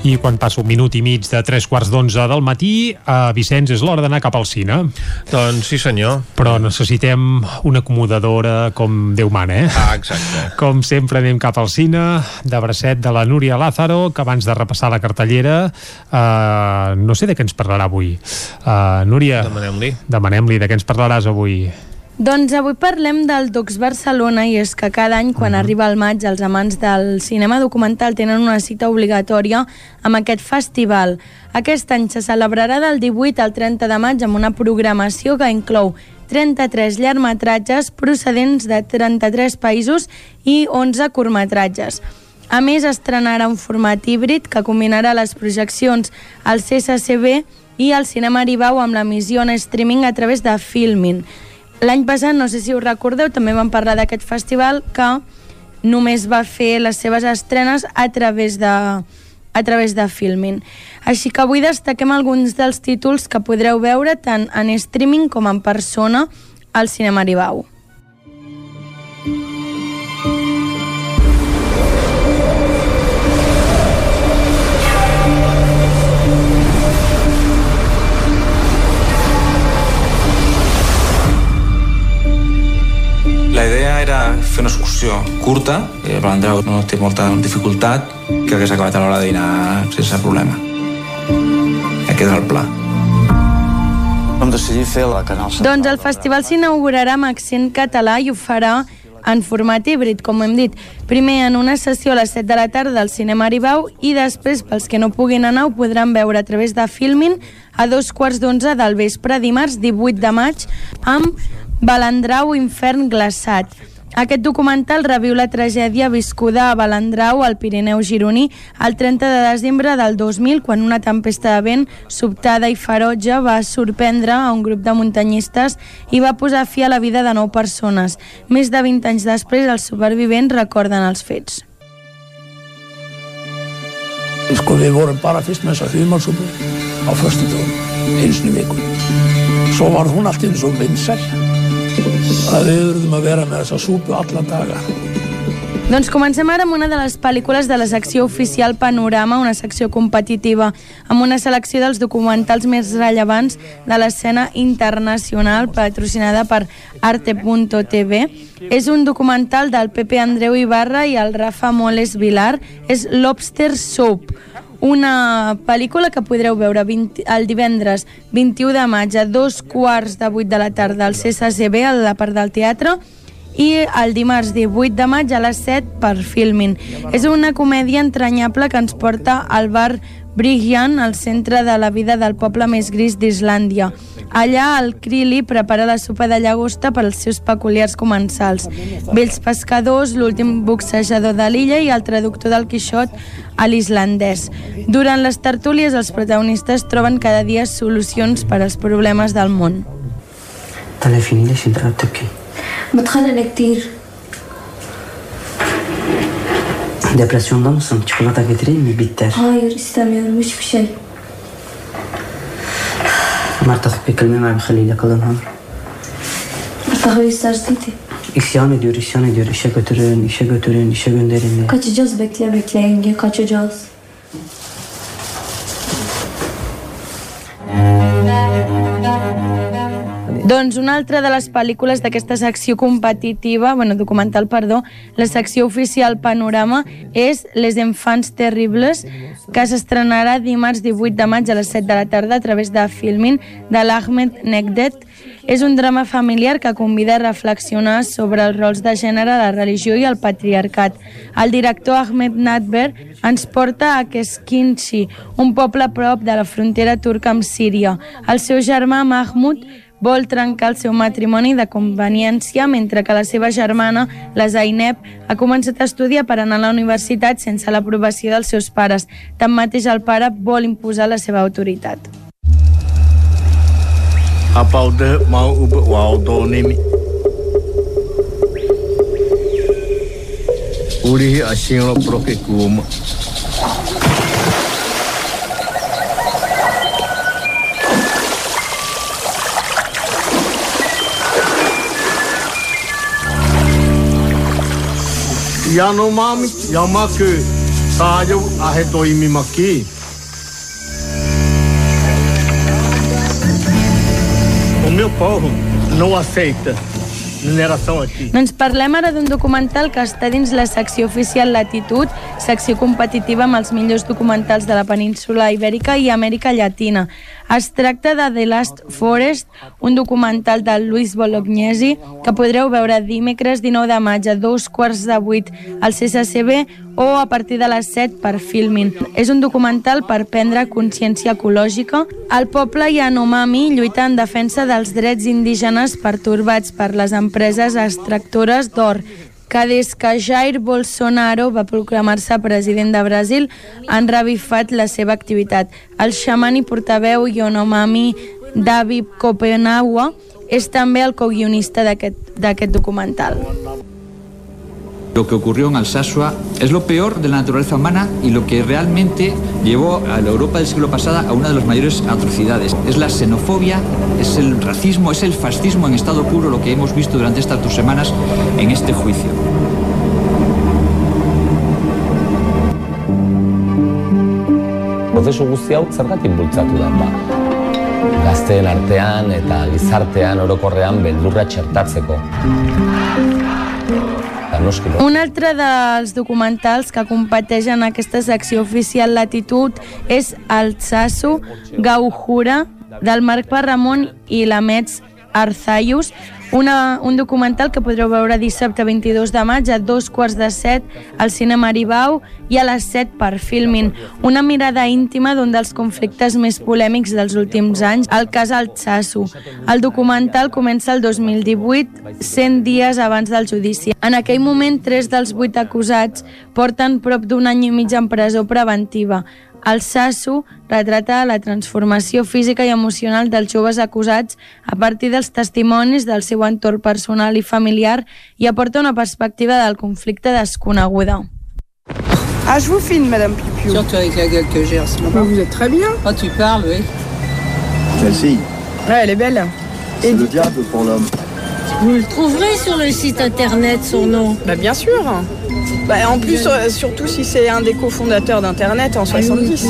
I quan passa un minut i mig de tres quarts d'onze del matí, a Vicenç és l'hora d'anar cap al cine. Doncs sí senyor. Però necessitem una acomodadora com Déu mana, eh? Ah, exacte. Com sempre anem cap al cine, de bracet de la Núria Lázaro, que abans de repassar la cartellera, uh, no sé de què ens parlarà avui. Uh, Núria, Demanem-li. demanem-li de què ens parlaràs avui. Doncs avui parlem del Docs Barcelona i és que cada any quan arriba el maig els amants del cinema documental tenen una cita obligatòria amb aquest festival. Aquest any se celebrarà del 18 al 30 de maig amb una programació que inclou 33 llargmetratges procedents de 33 països i 11 curtmetratges. A més, estrenarà un format híbrid que combinarà les projeccions al CSCB i al Cinema Aribau amb l'emissió en streaming a través de Filmin. L'any passat, no sé si us recordeu, també vam parlar d'aquest festival que només va fer les seves estrenes a través de, a través de Filmin. Així que avui destaquem alguns dels títols que podreu veure tant en streaming com en persona al Cinema Aribau. Era fer una excursió curta, i el Andreu no té molta dificultat, que hagués acabat a l'hora de dinar sense problema. Aquest era el pla. Vam decidir fer la Canal Doncs el festival s'inaugurarà amb accent català i ho farà en format híbrid, com hem dit. Primer en una sessió a les 7 de la tarda al Cinema Aribau i després, pels que no puguin anar, ho podran veure a través de Filmin a dos quarts d'onze del vespre, dimarts 18 de maig, amb Balandrau Infern Glaçat. Aquest documental reviu la tragèdia viscuda a Balandrau, al Pirineu gironí, el 30 de desembre del 2000, quan una tempesta de vent sobtada i ferotge va sorprendre a un grup de muntanyistes i va posar fi a la vida de nou persones. Més de 20 anys després, els supervivents recorden els fets. Við vorum bara fyrst með þessa humarsúpu á förstu dögum, eins og viku. Svo var hún allt eins og vinsæl að við verðum að vera með þessa súpu alla daga. Doncs comencem ara amb una de les pel·lícules de la secció oficial Panorama, una secció competitiva amb una selecció dels documentals més rellevants de l'escena internacional patrocinada per Arte.tv. És un documental del Pepe Andreu Ibarra i el Rafa Moles Vilar. És Lobster Soup, una pel·lícula que podreu veure 20, el divendres 21 de maig a dos quarts de vuit de la tarda al CCCB, a la part del teatre, i el dimarts 18 de maig a les 7 per Filmin. És una comèdia entranyable que ens porta al bar Brigjan, al centre de la vida del poble més gris d'Islàndia. Allà el Krili prepara la sopa de llagosta per als seus peculiars comensals. Vells pescadors, l'últim boxejador de l'illa i el traductor del Quixot a l'islandès. Durant les tertúlies, els protagonistes troben cada dia solucions per als problemes del món. تعرفيني ليش انت قاعد تبكي؟ Depresyonda mısın? Çikolata getireyim mi? Bitter. Hayır istemiyorum hiçbir şey. Mert bir kelime mi بخلي لك alınha. Artık istersin değil. İsyan ediyor, isyan ediyor. İşe götürün, işe götürün, işe gönderin diye. Kaçacağız bekle bekle yenge kaçacağız. Doncs una altra de les pel·lícules d'aquesta secció competitiva, bueno, documental, perdó, la secció oficial Panorama, és Les Enfants Terribles, que s'estrenarà dimarts 18 de maig a les 7 de la tarda a través de Filmin de l'Ahmed Negdet. És un drama familiar que convida a reflexionar sobre els rols de gènere, la religió i el patriarcat. El director Ahmed Nadber ens porta a Keskinchi, un poble prop de la frontera turca amb Síria. El seu germà Mahmoud vol trencar el seu matrimoni de conveniència mentre que la seva germana, la Zaineb, ha començat a estudiar per anar a la universitat sense l'aprovació dels seus pares. Tanmateix el pare vol imposar la seva autoritat. Mau? Uri asing lo proke kuma. Yanomami Yamakü Sayo Arretoimimaki. O meu povo não aceita Doncs parlem ara d'un documental que està dins la secció oficial Latitud, secció competitiva amb els millors documentals de la península Ibèrica i Amèrica Llatina. Es tracta de The Last Forest, un documental de Luis Bolognesi que podreu veure dimecres 19 de maig a dos quarts de vuit al CCCB o a partir de les 7 per Filmin. És un documental per prendre consciència ecològica. El poble Yanomami lluita en defensa dels drets indígenes pertorbats per les empreses extractores d'or que des que Jair Bolsonaro va proclamar-se president de Brasil han revifat la seva activitat. El xaman i portaveu Yonomami David Copenaua és també el co-guionista d'aquest documental. Lo que ocurrió en Alsasua es lo peor de la naturaleza humana y lo que realmente llevó a la Europa del siglo pasado a una de las mayores atrocidades. Es la xenofobia, es el racismo, es el fascismo en estado puro lo que hemos visto durante estas dos semanas en este juicio. Un altre dels documentals que competeix en aquesta secció oficial Latitud és el Tsasu Gauhura del Marc Parramon i la Metz Arzayus, una, un documental que podreu veure dissabte 22 de maig a dos quarts de set al cinema Aribau i a les 7 per Filmin. Una mirada íntima d'un dels conflictes més polèmics dels últims anys, el cas Altsassu. El documental comença el 2018, 100 dies abans del judici. En aquell moment, tres dels vuit acusats porten prop d'un any i mig en presó preventiva. El Sasso retrata la transformació física i emocional dels joves acusats a partir dels testimonis del seu entorn personal i familiar i aporta una perspectiva del conflicte desconeguda. Ah, je vous filme, Madame Pipiou. Surtout avec la gueule que j'ai en ce moment. Vous êtes très bien. Oh, tu parles, oui. Fille Ouais, elle est belle. C'est le diable pour l'homme. Vous le trouverez sur le site internet, son nom Bah, bien sûr. Bah, en plus, euh, surtout si c'est un des cofondateurs d'Internet en 70.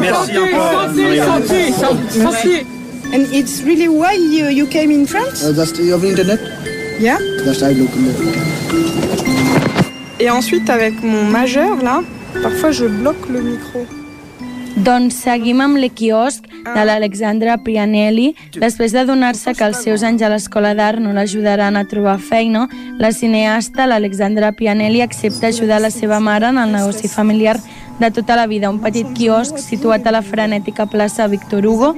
Merci encore. Santé, santé, santé. And it's really why you, you came in France? Uh, that's the, of internet? Yeah. That's I look. Et ensuite, avec mon majeur, là, parfois je bloque le micro. Doncs seguim amb l'equiosc de l'Alexandra Pianelli. Després de donar-se que els seus anys a l'escola d'art no l'ajudaran a trobar feina, la cineasta, l'Alexandra Pianelli, accepta ajudar la seva mare en el negoci familiar de tota la vida, un petit quiosc situat a la frenètica plaça Victor Hugo,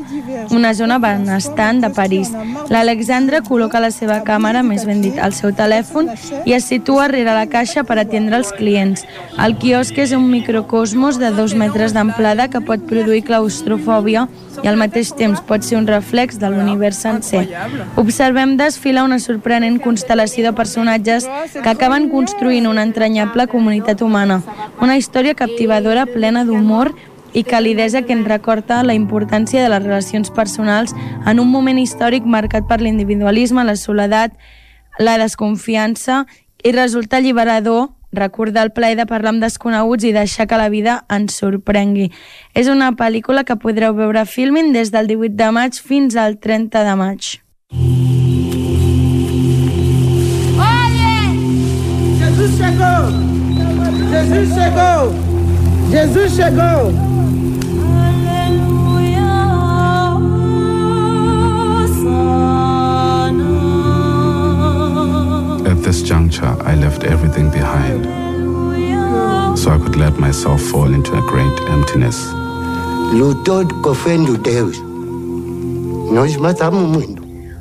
una zona benestant de París. L'Alexandra col·loca la seva càmera, més ben dit, al seu telèfon i es situa rere la caixa per atendre els clients. El quiosc és un microcosmos de dos metres d'amplada que pot produir claustrofòbia i al mateix temps pot ser un reflex de l'univers sencer. Observem desfilar una sorprenent constel·lació de personatges que acaben construint una entranyable comunitat humana, una història captivadora plena d'humor i calidesa que ens recorda la importància de les relacions personals en un moment històric marcat per l'individualisme, la soledat, la desconfiança i resulta alliberador recordar el plaer de parlar amb desconeguts i deixar que la vida ens sorprengui. És una pel·lícula que podreu veure a Filmin des del 18 de maig fins al 30 de maig. Jesus chegou! Jesus chegou! Jesus chegou! At this juncture, I left everything behind so I could let myself fall into a great emptiness. Lutou cofendo Deus. Nós matamos.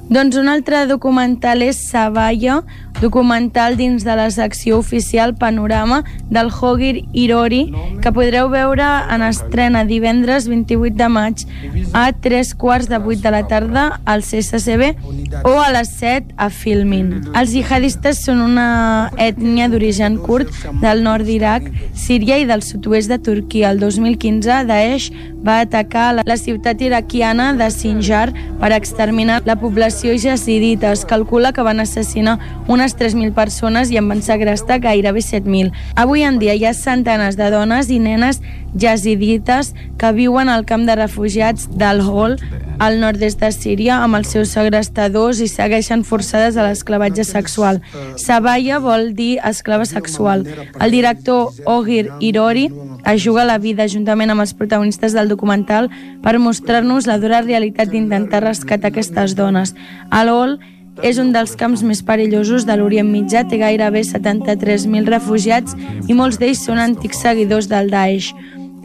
Doncs un altre documental és Savalla, documental dins de la secció oficial Panorama del Hogir Irori, que podreu veure en estrena divendres 28 de maig a 3 quarts de 8 de la tarda al CSCB o a les 7 a Filmin. Els jihadistes són una ètnia d'origen kurd del nord d'Iraq, Síria i del sud-oest de Turquia. El 2015, Daesh va atacar la, ciutat iraquiana de Sinjar per exterminar la població jazidita. Es calcula que van assassinar unes 3.000 persones i en van segrestar gairebé 7.000. Avui en dia hi ha centenes de dones i nenes jazidites que viuen al camp de refugiats d'Al-Hol, al nord-est de Síria, amb els seus segrestadors i segueixen forçades a l'esclavatge sexual. Sabaya vol dir esclava sexual. El director Ogir Irori es juga la vida juntament amb els protagonistes del documental per mostrar-nos la dura realitat d'intentar rescatar aquestes dones. Al-Hol és un dels camps més perillosos de l'Orient Mitjà, té gairebé 73.000 refugiats i molts d'ells són antics seguidors del Daesh.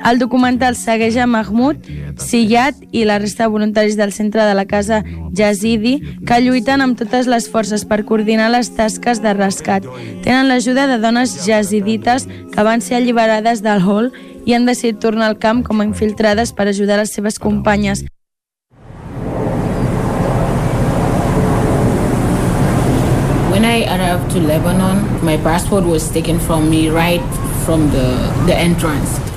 El documental segueix a Mahmoud, Siyad i la resta de voluntaris del centre de la casa Yazidi que lluiten amb totes les forces per coordinar les tasques de rescat. Tenen l'ajuda de dones jazidites que van ser alliberades del hall i han decidit tornar al camp com a infiltrades per ajudar les seves companyes. Arrived to Lebanon, my passport was taken from me right from the, the entrance.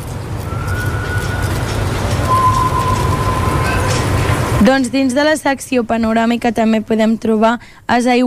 Doncs dins de la secció panoràmica també podem trobar As I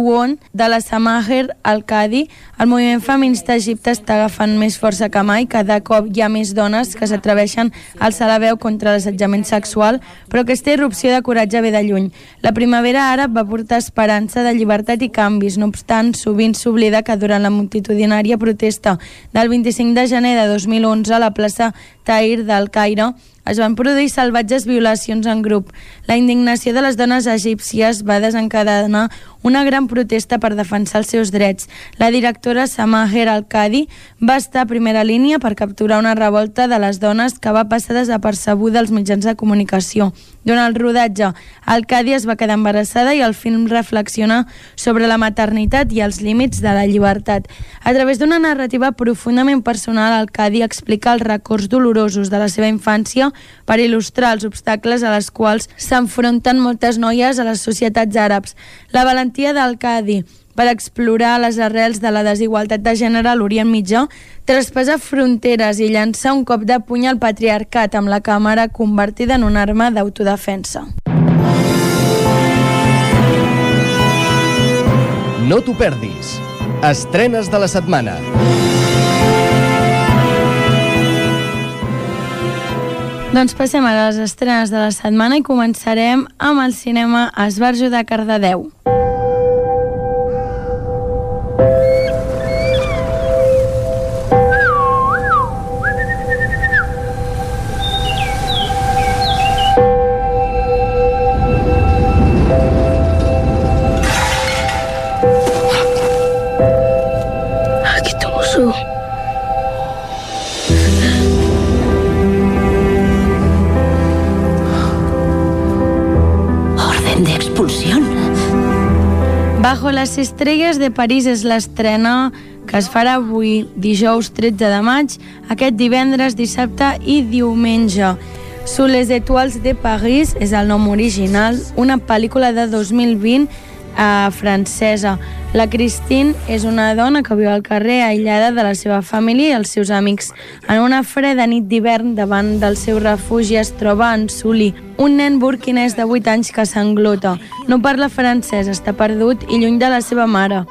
de la Samaher Al-Qadi. El moviment feminista a Egipte està agafant més força que mai. Cada cop hi ha més dones que s'atreveixen a alçar la veu contra l'assetjament sexual, però aquesta irrupció de coratge ve de lluny. La primavera àrab va portar esperança de llibertat i canvis. No obstant, sovint s'oblida que durant la multitudinària protesta del 25 de gener de 2011 a la plaça Tahir del Caire, es van produir salvatges violacions en grup. La indignació de les dones egípcies va desencadenar una gran protesta per defensar els seus drets. La directora Samaher Al-Qadi va estar a primera línia per capturar una revolta de les dones que va passar desapercebuda als mitjans de comunicació. Durant el rodatge, Al-Qadi es va quedar embarassada i el film reflexiona sobre la maternitat i els límits de la llibertat. A través d'una narrativa profundament personal, Al-Qadi explica els records dolorosos de la seva infància per il·lustrar els obstacles a les quals s'enfronten moltes noies a les societats àrabs. La valentia d'Al-Qadi per explorar les arrels de la desigualtat de gènere a l'Orient Mitjà, traspassa fronteres i llança un cop de puny al patriarcat amb la càmera convertida en una arma d'autodefensa. No t'ho perdis. Estrenes de la setmana. Doncs passem a les estrenes de la setmana i començarem amb el cinema Esbarjo de Cardedeu. Aquí Bajo les estrelles de París és l'estrena que es farà avui, dijous 13 de maig, aquest divendres, dissabte i diumenge. Sous les étoiles de Paris és el nom original, una pel·lícula de 2020 eh, francesa. La Christine és una dona que viu al carrer aïllada de la seva família i els seus amics. En una freda nit d'hivern davant del seu refugi es troba en Sully, un nen burquinès de 8 anys que s'englota. No parla francès, està perdut i lluny de la seva mare.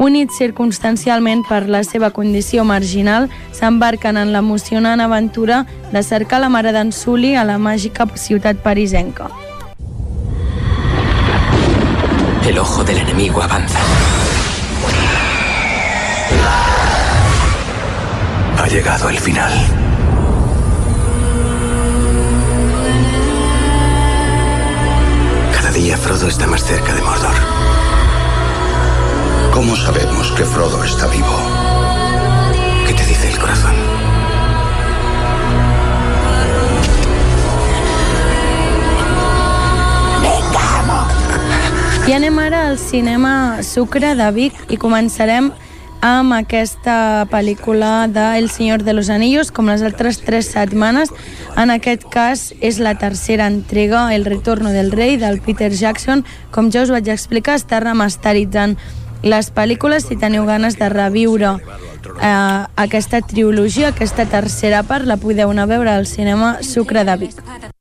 Units circumstancialment per la seva condició marginal, s'embarquen en l'emocionant aventura de cercar la mare d'en Sully a la màgica ciutat parisenca. El ojo del enemigo avanza. Ha llegado el final. Cada día Frodo está más cerca de Mordor. ¿Cómo sabemos que Frodo está vivo? I anem ara al cinema Sucre de Vic i començarem amb aquesta pel·lícula de El Señor de los Anillos, com les altres tres setmanes. En aquest cas és la tercera entrega, El retorno del rei, del Peter Jackson. Com ja us vaig explicar, està remasteritzant les pel·lícules si teniu ganes de reviure eh, aquesta trilogia, aquesta tercera part, la podeu anar a veure al cinema Sucre de Vic.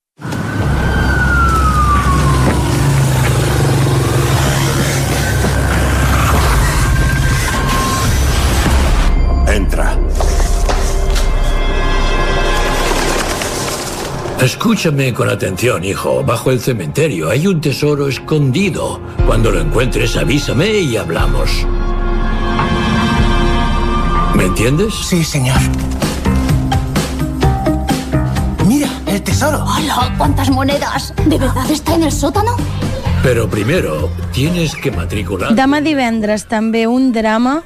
Escúchame con atención, hijo. Bajo el cementerio hay un tesoro escondido. Cuando lo encuentres, avísame y hablamos. ¿Me entiendes? Sí, señor. Mira, el tesoro. ¡Hola! ¿Cuántas monedas? ¿De verdad está en el sótano? Pero primero, tienes que matricular. Demà divendres també un drama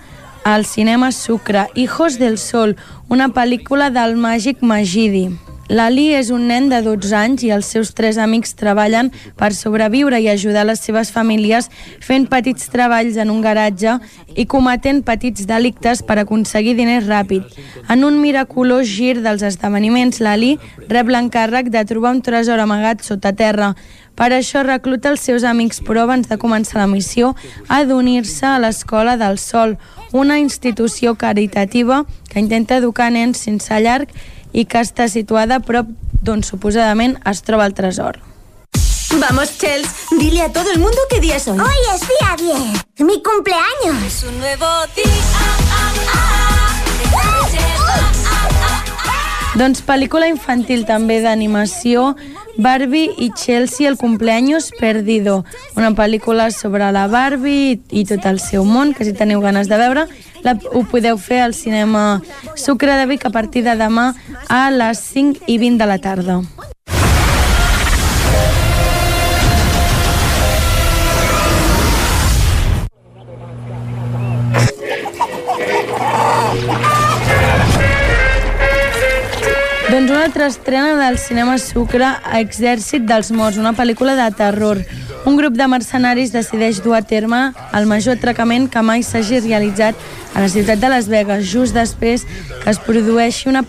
al cinema Sucre, Hijos del Sol, una pel·lícula del màgic Magidi. L'Ali és un nen de 12 anys i els seus tres amics treballen per sobreviure i ajudar les seves famílies fent petits treballs en un garatge i cometent petits delictes per aconseguir diners ràpid. En un miraculós gir dels esdeveniments, l'Ali rep l'encàrrec de trobar un tresor amagat sota terra. Per això recluta els seus amics, però abans de començar la missió ha d'unir-se a l'Escola del Sol, una institució caritativa que intenta educar nens sense llarg i que està situada a prop d'on suposadament es troba el tresor. Vamos, Chels, dile a todo el mundo qué día es hoy. Hoy es día 10, mi cumpleaños. Es un nuevo día. Doncs pel·lícula infantil també d'animació Barbie i Chelsea el cumpleaños perdido. Una pel·lícula sobre la Barbie i tot el seu món que si teniu ganes de veure la, ho podeu fer al cinema Sucre de Vic a partir de demà a les 5 i 20 de la tarda Altra estrena del cinema Sucre, Exèrcit dels Morts, una pel·lícula de terror. Un grup de mercenaris decideix dur a terme el major atracament que mai s'hagi realitzat a la ciutat de Las Vegas, just després que es produeixi una,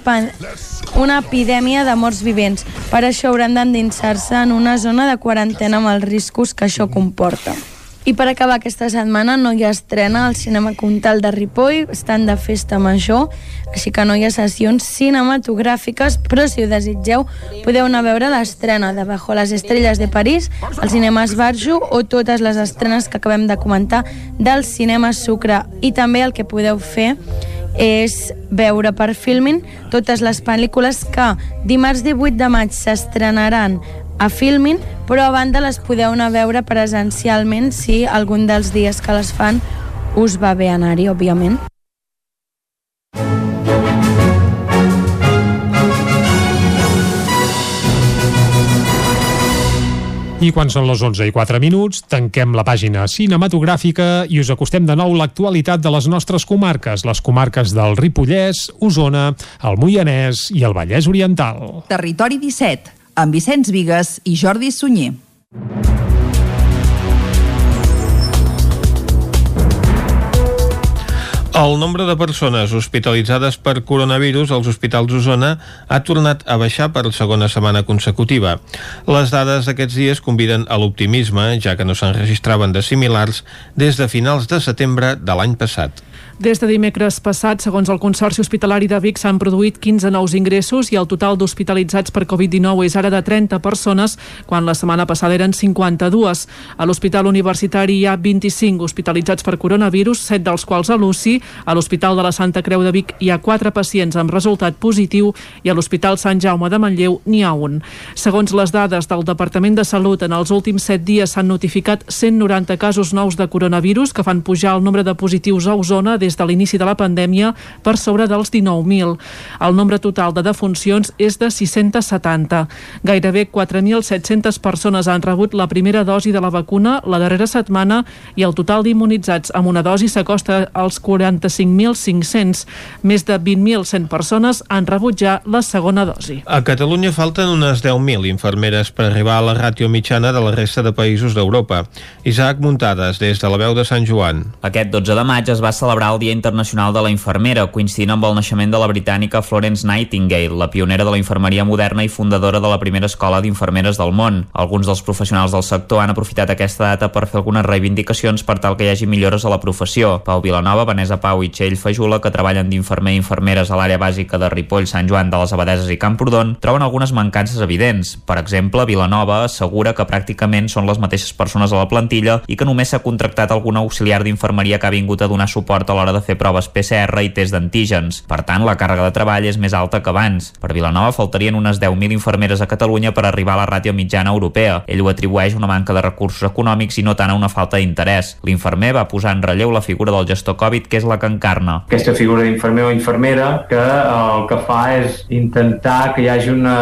una epidèmia de morts vivents. Per això hauran d'endinsar-se en una zona de quarantena amb els riscos que això comporta. I per acabar aquesta setmana no hi ha estrena al Cinema Comtal de Ripoll, estan de festa major, així que no hi ha sessions cinematogràfiques, però si ho desitgeu podeu anar a veure l'estrena de Bajo les Estrelles de París, al cinema Esbarjo o totes les estrenes que acabem de comentar del cinema Sucre. I també el que podeu fer és veure per Filmin totes les pel·lícules que dimarts 18 de maig s'estrenaran a Filmin, però a banda les podeu anar a veure presencialment si algun dels dies que les fan us va bé anar-hi, òbviament. I quan són les 11 i 4 minuts, tanquem la pàgina cinematogràfica i us acostem de nou l'actualitat de les nostres comarques, les comarques del Ripollès, Osona, el Moianès i el Vallès Oriental. Territori 17, amb Vicenç Vigues i Jordi Sunyer. El nombre de persones hospitalitzades per coronavirus als hospitals d'Osona ha tornat a baixar per segona setmana consecutiva. Les dades d'aquests dies conviden a l'optimisme, ja que no se'n registraven de similars des de finals de setembre de l'any passat. Des de dimecres passat, segons el Consorci Hospitalari de Vic, s'han produït 15 nous ingressos i el total d'hospitalitzats per Covid-19 és ara de 30 persones, quan la setmana passada eren 52. A l'Hospital Universitari hi ha 25 hospitalitzats per coronavirus, 7 dels quals a l'UCI. A l'Hospital de la Santa Creu de Vic hi ha 4 pacients amb resultat positiu i a l'Hospital Sant Jaume de Manlleu n'hi ha un. Segons les dades del Departament de Salut, en els últims 7 dies s'han notificat 190 casos nous de coronavirus que fan pujar el nombre de positius a Osona des de l'inici de la pandèmia per sobre dels 19.000. El nombre total de defuncions és de 670. Gairebé 4.700 persones han rebut la primera dosi de la vacuna la darrera setmana i el total d'immunitzats amb una dosi s'acosta als 45.500. Més de 20.100 persones han rebut ja la segona dosi. A Catalunya falten unes 10.000 infermeres per arribar a la ràtio mitjana de la resta de països d'Europa. Isaac Muntades, des de la veu de Sant Joan. Aquest 12 de maig es va celebrar el Dia Internacional de la Infermera, coincidint amb el naixement de la britànica Florence Nightingale, la pionera de la infermeria moderna i fundadora de la primera escola d'infermeres del món. Alguns dels professionals del sector han aprofitat aquesta data per fer algunes reivindicacions per tal que hi hagi millores a la professió. Pau Vilanova, Vanessa Pau i Txell Fajula, que treballen d'infermer i infermeres a l'àrea bàsica de Ripoll, Sant Joan de les Abadeses i Camprodon, troben algunes mancances evidents. Per exemple, Vilanova assegura que pràcticament són les mateixes persones a la plantilla i que només s'ha contractat algun auxiliar d'infermeria que ha vingut a donar suport a l'hora de fer proves PCR i test d'antígens. Per tant, la càrrega de treball és més alta que abans. Per Vilanova faltarien unes 10.000 infermeres a Catalunya per arribar a la ràtio mitjana europea. Ell ho atribueix a una manca de recursos econòmics i no tant a una falta d'interès. L'infermer va posar en relleu la figura del gestor Covid, que és la que encarna. Aquesta figura d'infermer o infermera que el que fa és intentar que hi hagi una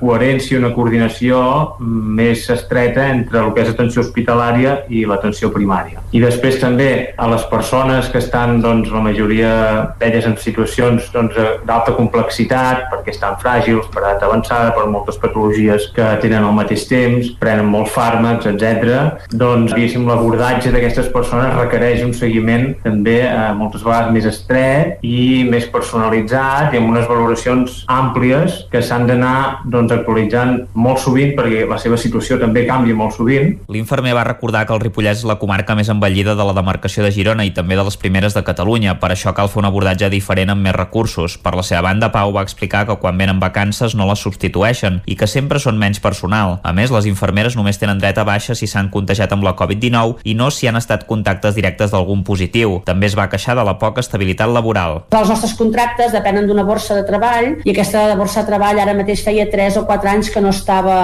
coherència, una coordinació més estreta entre el que és atenció hospitalària i l'atenció primària. I després també a les persones que estan, doncs, la majoria d'elles en situacions doncs, d'alta complexitat, perquè estan fràgils, per edat avançada, per moltes patologies que tenen al mateix temps, prenen molts fàrmacs, etc. doncs, diguéssim, l'abordatge d'aquestes persones requereix un seguiment també eh, moltes vegades més estret i més personalitzat i amb unes valoracions àmplies que s'han d'anar doncs, actualitzant molt sovint perquè la seva situació també canvia molt sovint. L'infermer va recordar que el Ripollès és la comarca més envellida de la demarcació de Girona i també de les primeres de Catalunya. Per això cal fer un abordatge diferent amb més recursos. Per la seva banda, Pau va explicar que quan venen vacances no les substitueixen i que sempre són menys personal. A més, les infermeres només tenen dret a baixa si s'han contagiat amb la Covid-19 i no si han estat contactes directes d'algun positiu. També es va queixar de la poca estabilitat laboral. Els nostres contractes depenen d'una borsa de treball i aquesta borsa de treball ara mateix feia 3 o 4 anys que no estava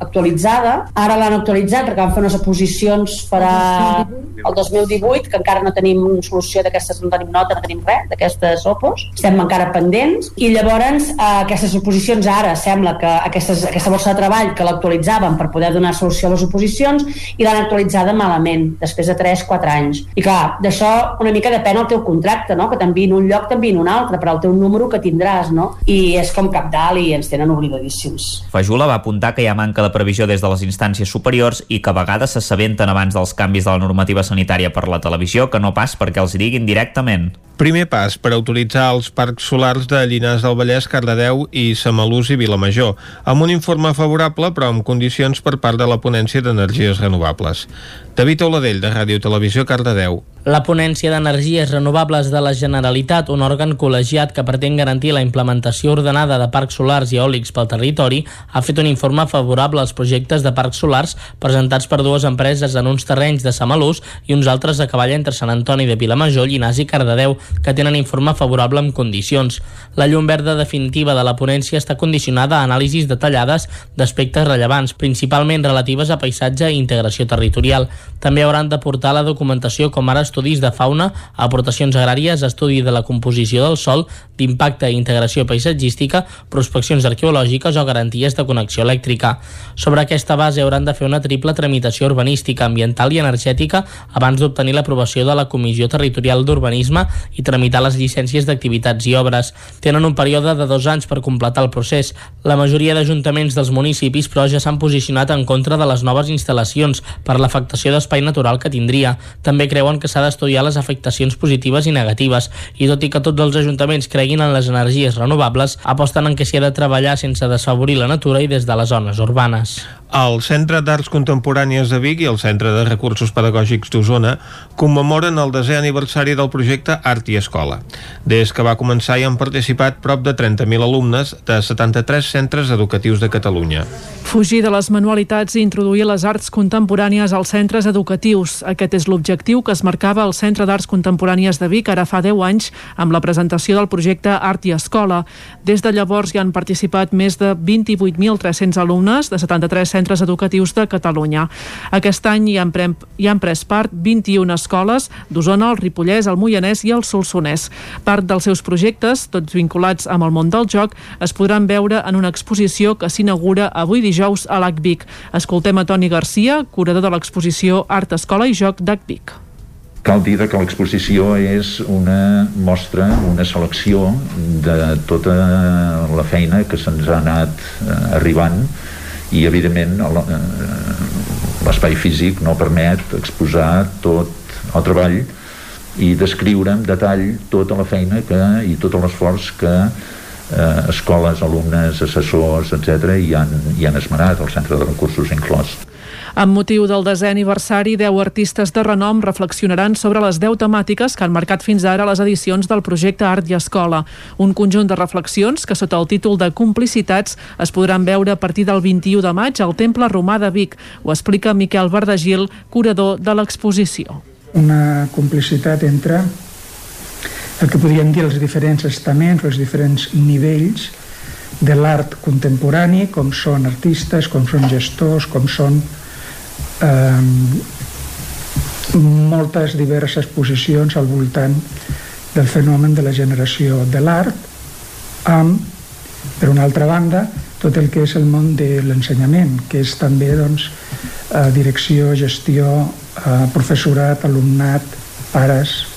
actualitzada. Ara l'han actualitzat perquè van fer unes oposicions farà el 2018 que encara no tenim solució d'aquestes, no tenim nota, no tenim res d'aquestes opos. Estem encara pendents i llavors eh, aquestes oposicions ara sembla que aquestes, aquesta borsa de treball que l'actualitzaven per poder donar solució a les oposicions i l'han actualitzada malament després de 3-4 anys. I clar, d'això una mica depèn el teu contracte, no? que t'enviïn un lloc, t'enviïn un altre, però el teu número que tindràs, no? I és com cap dalt i ens tenen oblidadíssims. Fajula va apuntar que hi ha manca de previsió des de les instàncies superiors i que a vegades s'assabenten abans dels canvis de la normativa sanitària per la televisió que no pas perquè els diguin directament. Primer pas per autoritzar els parcs solars de Llinars del Vallès, Cardedeu i Samalús i Vilamajor, amb un informe favorable però amb condicions per part de la ponència d'energies renovables. David Oladell, de Ràdio Televisió, Cardedeu. La ponència d'energies renovables de la Generalitat, un òrgan col·legiat que pretén garantir la implementació ordenada de parcs solars i eòlics pel territori, ha fet un informe favorable als projectes de parcs solars presentats per dues empreses en uns terrenys de Samalús i uns altres a cavall entre Sant Antoni de Vilamajor, i Cardedeu, que tenen informe favorable amb condicions. La llum verda definitiva de la ponència està condicionada a anàlisis detallades d'aspectes rellevants, principalment relatives a paisatge i integració territorial. També hauran de portar la documentació com ara estudis de fauna, aportacions agràries, estudi de la composició del sol, d'impacte i integració paisatgística, prospeccions arqueològiques o garanties de connexió elèctrica. Sobre aquesta base hauran de fer una triple tramitació urbanística, ambiental i energètica abans d'obtenir l'aprovació de la Comissió Territorial d'Urbanisme i tramitar les llicències d'activitats i obres. Tenen un període de dos anys per completar el procés. La majoria d'ajuntaments dels municipis, però, ja s'han posicionat en contra de les noves instal·lacions per l'afectació d'espai natural que tindria. També creuen que s'ha d'estudiar les afectacions positives i negatives i tot i que tots els ajuntaments creguin en les energies renovables, aposten en que s'hi ha de treballar sense desfavorir la natura i des de les zones urbanes. El Centre d'Arts Contemporànies de Vic i el Centre de Recursos Pedagògics d'Osona commemoren el desè aniversari del projecte Art i Escola. Des que va començar hi han participat prop de 30.000 alumnes de 73 centres educatius de Catalunya. Fugir de les manualitats i introduir les arts contemporànies als centres educatius. Aquest és l'objectiu que es marcava el Centre d'Arts Contemporànies de Vic ara fa 10 anys amb la presentació del projecte Art i Escola. Des de llavors hi han participat més de 28.300 alumnes de 73 centres centres educatius de Catalunya. Aquest any hi han, prem, hi han pres part 21 escoles d'Osona, el Ripollès, el Moianès i el Solsonès. Part dels seus projectes, tots vinculats amb el món del joc, es podran veure en una exposició que s'inaugura avui dijous a l'ACVIC. Escoltem a Toni Garcia, curador de l'exposició Art, Escola i Joc d'ACVIC. Cal dir que l'exposició és una mostra, una selecció de tota la feina que se'ns ha anat eh, arribant i evidentment eh, l'espai físic no permet exposar tot el treball i descriure en detall tota la feina que, i tot l'esforç que eh, escoles, alumnes, assessors, etc. hi han, hi han esmerat, el centre de recursos inclòs. Amb motiu del desè aniversari, 10 artistes de renom reflexionaran sobre les 10 temàtiques que han marcat fins ara les edicions del projecte Art i Escola. Un conjunt de reflexions que, sota el títol de Complicitats, es podran veure a partir del 21 de maig al Temple Romà de Vic. Ho explica Miquel Verdagil, curador de l'exposició. Una complicitat entre el que podríem dir els diferents estaments, els diferents nivells de l'art contemporani, com són artistes, com són gestors, com són moltes diverses posicions al voltant del fenomen de la generació de l'art amb, per una altra banda, tot el que és el món de l'ensenyament, que és també doncs, eh, direcció, gestió, eh, professorat, alumnat, pares,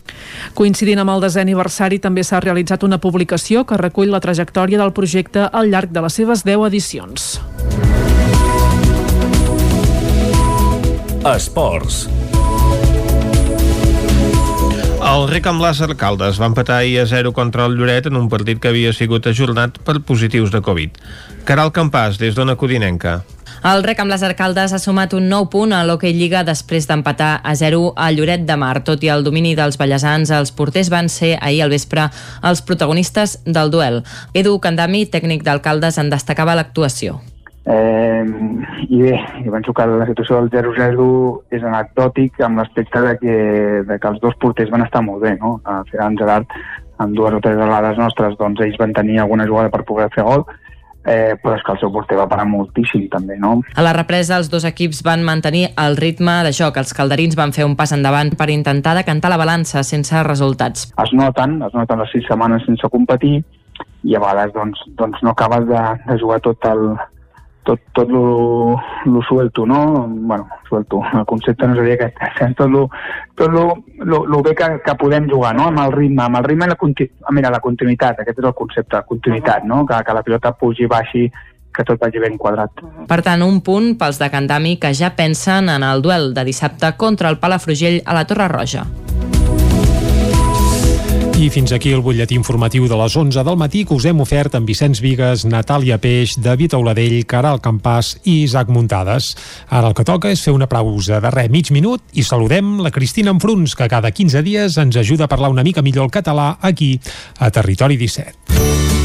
Coincidint amb el desè aniversari, també s'ha realitzat una publicació que recull la trajectòria del projecte al llarg de les seves 10 edicions. Esports. El Rec amb Làser Caldes va empatar ahir a 0 contra el Lloret en un partit que havia sigut ajornat per positius de Covid. Caral Campàs, des d'Ona Codinenca. El rec amb les arcaldes ha sumat un nou punt a l'Hockey Lliga després d'empatar a 0 a Lloret de Mar. Tot i el domini dels ballesans, els porters van ser ahir al vespre els protagonistes del duel. Edu Candami, tècnic d'alcaldes, en destacava l'actuació. Eh, I bé, jo penso que la situació del 0-0 és anecdòtic amb l'aspecte de, que, de que els dos porters van estar molt bé, no? A Ferran Gerard, amb dues o tres errades nostres, doncs ells van tenir alguna jugada per poder fer gol, eh, però és que el seu porter va parar moltíssim també, no? A la represa, els dos equips van mantenir el ritme de joc. Els calderins van fer un pas endavant per intentar decantar la balança sense resultats. Es noten, es noten les sis setmanes sense competir i a vegades doncs, doncs no acabes de, de jugar tot el, tot, tot lo, lo suelto, no? Bueno, suelto, el concepte no seria aquest, tot lo, tot lo, lo, lo bé que, que podem jugar, no? Amb el ritme, amb el ritme i la, continu, mira, la continuïtat, aquest és el concepte, continuïtat, no? Que, que la pilota pugi, baixi, que tot vagi ben quadrat. Per tant, un punt pels de Candami que ja pensen en el duel de dissabte contra el Palafrugell a la Torre Roja. I fins aquí el butlletí informatiu de les 11 del matí que us hem ofert amb Vicenç Vigues, Natàlia Peix, David Auladell, Caral Campàs i Isaac Muntades. Ara el que toca és fer una pausa de res mig minut i saludem la Cristina Enfruns, que cada 15 dies ens ajuda a parlar una mica millor el català aquí, a Territori 17.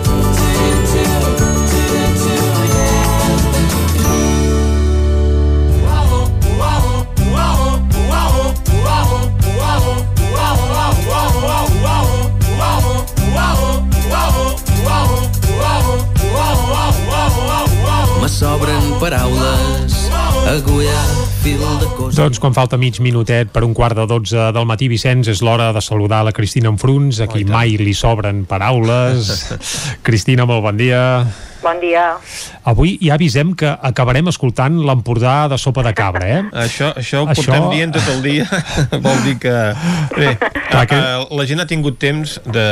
Sobren paraules coses Doncs quan falta mig minutet per un quart de 12 del matí, Vicenç, és l'hora de saludar la Cristina Enfruns, a qui mai li sobren paraules. Cristina, molt bon dia. Bon dia. Avui ja avisem que acabarem escoltant l'Empordà de sopa de cabra, eh? Això, això ho Això- portem dient tot el dia. Vol dir que... Bé, Clar que- eh, la gent ha tingut temps de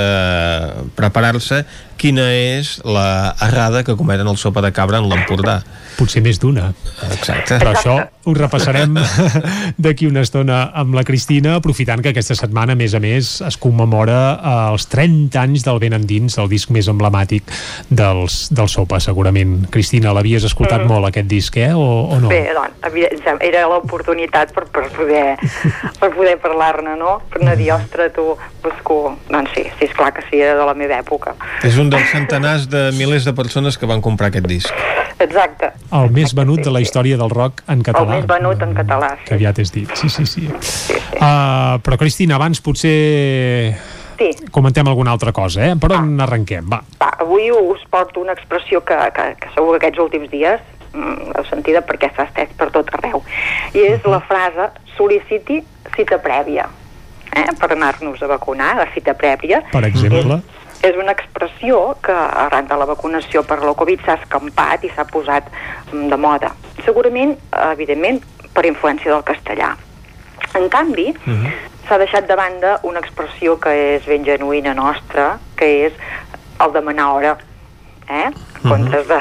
preparar-se quina és la errada que cometen el sopa de cabra en l'Empordà. Potser més d'una. Exacte. Però això ho repassarem d'aquí una estona amb la Cristina, aprofitant que aquesta setmana, a més a més, es commemora eh, els 30 anys del Ben Endins, el disc més emblemàtic dels, del Sopa, segurament. Cristina, l'havies escoltat Mm. molt, aquest disc, eh? O, o no? Bé, doncs, era l'oportunitat per, per poder, per poder parlar-ne, no? Per no dir, ostres, tu, busco... Doncs sí, sí, esclar que sí, era de la meva època. És un dels centenars de milers de persones que van comprar aquest disc. Exacte. El més venut de la història del rock en El català. més venut en català. Que aviat és dit, sí, sí, sí. Uh, però, Cristina, abans potser Sí. comentem alguna altra cosa, eh? Per on arrenquem? Va. Va, avui us porto una expressió que, que, que segur que aquests últims dies mm, heu sentida perquè s'ha estès per tot arreu. I és la frase sol·liciti cita prèvia. Eh? Per anar-nos a vacunar, la cita prèvia. Per exemple? és una expressió que arran de la vacunació per la Covid s'ha escampat i s'ha posat mm, de moda. Segurament, evidentment, per influència del castellà. En canvi, uh -huh. s'ha deixat de banda una expressió que és ben genuïna nostra, que és el demanar hora. Eh? En comptes de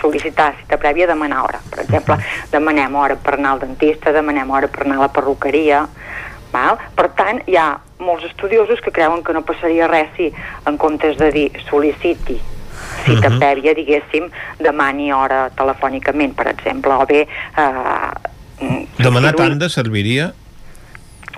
sol·licitar cita prèvia, demanar hora. Per exemple, demanem hora per anar al dentista, demanem hora per anar a la perruqueria, Val? Per tant, hi ha molts estudiosos que creuen que no passaria res si en comptes de dir sol·liciti cita uh -huh. prèvia, diguéssim, demani hora telefònicament, per exemple, o bé... Eh, Demanar tanda serviria?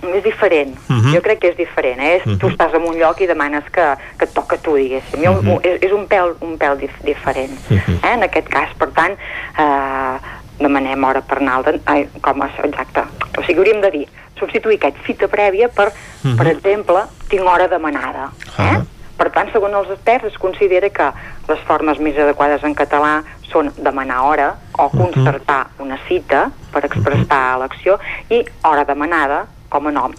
és diferent, uh -huh. jo crec que és diferent eh? uh -huh. tu estàs en un lloc i demanes que, que et toca a tu, diguéssim uh -huh. és, és un pèl, un pèl dif diferent uh -huh. eh? en aquest cas, per tant eh, demanem hora per anar al... Ai, com a... exacte, o sigui, hauríem de dir substituir aquest cita prèvia per, uh -huh. per exemple, tinc hora demanada. Eh? Uh -huh. Per tant, segons els experts, es considera que les formes més adequades en català són demanar hora o concertar una cita per expressar l'acció i hora demanada com a nom.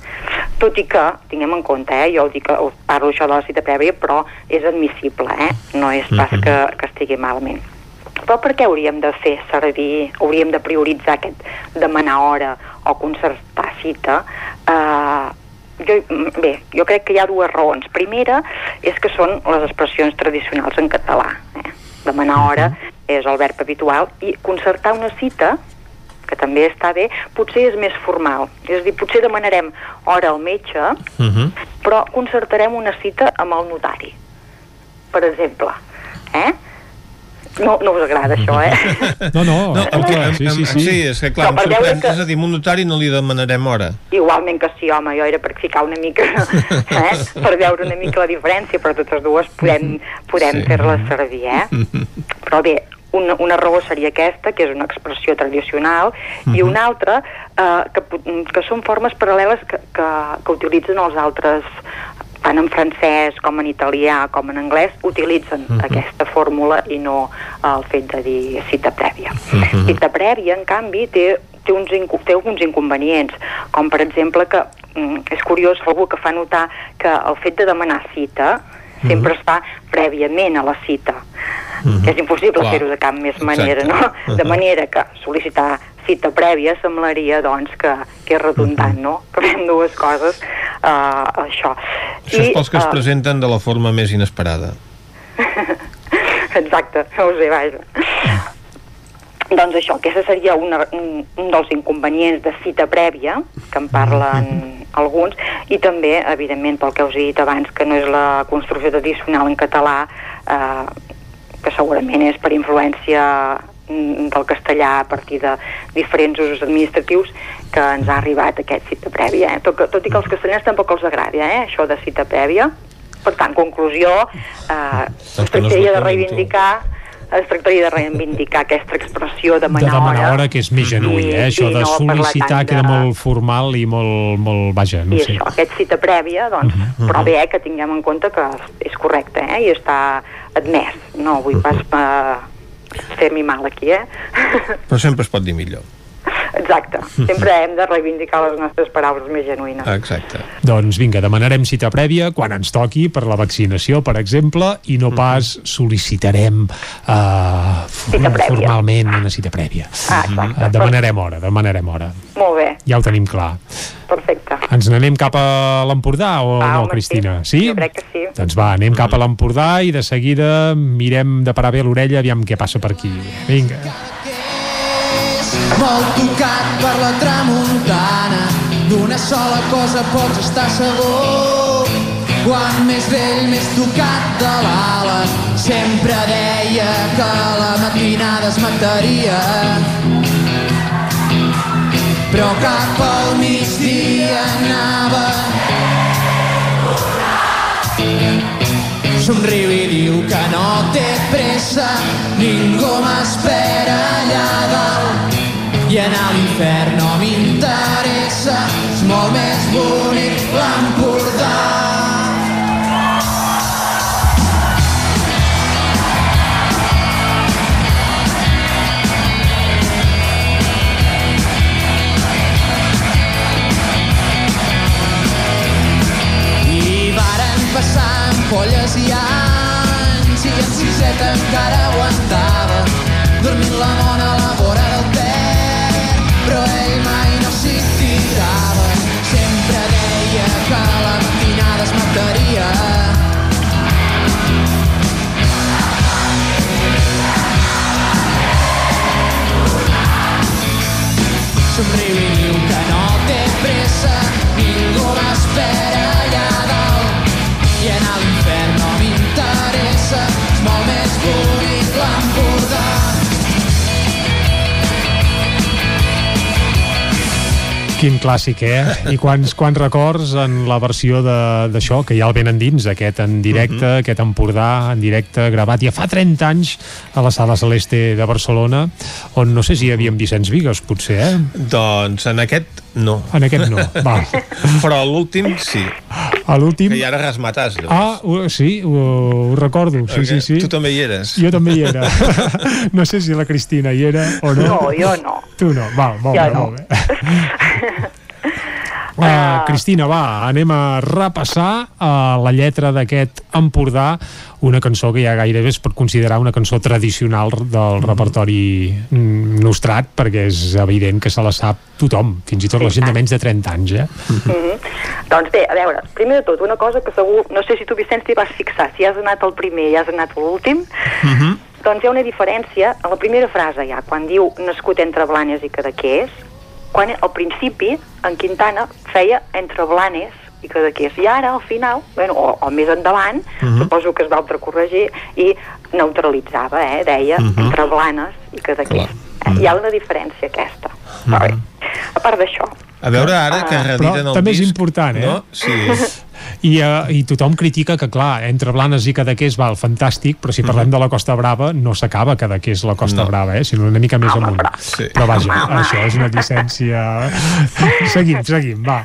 Tot i que, tinguem en compte, eh, jo dic, us parlo això de la cita prèvia, però és admissible, eh? no és pas que, que estigui malament. Però per què hauríem de fer servir, hauríem de prioritzar aquest demanar hora o concertar cita? Eh, jo, bé, jo crec que hi ha dues raons. Primera és que són les expressions tradicionals en català. Eh? Demanar hora és el verb habitual i concertar una cita que també està bé, potser és més formal. És a dir, potser demanarem hora al metge, uh -huh. però concertarem una cita amb el notari, per exemple. Eh? No, no us agrada això, eh? No, no, no el que, clar, sí, sí, sí. sí, és que clar, No, em sorprèn, que- és a dir, un notari no li demanarem hora. Igualment que sí, home, jo era per ficar una mica, eh? per veure una mica la diferència, però totes dues podem, podem Sí. fer-les servir, eh? Però bé, una, una raó seria aquesta, que és una expressió tradicional, i una altra, eh, que, que són formes paral·leles que, que, que utilitzen els altres tant en francès com en italià com en anglès utilitzen aquesta fórmula i no el fet de dir cita prèvia. Cita prèvia, en canvi, té, té, uns, té alguns inconvenients, com per exemple que mm, és curiós algú que fa notar que el fet de demanar cita sempre es fa prèviament a la cita. És impossible fer-ho de cap més Exacte. manera, no? De Mhm. manera que sol·licitar cita prèvia semblaria, doncs, que, que és redundant, no? Que fem dues coses, uh, això. Això és pels que es eh, presenten de la forma més inesperada. Exacte, no ho sé, vaja. Doncs això, aquesta seria una, un, un dels inconvenients de cita prèvia, que en parlen alguns, i també, evidentment, pel que us he dit abans, que no és la construcció tradicional en català, eh, que segurament és per influència mm, del castellà a partir de diferents usos administratius que ens ha arribat aquest cita prèvia. Eh? Tot, tot i que als castellans tampoc els agrada, eh? això de cita prèvia. Per tant, conclusió, eh, que no tractaria de vacunin, tu. Es tractaria de reivindicar aquesta expressió de de demanar, demanar hora, que és més genuí, I- eh? Això de no sol·licitar queda de- molt formal i molt, molt vaja, no I sé. això, aquest cita prèvia, doncs, però bé, eh, que tinguem en compte que és correcte, eh, i està admès. No vull pas eh, fer-m'hi mal aquí, eh? Però sempre es pot dir millor. Exacte. Sempre hem de reivindicar les nostres paraules més genuïnes. Exacte. Doncs vinga, demanarem cita prèvia quan ens toqui per la vaccinació, per exemple, i no pas sol·licitarem uh, formalment una cita prèvia. Ah, exacte. Uh, demanarem hora, demanarem hora. Molt bé, Ja ho tenim clar. perfecte. Ens n'anem cap a l'Empordà o Va, no, Cristina? sí. Jo crec que sí. Doncs va, anem cap a l'Empordà i de seguida mirem de parar bé l'orella aviam què passa per aquí. Vinga. Molt tocat per la tramuntana D'una sola cosa pots estar segur. Quan més vell, més tocat de l'ala Sempre deia que la matinada es mataria. Però cap al migdia anava. Somriu i diu que no té pressa Ningú m'espera allà dalt i anar a l'infern no m'interessa és molt més bonic l'Empordà. I varen passar ampolles i fred encara aguantava dormint la mona a la vora ter però Quin clàssic, eh? I quants, quants records en la versió de- d'això, que ja el ven endins, aquest en directe, uh -huh. aquest Empordà en directe, gravat ja fa 30 anys a la Sala Celeste de Barcelona, on no sé si hi havia en Vicenç Vigues, potser, eh? Doncs en aquest no. En aquest no, va. Però a l'últim sí. A l'últim... Que ja era Rasmatàs, doncs. Ah, ho- sí, ho, ho recordo, sí, sí, sí. Tu també hi eres. Jo també hi era. no sé si la Cristina hi era o no. No, jo no. Tu no, va, molt Jo bé, no. molt bé. Uh, Cristina, va, anem a repassar uh, la lletra d'aquest Empordà, una cançó que ja gairebé es pot considerar una cançó tradicional del repertori mm, nostrat, perquè és evident que se la sap tothom, fins i tot la gent de menys de 30 anys, eh? Mhm. Doncs bé, a veure, primer de tot, una cosa que segur, no sé si tu, Vicenç, t'hi vas fixar, si has anat al primer i has anat a l'últim, doncs hi ha una diferència, a la primera frase ja, quan diu nascut entre Blanes i Cadaqués, quan al principi en Quintana feia entre Blanes i Cadaqués, i ara al final, bueno, o, o més endavant, Mhm. suposo que es va altracorregir, i neutralitzava, eh, deia Mhm. entre Blanes i Cadaqués. Eh, hi ha una diferència aquesta. Però bé, a part d'això, A veure ara que Ah. rediten Però el també és disc, important, eh? No? Sí. I, uh, I tothom critica que, clar, entre Blanes i Cadaqués val fantàstic, però si parlem de la Costa Brava no s'acaba Cadaqués la Costa No. Brava, eh? sinó una mica més amunt. Sí. Però vaja, això és una llicència... seguim, seguim, va.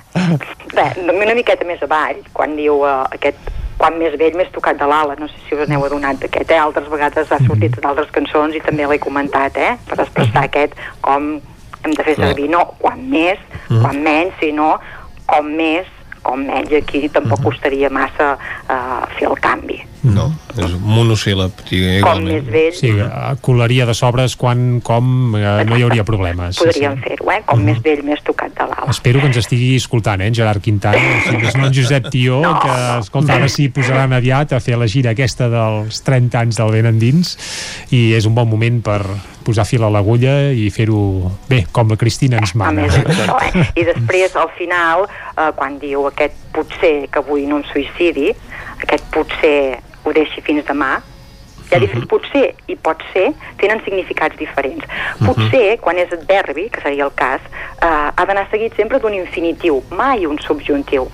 Bé, una miqueta més avall, quan diu uh, aquest quan més vell, més tocat de l'ala, no sé si us n'heu adonat d'aquest, eh? altres vegades ha sortit en altres cançons i també l'he comentat, eh? per expressar aquest com hem de fer servir, no quan més, quan menys, sinó com més, com menys, aquí tampoc costaria massa uh, fer el canvi. No, és un monosíl·lab. Com més vell, Sí, uh, colaria de sobres quan, com, uh, no hi hauria problemes. Sí, podríem sí. fer-ho, eh? com més vell, més tocat de l'ala. Espero que ens estigui escoltant, eh, en Gerard Quintana, si més no en Josep Tió, no, que, escolta, ara sí posaran aviat a fer la gira aquesta dels 30 anys del vent endins, i és un bon moment per posar fil a l'agulla i fer-ho bé, com la Cristina ens A mana. més d'això, eh? I després, al final, eh, quan diu aquest potser que avui no em suïcidi, aquest potser ho deixi fins demà, ja dic, potser i pot ser tenen significats diferents. Potser, quan és adverbi, que seria el cas, eh, ha d'anar seguit sempre d'un infinitiu, mai un subjuntiu.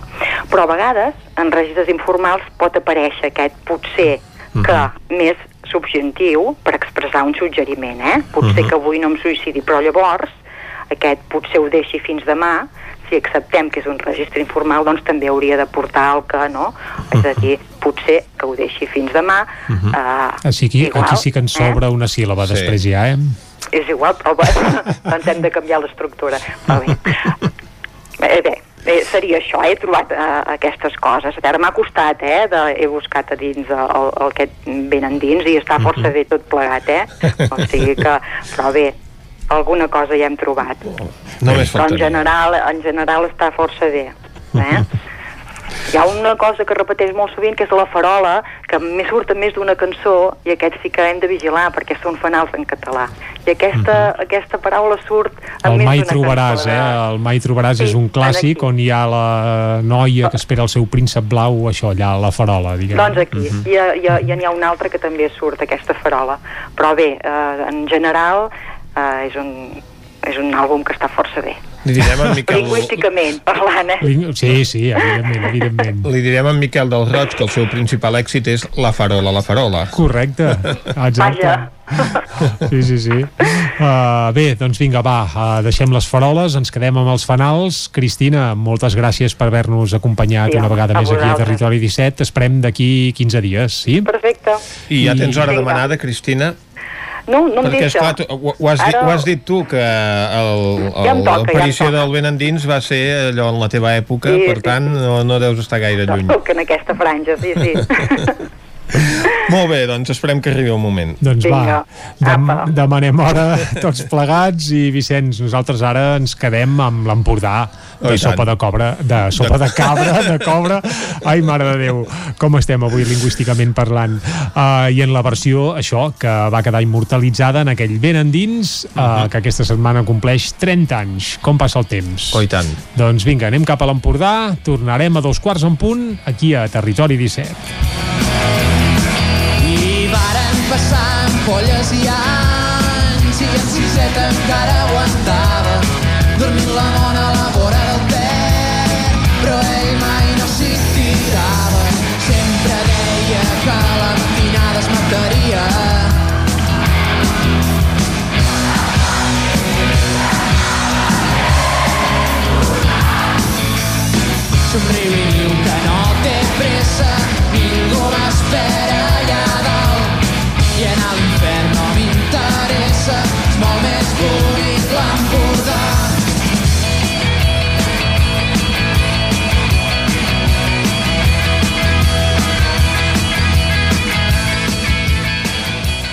Però a vegades, en registres informals, pot aparèixer aquest potser que més subjuntiu per expressar un suggeriment, eh? Potser Mhm. que avui no em suïcidi, però llavors aquest potser ho deixi fins demà, si acceptem que és un registre informal, doncs també hauria de portar el que, no? És a dir, potser que ho deixi fins demà, Mhm. eh, Així que igual, aquí sí que ens sobra una síl·laba Sí. després ja, eh? és igual, però bé, doncs hem de canviar l'estructura. Però bé. Bé, bé, bé, seria això, he trobat uh, aquestes coses. A veure, m'ha costat, eh, de, he buscat a dins el, el, el que venen dins i està força bé tot plegat, eh? O sigui que, però bé, alguna cosa ja hem trobat. Només Però en general, en general està força bé. Eh? Hi ha una cosa que repeteix molt sovint, que és la farola, que més surt més d'una cançó, i aquest sí que hem de vigilar, perquè són fanals en català. I aquesta, aquesta paraula surt en El més Mai trobaràs, cançó. eh? El Mai trobaràs és un clàssic on hi ha la noia que espera el seu príncep blau, això, allà la farola, diguem. Doncs aquí, hi, ha, hi, ha, hi n'hi ha una altra que també surt, aquesta farola. Però bé, eh, en general, eh, és, un, és un àlbum que està força bé. Li direm en Miquel... Lingüísticament, parlant, eh? Ling- Sí, sí, evidentment, evidentment. Li direm en Miquel del Roig que el seu principal èxit és La farola, la farola. Correcte, exacte. Vaja. Sí, sí, sí. Uh, bé, doncs vinga, va, uh, deixem les faroles, ens quedem amb els fanals. Cristina, moltes gràcies per haver-nos acompanyat Sí, una vegada a més aquí a. Territori 17. Esperem d'aquí 15 dies, sí? Perfecte. I ja tens hora Vinga. demanada, Cristina? No, no em Perquè, deixa. esclar, tu, ho, ho, has dit, Ara- ho has dit tu, que Ja l'aparició ja toca. del vent endins va ser allò en la teva època, Sí, per sí, tant, no, no deus estar gaire lluny. Soc en aquesta franja, sí, sí. Molt bé, doncs esperem que arribi el moment. Doncs Vinga, va, dem demanem hora tots plegats i Vicenç, nosaltres ara ens quedem amb l'Empordà Oh, de i tant. sopa de cobra, de sopa de cabra, de cobra. Ai, mare de Déu, com estem avui lingüísticament parlant. Uh, I en la versió, això, que va quedar immortalitzada en aquell Ben endins, uh, que aquesta setmana compleix 30 anys. Com passa el temps? Oh, i tant. Doncs vinga, anem cap a l'Empordà, tornarem a dos quarts en punt, aquí a Territori 17. Passar ampolles i anys i en siseta encara aguantava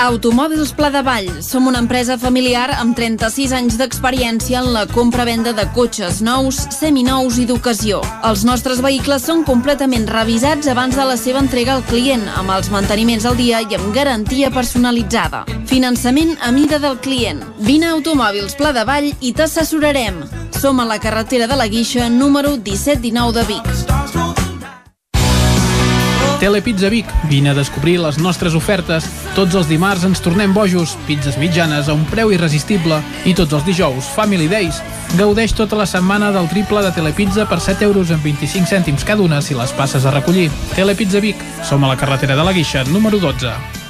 Automòbils Pla de Vall. Som una empresa familiar amb 36 anys d'experiència en la compra-venda de cotxes nous, seminous i d'ocasió. Els nostres vehicles són completament revisats abans de la seva entrega al client, amb els manteniments al dia i amb garantia personalitzada. Finançament a mida del client. Vine a Automòbils Pla de Vall i t'assessorarem. Som a la carretera de la Guixa, número 1719 de Vic. Telepizza Vic. Vine a descobrir les nostres ofertes. Tots els dimarts ens tornem bojos. Pizzas mitjanes a un preu irresistible. I tots els dijous, Family Days. Gaudeix tota la setmana del triple de Telepizza per 7 euros amb 25 cèntims cada una si les passes a recollir. Telepizza Vic. Som a la carretera de la Guixa, número 12.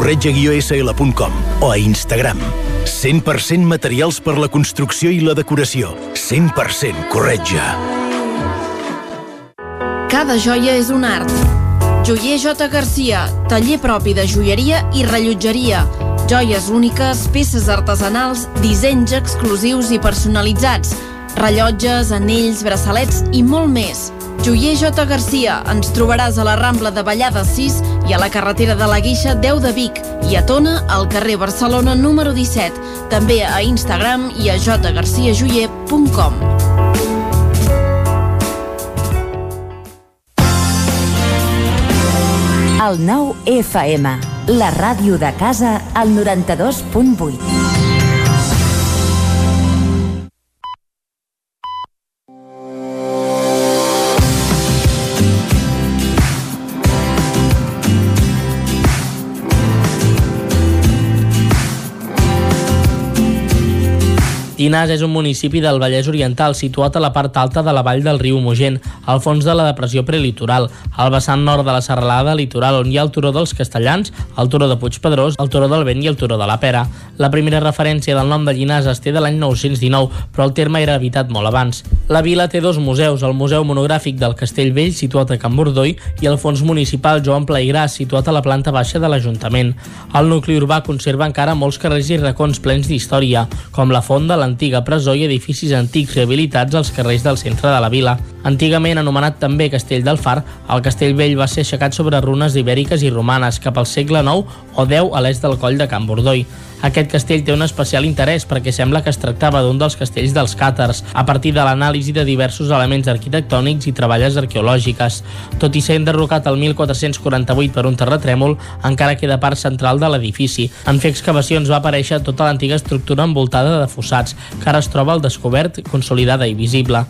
corretja-sl.com o a Instagram. 100% materials per la construcció i la decoració. 100% corretja. Cada joia és un art. Joier J. Garcia, taller propi de joieria i rellotgeria. Joies úniques, peces artesanals, dissenys exclusius i personalitzats. Rellotges, anells, braçalets i molt més. Joier J. Garcia, ens trobaràs a la Rambla de Vallada 6 i a la carretera de la Guixa 10 de Vic i a Tona, al carrer Barcelona número 17. També a Instagram i a jgarciajoyer.com. El nou FM, la ràdio de casa, al 92.8. Llinars és un municipi del Vallès Oriental situat a la part alta de la vall del riu Mogent, al fons de la depressió prelitoral, al vessant nord de la serralada litoral on hi ha el turó dels Castellans, el turó de Puigpedrós, el turó del Vent i el turó de la Pera. La primera referència del nom de Llinars es té de l'any 919, però el terme era habitat molt abans. La vila té dos museus, el Museu Monogràfic del Castell Vell, situat a Can Bordoi, i el Fons Municipal Joan Plaigras, situat a la planta baixa de l'Ajuntament. El nucli urbà conserva encara molts carrers i racons plens d'història, com la Font de l'antiga presó i edificis antics rehabilitats als carrers del centre de la vila. Antigament anomenat també Castell del Far, el castell vell va ser aixecat sobre runes ibèriques i romanes cap al segle IX o X a l'est del coll de Can Bordoi. Aquest castell té un especial interès perquè sembla que es tractava d'un dels castells dels càtars, a partir de l'anàlisi de diversos elements arquitectònics i treballes arqueològiques. Tot i ser enderrocat el 1448 per un terratrèmol, encara queda part central de l'edifici. En fer excavacions va aparèixer tota l'antiga estructura envoltada de fossats, que ara es troba al descobert, consolidada i visible.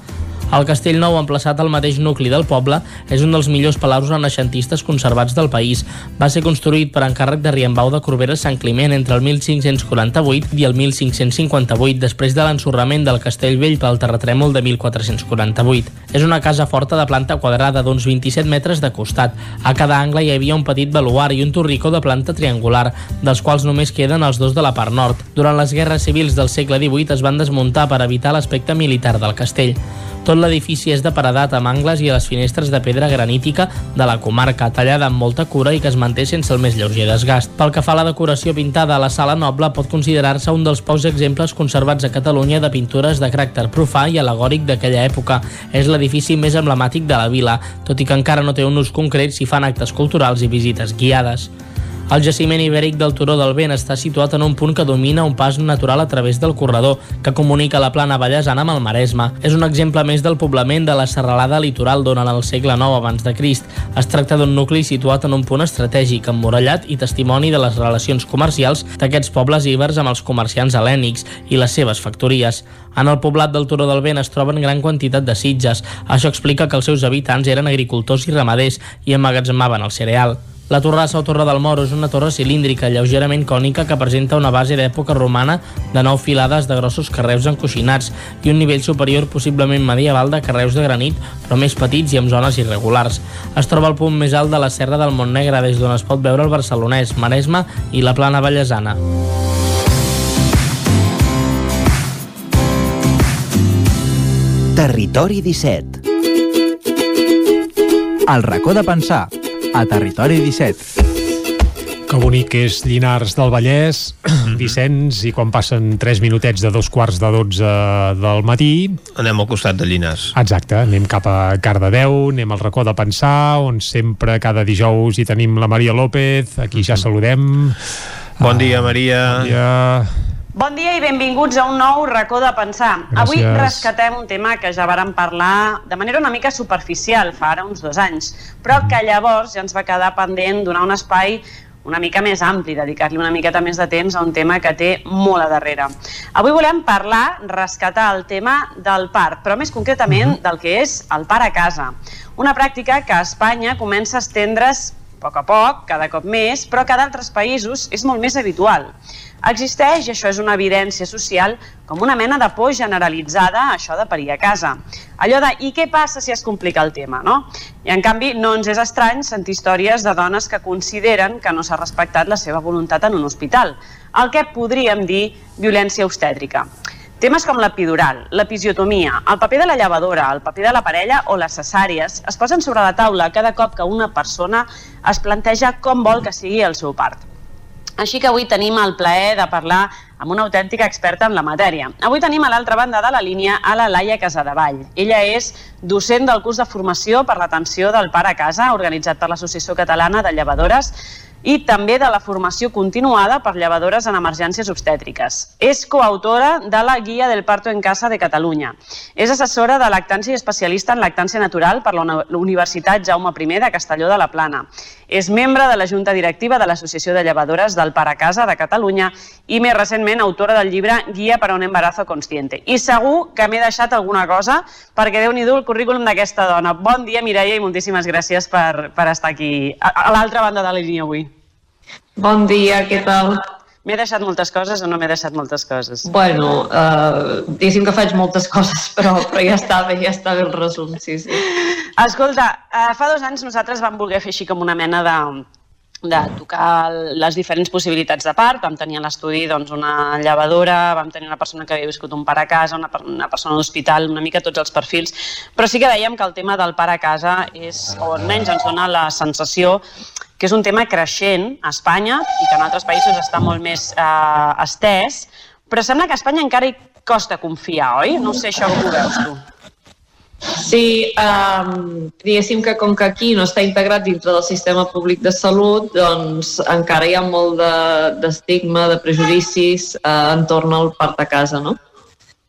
El castell nou, emplaçat al mateix nucli del poble, és un dels millors palaus renaixentistes conservats del país. Va ser construït per encàrrec de Riembau de Corbera Sant Climent entre el 1548 i el 1558, després de l'ensorrament del castell vell pel terratrèmol de 1448. És una casa forta de planta quadrada d'uns 27 metres de costat. A cada angle hi havia un petit baluar i un torricó de planta triangular, dels quals només queden els dos de la part nord. Durant les guerres civils del segle XVIII es van desmuntar per evitar l'aspecte militar del castell. Tot l'edifici és de paredat amb angles i a les finestres de pedra granítica de la comarca, tallada amb molta cura i que es manté sense el més lleuger desgast. Pel que fa a la decoració pintada a la sala noble, pot considerar-se un dels pocs exemples conservats a Catalunya de pintures de caràcter profà i alegòric d'aquella època. És l'edifici més emblemàtic de la vila, tot i que encara no té un ús concret si fan actes culturals i visites guiades. El jaciment ibèric del Turó del Vent està situat en un punt que domina un pas natural a través del corredor, que comunica la plana Vallesana amb el Maresme. És un exemple més del poblament de la serralada litoral durant el segle IX abans de Crist. Es tracta d'un nucli situat en un punt estratègic, emmurallat i testimoni de les relacions comercials d'aquests pobles ibers amb els comerciants helènics i les seves factories. En el poblat del Turó del Vent es troben gran quantitat de sitges. Això explica que els seus habitants eren agricultors i ramaders i emmagatzemaven el cereal. La torrassa o torre del Moro és una torre cilíndrica lleugerament cònica que presenta una base d'època romana de nou filades de grossos carreus encoixinats i un nivell superior possiblement medieval de carreus de granit però més petits i amb zones irregulars. Es troba al punt més alt de la serra del Montnegre des d'on es pot veure el barcelonès, Maresme i la plana Vallesana. Territori 17 El racó de pensar a Territori 17 que bonic és Llinars del Vallès, Vicenç, i quan passen 3 minutets de dos quarts de 12 del matí... Anem al costat de Llinars. Exacte, anem cap a Cardedeu, anem al racó de Pensar, on sempre cada dijous hi tenim la Maria López, aquí ja saludem. Bon dia, Maria. Bon dia. Bon dia i benvinguts a un nou racó de pensar. Gràcies. Avui rescatem un tema que ja vàrem parlar de manera una mica superficial fa ara uns dos anys, però que llavors ja ens va quedar pendent donar un espai una mica més ampli, dedicar-li una miqueta més de temps a un tema que té molt a darrere. Avui volem parlar, rescatar el tema del parc, però més concretament del que és el parc a casa. Una pràctica que a Espanya comença a estendre's a poc a poc, cada cop més, però que a d'altres països és molt més habitual. Existeix, i això és una evidència social, com una mena de por generalitzada a això de parir a casa. Allò de, i què passa si es complica el tema, no? I en canvi no ens és estrany sentir històries de dones que consideren que no s'ha respectat la seva voluntat en un hospital, el que podríem dir violència obstètrica. Temes com l'epidural, l'episiotomia, el paper de la llevadora, el paper de la parella o les cesàries es posen sobre la taula cada cop que una persona es planteja com vol que sigui el seu part. Així que avui tenim el plaer de parlar amb una autèntica experta en la matèria. Avui tenim a l'altra banda de la línia a la Laia Casadevall. Ella és docent del curs de formació per l'atenció del pare a casa, organitzat per l'Associació Catalana de Llevadores, i també de la formació continuada per llevadores en emergències obstètriques. És coautora de la Guia del Parto en Casa de Catalunya. És assessora de lactància i especialista en lactància natural per la Universitat Jaume I de Castelló de la Plana. És membre de la Junta Directiva de l'Associació de Llevadores del Pare Casa de Catalunya i més recentment autora del llibre Guia per a un embarazo consciente. I segur que m'he deixat alguna cosa perquè déu nhi el currículum d'aquesta dona. Bon dia, Mireia, i moltíssimes gràcies per, per estar aquí a, a l'altra banda de la línia avui. Bon dia, què tal? M'he deixat moltes coses o no m'he deixat moltes coses? Bueno, uh, diguéssim que faig moltes coses, però, però ja està bé, ja està bé el resum, sí, sí. Escolta, uh, fa dos anys nosaltres vam voler fer així com una mena de, de tocar les diferents possibilitats de part. Vam tenir a l'estudi doncs, una llevadora, vam tenir una persona que havia viscut un pare a casa, una, una persona d'hospital, una mica tots els perfils, però sí que dèiem que el tema del pare a casa és, o almenys ens dona la sensació que és un tema creixent a Espanya i que en altres països està molt més eh, estès, però sembla que a Espanya encara hi costa confiar, oi? No sé això com ho veus tu. Sí, um, diguéssim que com que aquí no està integrat dintre del sistema públic de salut, doncs encara hi ha molt d'estigma, de, de prejudicis uh, entorn al part a casa, no?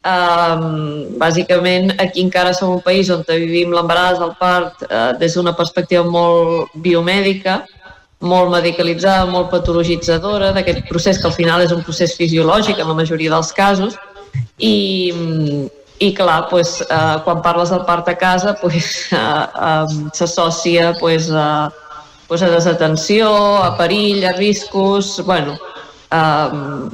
Um, bàsicament, aquí encara som un país on vivim l'embaràs, el part, uh, des d'una perspectiva molt biomèdica, molt medicalitzada, molt patologitzadora, d'aquest procés que al final és un procés fisiològic en la majoria dels casos, i, i clar, pues, eh, quan parles del part a casa pues, eh, eh, s'associa pues, a, pues, a desatenció, a perill, a riscos, bueno, eh,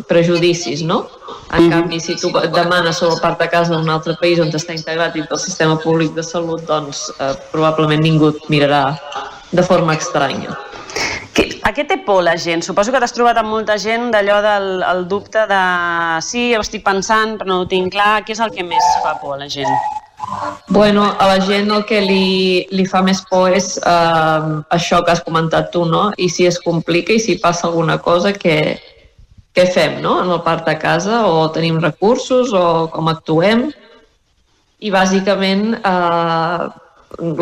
prejudicis, no? En canvi, si tu demanes sobre el part a casa d'un altre país on està integrat dins del sistema públic de salut, doncs eh, probablement ningú et mirarà de forma estranya. A què té por la gent? Suposo que t'has trobat amb molta gent d'allò del el dubte de sí, ho estic pensant, però no ho tinc clar. Què és el que més fa por a la gent? Bueno, a la gent el que li, li fa més por és eh, això que has comentat tu, no? I si es complica i si passa alguna cosa, què, què fem, no? En el part de casa, o tenim recursos, o com actuem. I bàsicament eh,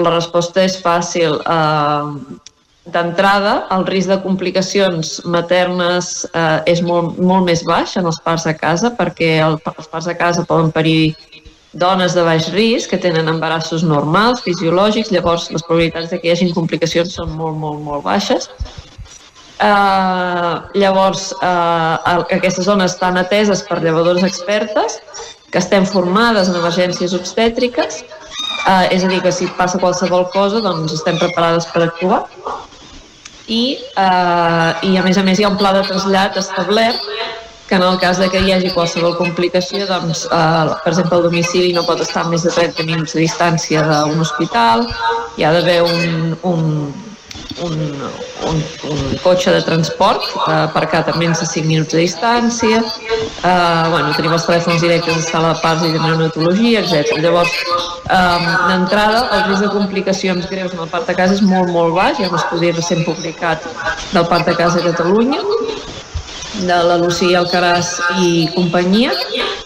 la resposta és fàcil. Eh, D'entrada, el risc de complicacions maternes eh, és molt, molt més baix en els parts a casa perquè el, els parts a casa poden parir dones de baix risc que tenen embarassos normals, fisiològics, llavors les probabilitats de que hi hagin complicacions són molt, molt, molt baixes. Uh, llavors, uh, aquestes zones estan ateses per llevadores expertes que estem formades en emergències obstètriques, uh, és a dir, que si passa qualsevol cosa, doncs estem preparades per actuar i, eh, i a més a més hi ha un pla de trasllat establert que en el cas de que hi hagi qualsevol complicació, doncs, eh, per exemple, el domicili no pot estar més de 30 minuts de distància d'un hospital, hi ha d'haver un, un, un, un, un cotxe de transport eh, aparcat a menys de 5 minuts de distància, eh, bueno, tenim els telèfons directes de sala de parts i de neonatologia, etc. Llavors, eh, d'entrada, el risc de complicacions greus en el part de casa és molt, molt baix, hi ha un estudi recent publicat del part de casa a Catalunya, de la Lucía Alcaraz i companyia,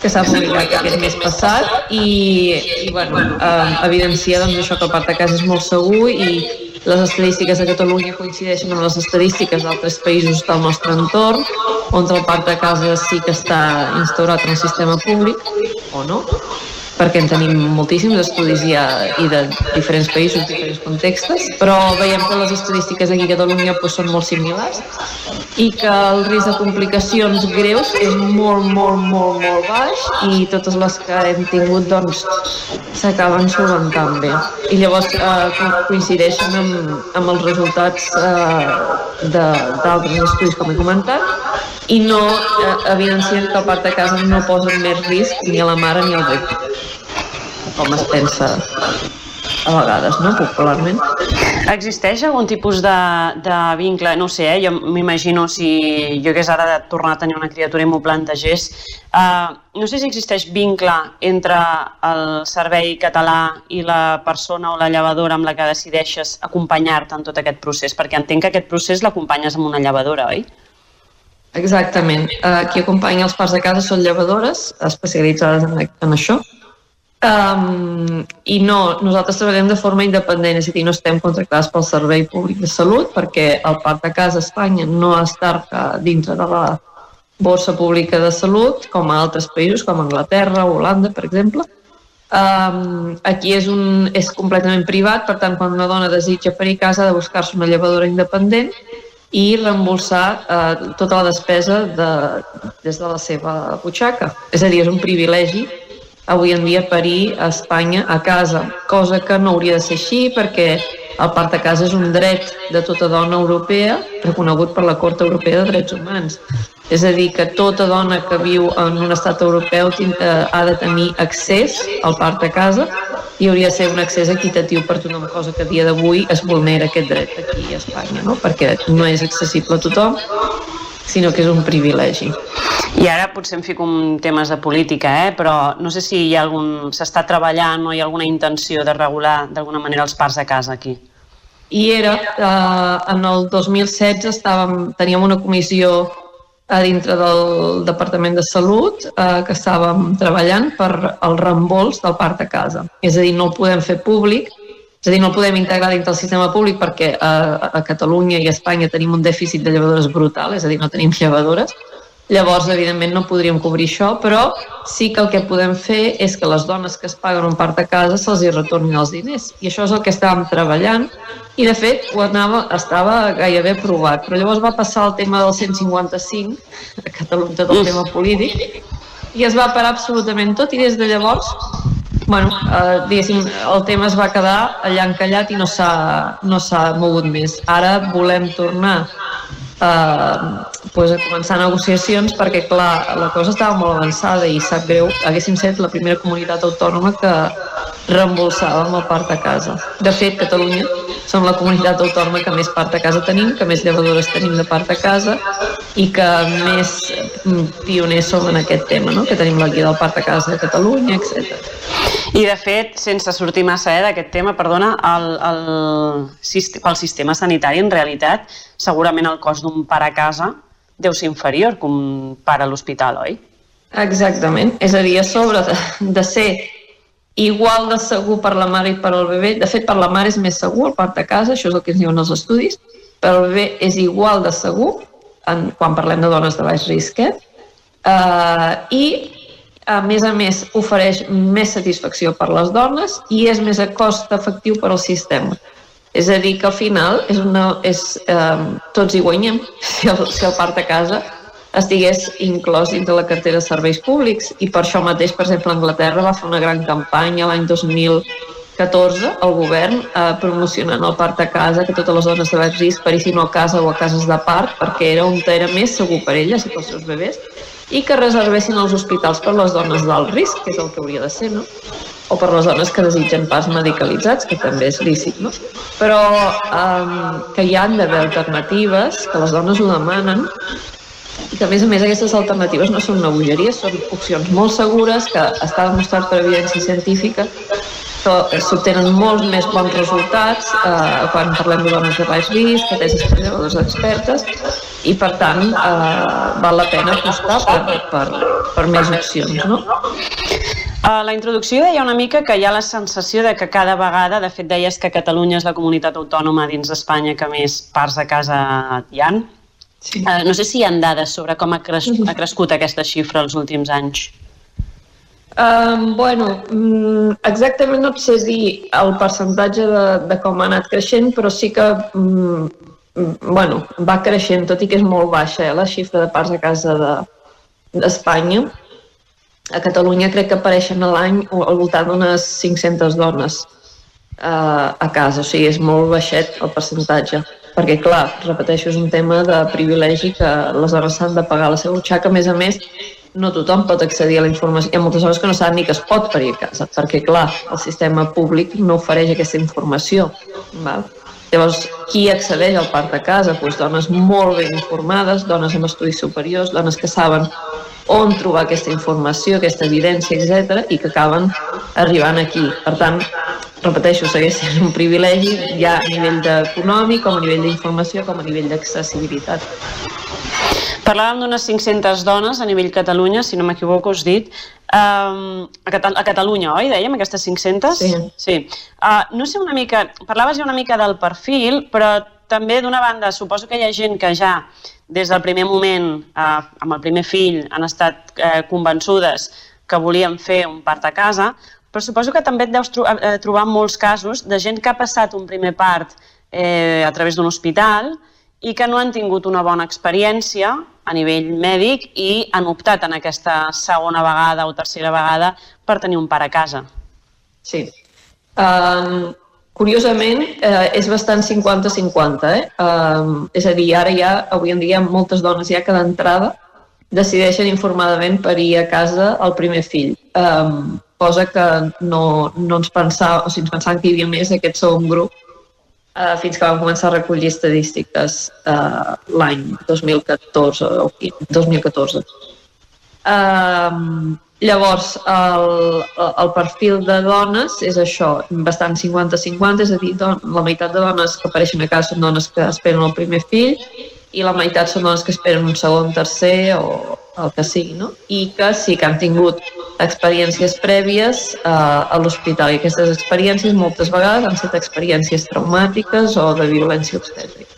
que s'ha publicat aquest mes passat i, i bueno, eh, evidencia doncs, això que el part de casa és molt segur i les estadístiques de Catalunya coincideixen amb les estadístiques d'altres països del nostre entorn, on el parc de casa sí que està instaurat en el sistema públic, o no, perquè en tenim moltíssims estudis ja i de diferents països, diferents contextes, però veiem que les estadístiques aquí a Catalunya doncs, són molt similars i que el risc de complicacions greus és molt, molt, molt, molt baix i totes les que hem tingut doncs s'acaben solventant bé. I llavors eh, coincideixen amb, amb els resultats eh, d'altres estudis com he comentat i no eh, evidencien que el part de casa no posa més risc ni a la mare ni al bebè com es pensa a vegades, no?, popularment. Existeix algun tipus de, de vincle? No sé, eh? jo m'imagino si jo hagués ara de tornar a tenir una criatura i m'ho plantegés. Uh, no sé si existeix vincle entre el servei català i la persona o la llevadora amb la que decideixes acompanyar-te en tot aquest procés, perquè entenc que aquest procés l'acompanyes amb una llevadora, oi? Exactament. Uh, qui acompanya els parts de casa són llevadores especialitzades en, en això Um, I no, nosaltres treballem de forma independent, és a dir, no estem contractats pel Servei Públic de Salut perquè el Parc de Casa Espanya no està dintre de la borsa pública de salut, com a altres països, com Anglaterra o Holanda, per exemple. Um, aquí és, un, és completament privat, per tant, quan una dona desitja parir casa ha de buscar-se una llevadora independent i reembolsar uh, tota la despesa de, des de la seva butxaca. És a dir, és un privilegi avui en dia parir a Espanya a casa, cosa que no hauria de ser així perquè el part a casa és un dret de tota dona europea reconegut per la Cort Europea de Drets Humans. És a dir, que tota dona que viu en un estat europeu eh, ha de tenir accés al parc de casa i hauria de ser un accés equitatiu per tothom, cosa que a dia d'avui es vulnera aquest dret aquí a Espanya, no? perquè no és accessible a tothom, sinó que és un privilegi. I ara potser em fico en temes de política, eh? però no sé si hi ha algun... s'està treballant o hi ha alguna intenció de regular d'alguna manera els parcs de casa aquí. I era, eh, en el 2016 estàvem, teníem una comissió a dintre del Departament de Salut eh, que estàvem treballant per el reembols del parc de casa. És a dir, no el podem fer públic, és a dir, no el podem integrar dintre del sistema públic perquè a, a Catalunya i a Espanya tenim un dèficit de llevadores brutal, és a dir, no tenim llevadores, Llavors, evidentment, no podríem cobrir això, però sí que el que podem fer és que les dones que es paguen un part de casa se'ls hi retornin els diners. I això és el que estàvem treballant i, de fet, ho anava, estava gairebé provat. Però llavors va passar el tema del 155, a Catalunya, tot el tema polític, i es va parar absolutament tot i des de llavors bueno, eh, diguéssim, el tema es va quedar allà encallat i no s'ha no mogut més. Ara volem tornar eh, pues, a començar negociacions perquè, clar, la cosa estava molt avançada i sap greu, haguéssim set la primera comunitat autònoma que reembolsava amb el part a casa. De fet, Catalunya som la comunitat autònoma que més part a casa tenim, que més llevadores tenim de part a casa i que més mm, pioners som en aquest tema, no? que tenim la guia del part a casa de Catalunya, etc. I de fet, sense sortir massa eh, d'aquest tema, perdona, el, el, pel sistema sanitari en realitat segurament el cost d'un par a casa deu ser inferior que un par a l'hospital, oi? Exactament. És a dir, a sobre de, de ser igual de segur per la mare i per al bebè, de fet per la mare és més segur el part de casa, això és el que ens diuen els estudis, per al bebè és igual de segur en, quan parlem de dones de baix risc, eh? Uh, I a més a més ofereix més satisfacció per les dones i és més a cost efectiu per al sistema. És a dir, que al final és una, és, eh, tots hi guanyem si el, si el part a casa estigués inclòs dins de la cartera de serveis públics. I per això mateix, per exemple, Anglaterra va fer una gran campanya l'any 2014 el govern eh, promocionant el part a casa que totes les dones de baix risc parissin a casa o a cases de part perquè era on era més segur per elles i pels seus bebès i que reservessin els hospitals per les dones d'alt risc, que és el que hauria de ser, no? o per les dones que desitgen pas medicalitzats, que també és lícit, no? Però um, que hi han d'haver alternatives, que les dones ho demanen, i que a més a més aquestes alternatives no són una bogeria, són opcions molt segures, que està demostrat per evidència científica, que s'obtenen molts més bons resultats eh, quan parlem de dones de baix risc, per llevadors expertes, i per tant eh, val la pena apostar per, per, per més opcions. No? A la introducció deia una mica que hi ha la sensació de que cada vegada, de fet deies que Catalunya és la comunitat autònoma dins d'Espanya que més parts de casa hi han. Sí. Uh, no sé si hi ha dades sobre com ha, cres ha crescut aquesta xifra els últims anys. Um, bueno, um, exactament no et sé dir el percentatge de, de com ha anat creixent, però sí que um, bueno, va creixent, tot i que és molt baixa eh, la xifra de parts a casa d'Espanya. De, a Catalunya crec que apareixen a l'any al voltant d'unes 500 dones uh, a casa, o sigui, és molt baixet el percentatge perquè, clar, repeteixo, és un tema de privilegi que les dones s'han de pagar la seva butxaca. A més a més, no tothom pot accedir a la informació. Hi ha moltes dones que no saben ni que es pot parir a casa, perquè, clar, el sistema públic no ofereix aquesta informació. Val? Llavors, qui accedeix al parc de casa? Pues dones molt ben informades, dones amb estudis superiors, dones que saben on trobar aquesta informació, aquesta evidència, etc i que acaben arribant aquí. Per tant, repeteixo, segueix sent un privilegi ja a nivell econòmic, com a nivell d'informació, com a nivell d'accessibilitat. Parlàvem d'unes 500 dones a nivell Catalunya, si no m'equivoco, us dit. Um, a, Catal a Catalunya, oi, dèiem, aquestes 500? Sí. sí. Uh, no sé una mica, parlaves ja una mica del perfil, però també d'una banda, suposo que hi ha gent que ja des del primer moment, uh, amb el primer fill, han estat uh, convençudes que volien fer un part a casa, però suposo que també et deus tro uh, trobar molts casos de gent que ha passat un primer part eh, a través d'un hospital i que no han tingut una bona experiència a nivell mèdic i han optat en aquesta segona vegada o tercera vegada per tenir un pare a casa. Sí. Um, curiosament, uh, és bastant 50-50. Eh? Um, és a dir, ara ja, avui en dia, moltes dones ja que d'entrada decideixen informadament parir a casa el primer fill. Um, cosa que no, no ens pensava, o sigui, ens pensàvem que hi havia més d'aquest segon grup uh, fins que vam començar a recollir estadístiques uh, l'any 2014 o 2014. Um, llavors, el, el perfil de dones és això, bastant 50-50, és a dir, don, la meitat de dones que apareixen a casa són dones que esperen el primer fill i la meitat són dones que esperen un segon, tercer o el que sigui, no? I que sí que han tingut experiències prèvies eh, a l'hospital i aquestes experiències moltes vegades han estat experiències traumàtiques o de violència obstètrica.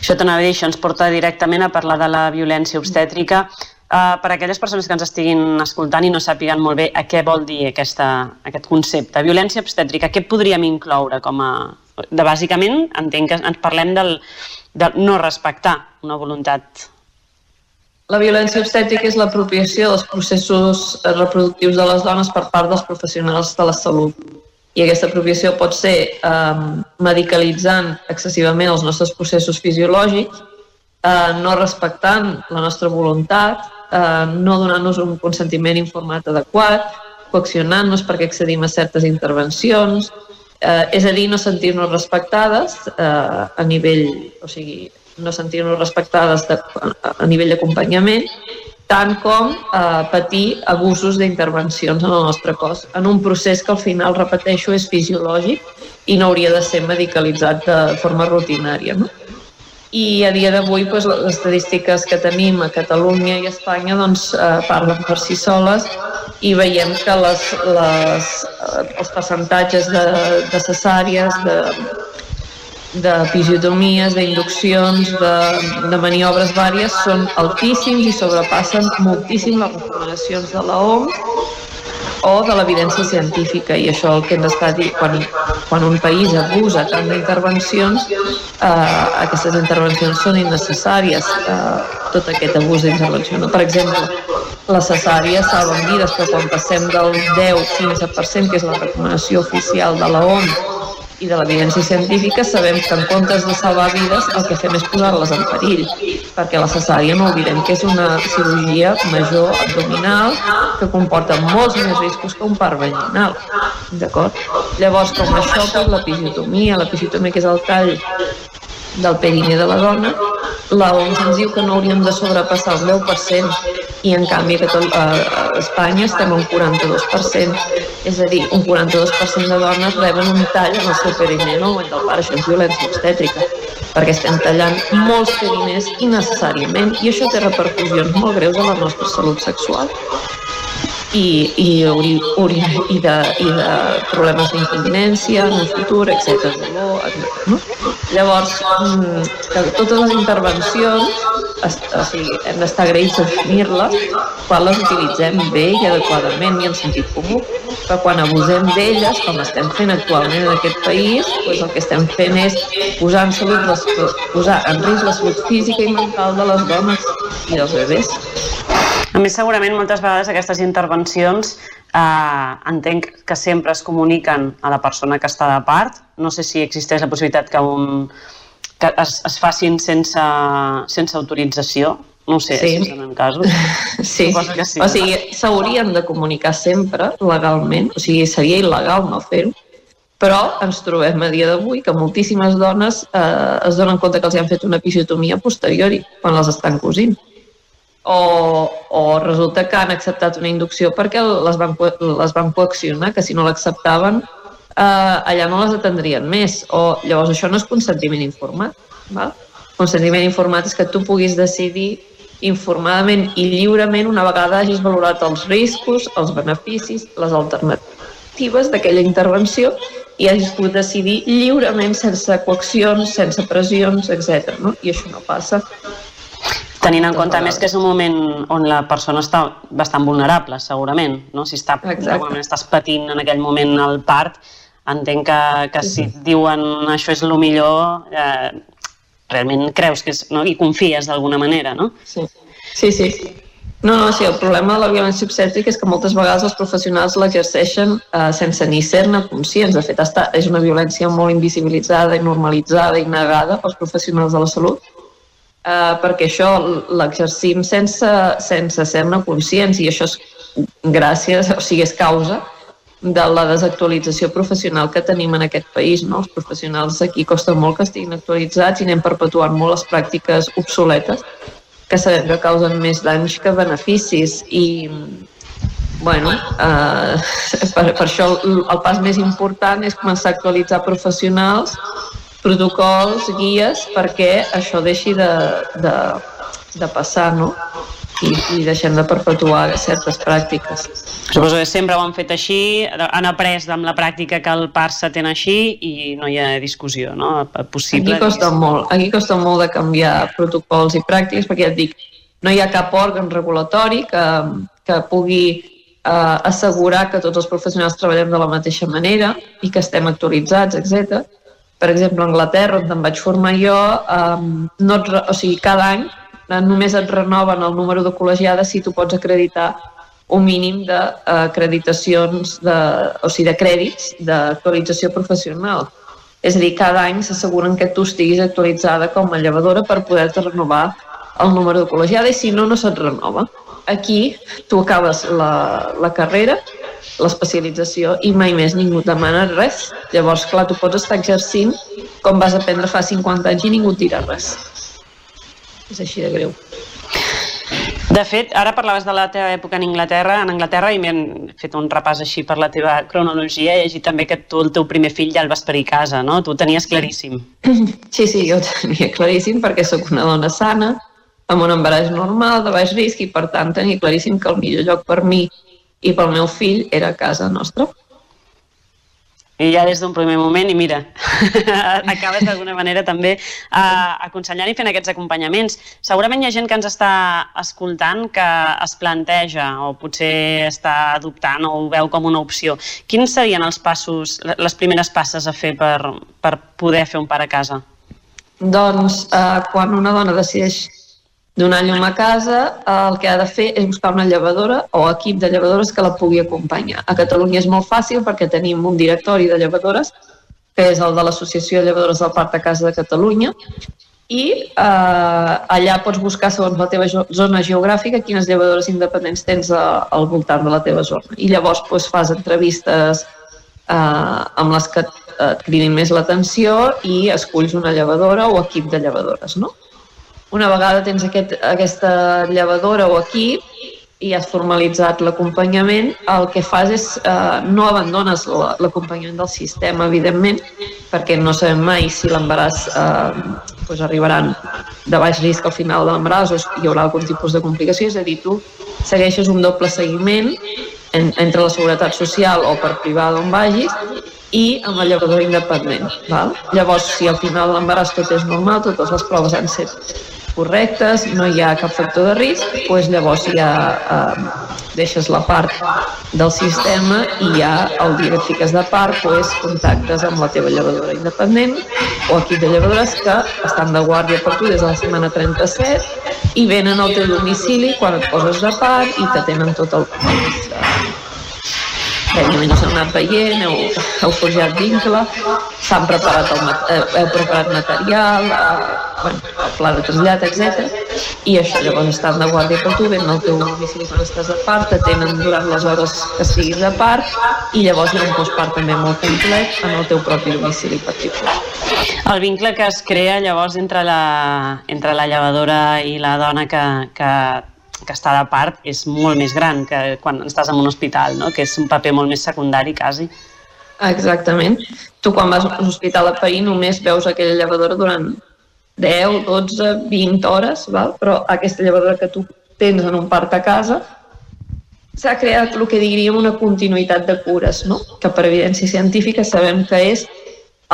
Això t'anava a dir, això ens porta directament a parlar de la violència obstètrica. Uh, per a aquelles persones que ens estiguin escoltant i no sàpiguen molt bé a què vol dir aquesta, aquest concepte. Violència obstètrica, què podríem incloure com a... De, bàsicament, entenc que ens parlem del, de no respectar una voluntat la violència obstètrica és l'apropiació dels processos reproductius de les dones per part dels professionals de la salut. I aquesta apropiació pot ser eh, medicalitzant excessivament els nostres processos fisiològics, eh, no respectant la nostra voluntat, eh, no donant-nos un consentiment informat adequat, coaccionant-nos perquè accedim a certes intervencions, eh, és a dir, no sentir-nos respectades eh, a nivell, o sigui, no sentir-nos respectades de, a nivell d'acompanyament, tant com eh, patir abusos d'intervencions en el nostre cos, en un procés que al final, repeteixo, és fisiològic i no hauria de ser medicalitzat de forma rutinària. No? I a dia d'avui doncs, les estadístiques que tenim a Catalunya i a Espanya doncs, eh, parlen per si soles i veiem que les, les, eh, els percentatges de, de cesàries, de, d'episiotomies, d'induccions, de, de maniobres vàries són altíssims i sobrepassen moltíssim les recomanacions de la OMS o de l'evidència científica i això el que hem d'estar dir quan, quan un país abusa tant d'intervencions eh, aquestes intervencions són innecessàries eh, tot aquest abús d'intervenció no? per exemple la cesària salven vides però quan passem del 10-15% que és la recomanació oficial de la OMS i de l'evidència científica sabem que en comptes de salvar vides el que fem és posar-les en perill perquè la cesària no oblidem que és una cirurgia major abdominal que comporta molts més riscos que un part vaginal d'acord? Llavors com això doncs l'episiotomia, l'episiotomia que és el tall del perineu de la dona, la OMS ens diu que no hauríem de sobrepassar el 10% i en canvi a, a Espanya estem un 42%, és a dir, un 42% de dones reben un tall en el seu perineu en el part, això és violència obstètrica, perquè estem tallant molts periners innecessàriament i això té repercussions molt greus a la nostra salut sexual i, i, uri, uri, i, de, i de problemes d'incontinència en el futur, etc. No? Llavors, mm, totes les intervencions o sigui, hem d'estar agraïts de definir-les quan les utilitzem bé i adequadament i en sentit comú, però quan abusem d'elles, com estem fent actualment en aquest país, doncs el que estem fent és posar en, salut les, posar en risc la salut física i mental de les dones i dels bebès. A més, segurament moltes vegades aquestes intervencions eh, entenc que sempre es comuniquen a la persona que està de part. No sé si existeix la possibilitat que, un, que es, es facin sense, sense autorització. No sé sí. si en casos. Sí. Que sí. O sigui, s'haurien de comunicar sempre legalment, o sigui, seria il·legal no fer-ho, però ens trobem a dia d'avui que moltíssimes dones eh, es donen compte que els han fet una episiotomia posteriori quan les estan cosint o, o resulta que han acceptat una inducció perquè les van, les van coaccionar, que si no l'acceptaven eh, allà no les atendrien més. O llavors això no és consentiment informat. Val? Consentiment informat és que tu puguis decidir informadament i lliurement una vegada hagis valorat els riscos, els beneficis, les alternatives d'aquella intervenció i hagis pogut decidir lliurement sense coaccions, sense pressions, etc. No? I això no passa. Tenint en compte, més, que és un moment on la persona està bastant vulnerable, segurament, no? Si està, segurament estàs patint en aquell moment el part, entenc que, que si et diuen això és el millor, eh, realment creus que és, no? i confies d'alguna manera, no? Sí, sí, sí. No, no, sí, el problema de la violència obstètrica és que moltes vegades els professionals l'exerceixen eh, sense ni ser-ne conscients. De fet, està, és una violència molt invisibilitzada i normalitzada i negada pels professionals de la salut eh, perquè això l'exercim sense, sense ser-ne conscients i això és gràcies, o sigui, és causa de la desactualització professional que tenim en aquest país. No? Els professionals aquí costa molt que estiguin actualitzats i anem perpetuant molt les pràctiques obsoletes que sabem que causen més danys que beneficis i bueno, eh, per, per això el, el pas més important és començar a actualitzar professionals protocols, guies, perquè això deixi de, de, de passar, no? I, i deixem de perpetuar certes pràctiques. Suposo que sempre ho han fet així, han après amb la pràctica que el part s'atén així i no hi ha discussió, no? Possible. Aquí costa molt, aquí costa molt de canviar protocols i pràctiques, perquè ja et dic, no hi ha cap òrgan regulatori que, que pugui eh, assegurar que tots els professionals treballem de la mateixa manera i que estem actualitzats, etc per exemple, a Anglaterra, on em vaig formar jo, um, no et, o sigui, cada any eh, només et renoven el número de col·legiades si tu pots acreditar un mínim d'acreditacions, de, o sigui, de crèdits d'actualització professional. És a dir, cada any s'asseguren que tu estiguis actualitzada com a llevadora per poder-te renovar el número de col·legiada i si no, no se't renova. Aquí tu acabes la, la carrera l'especialització i mai més ningú demana res. Llavors, clar, tu pots estar exercint com vas aprendre fa 50 anys i ningú tira res. És així de greu. De fet, ara parlaves de la teva època en Anglaterra, en Anglaterra i m'han fet un repàs així per la teva cronologia i llegit també que tu, el teu primer fill ja el vas parir a casa, no? Tu ho tenies claríssim. Sí, sí, jo ho tenia claríssim perquè sóc una dona sana, amb un embaràs normal, de baix risc, i per tant tenia claríssim que el millor lloc per mi i pel meu fill era casa nostra. I ja des d'un primer moment, i mira, acabes d'alguna manera també uh, aconsellant i fent aquests acompanyaments. Segurament hi ha gent que ens està escoltant que es planteja o potser està adoptant o ho veu com una opció. Quins serien els passos, les primeres passes a fer per, per poder fer un pare a casa? Doncs uh, quan una dona decideix donar llum a casa, el que ha de fer és buscar una llevadora o equip de llevadores que la pugui acompanyar. A Catalunya és molt fàcil perquè tenim un directori de llevadores, que és el de l'Associació de Llevadores del Parc de Casa de Catalunya, i eh, allà pots buscar segons la teva zona geogràfica quines llevadores independents tens a, al voltant de la teva zona. I llavors doncs, fas entrevistes eh, amb les que et cridin més l'atenció i esculls una llevadora o equip de llevadores, no? Una vegada tens aquest, aquesta llevadora o equip i has formalitzat l'acompanyament, el que fas és eh, no abandones l'acompanyament del sistema, evidentment, perquè no sabem mai si l'embaràs eh, pues arribaran de baix risc al final de l'embaràs o hi haurà algun tipus de complicació, és a dir, tu segueixes un doble seguiment en, entre la seguretat social o per privada on vagis i amb la llevadora independent. Val? Llavors, si al final l'embaràs tot és normal, totes les proves han set correctes, no hi ha cap factor de risc, doncs llavors ja eh, deixes la part del sistema i ja el dia que et fiques de part doncs, contactes amb la teva llevadora independent o equip de llevadores que estan de guàrdia per tu des de la setmana 37 i venen al teu domicili quan et poses de part i t'atenen tot el, prèviament us heu anat veient, heu, heu forjat vincle, s'han preparat, el, heu preparat material, eh, bueno, el pla de trasllat, etc. I això, llavors estan de guàrdia per tu, venen al teu domicili quan estàs a part, t'atenen durant les hores que siguis a part, i llavors hi ha un postpart també molt complet en el teu propi domicili particular. El vincle que es crea llavors entre la, entre la llevadora i la dona que, que que està de part és molt més gran que quan estàs en un hospital, no? que és un paper molt més secundari quasi. Exactament. Tu quan vas a l'hospital a parir només veus aquella llevadora durant 10, 12, 20 hores, val? però aquesta llevadora que tu tens en un parc a casa s'ha creat el que diríem una continuïtat de cures, no? que per evidència científica sabem que és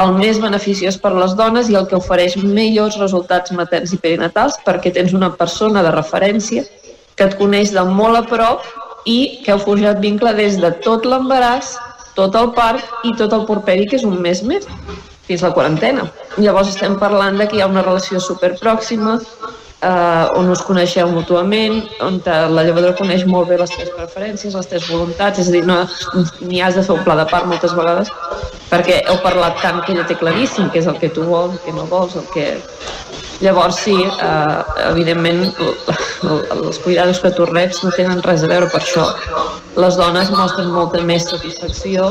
el més beneficiós per les dones i el que ofereix millors resultats materns i perinatals perquè tens una persona de referència que et coneix de molt a prop i que heu forjat vincle des de tot l'embaràs, tot el parc i tot el porperi, que és un mes més, fins la quarantena. Llavors estem parlant de que hi ha una relació superpròxima, eh, on us coneixeu mútuament, on la llevadora coneix molt bé les teves preferències, les teves voluntats, és a dir, no, ni has de fer un pla de part moltes vegades, perquè heu parlat tant que ella té claríssim què és el que tu vols, el que no vols, el que Llavors, sí, eh, evidentment, els cuidados que tu reps no tenen res a veure per això. Les dones mostren molta més satisfacció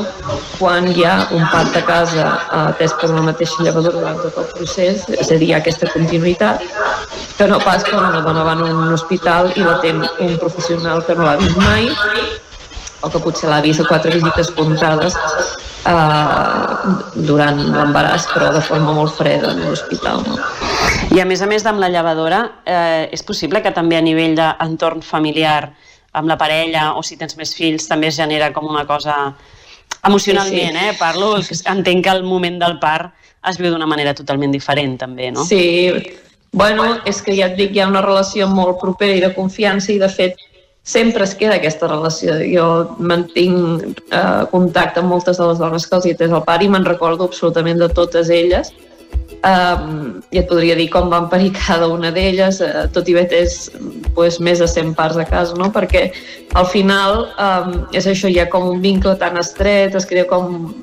quan hi ha un part de casa eh, atès per una mateixa llevadora durant tot el procés, és a dir, aquesta continuïtat, que no pas quan una dona va a un hospital i la té un professional que no l'ha vist mai, o que potser l'ha vist a quatre visites comptades eh, durant l'embaràs, però de forma molt freda en l'hospital. No? I a més a més d'amb la llevadora, eh, és possible que també a nivell d'entorn familiar amb la parella o si tens més fills també es genera com una cosa emocionalment, sí, sí. eh? Parlo, entenc que el moment del part es viu d'una manera totalment diferent també, no? Sí, bueno, és que ja et dic, hi ha una relació molt propera i de confiança i de fet sempre es queda aquesta relació. Jo mantinc eh, contacte amb moltes de les dones que els hi el pare i me'n recordo absolutament de totes elles Um, I et podria dir com van parir cada una d'elles, uh, tot i bé és pues, més de 100 parts a casa, no? perquè al final um, és això, hi ha com un vincle tan estret, es crea com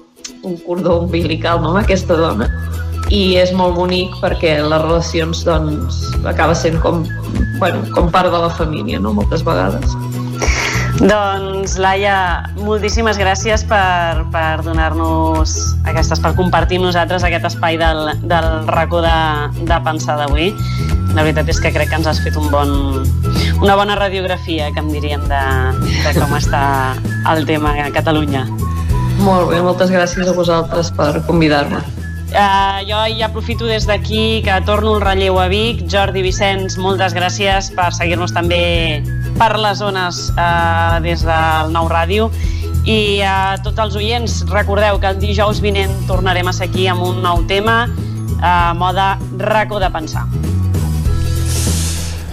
un cordó umbilical no? amb aquesta dona i és molt bonic perquè les relacions doncs, acaba sent com, bueno, com part de la família no? moltes vegades. Doncs, Laia, moltíssimes gràcies per, per donar-nos aquestes, per compartir nosaltres aquest espai del, del racó de, de pensar d'avui. La veritat és que crec que ens has fet un bon, una bona radiografia, que em diríem, de, de com està el tema a Catalunya. Molt bé, moltes gràcies a vosaltres per convidar-me. Uh, jo ja aprofito des d'aquí que torno el relleu a Vic. Jordi Vicenç, moltes gràcies per seguir-nos també per les zones uh, des del Nou Ràdio. I a tots els oients, recordeu que el dijous vinent tornarem a ser aquí amb un nou tema, uh, moda racó de pensar.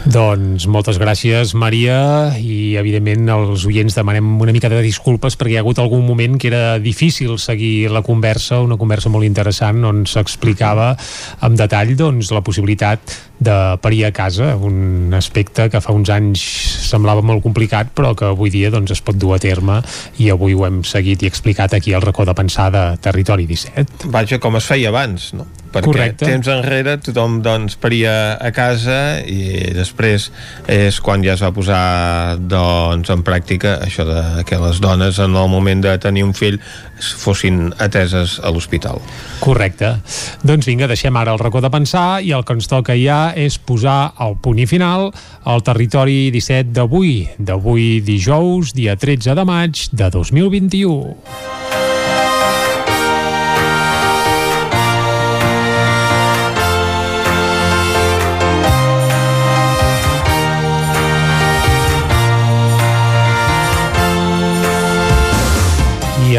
Doncs moltes gràcies, Maria, i evidentment els oients demanem una mica de disculpes perquè hi ha hagut algun moment que era difícil seguir la conversa, una conversa molt interessant on s'explicava amb detall doncs, la possibilitat de parir a casa, un aspecte que fa uns anys semblava molt complicat però que avui dia doncs, es pot dur a terme i avui ho hem seguit i explicat aquí al racó de pensar de Territori 17. Vaja, com es feia abans, no? perquè Correcte. temps enrere tothom doncs paria a casa i després és quan ja es va posar doncs en pràctica això de que les dones en el moment de tenir un fill fossin ateses a l'hospital. Correcte. Doncs vinga, deixem ara el racó de pensar i el que ens toca ja és posar el punt i final al territori 17 d'avui, d'avui dijous, dia 13 de maig de 2021.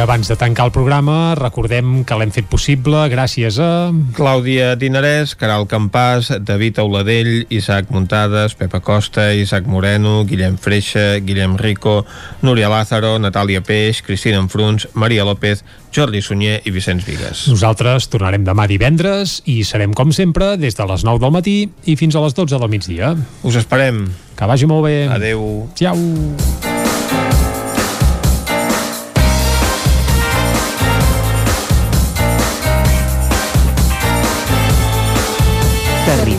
Abans de tancar el programa, recordem que l'hem fet possible gràcies a... Clàudia Dinarès, Caral Campàs, David Auladell, Isaac Muntades, Pepa Costa, Isaac Moreno, Guillem Freixa, Guillem Rico, Núria Lázaro, Natàlia Peix, Cristina Enfruns, Maria López, Jordi Sunyer i Vicenç Vigues. Nosaltres tornarem demà divendres i serem, com sempre, des de les 9 del matí i fins a les 12 del migdia. Us esperem. Que vagi molt bé. Adeu. Ciao.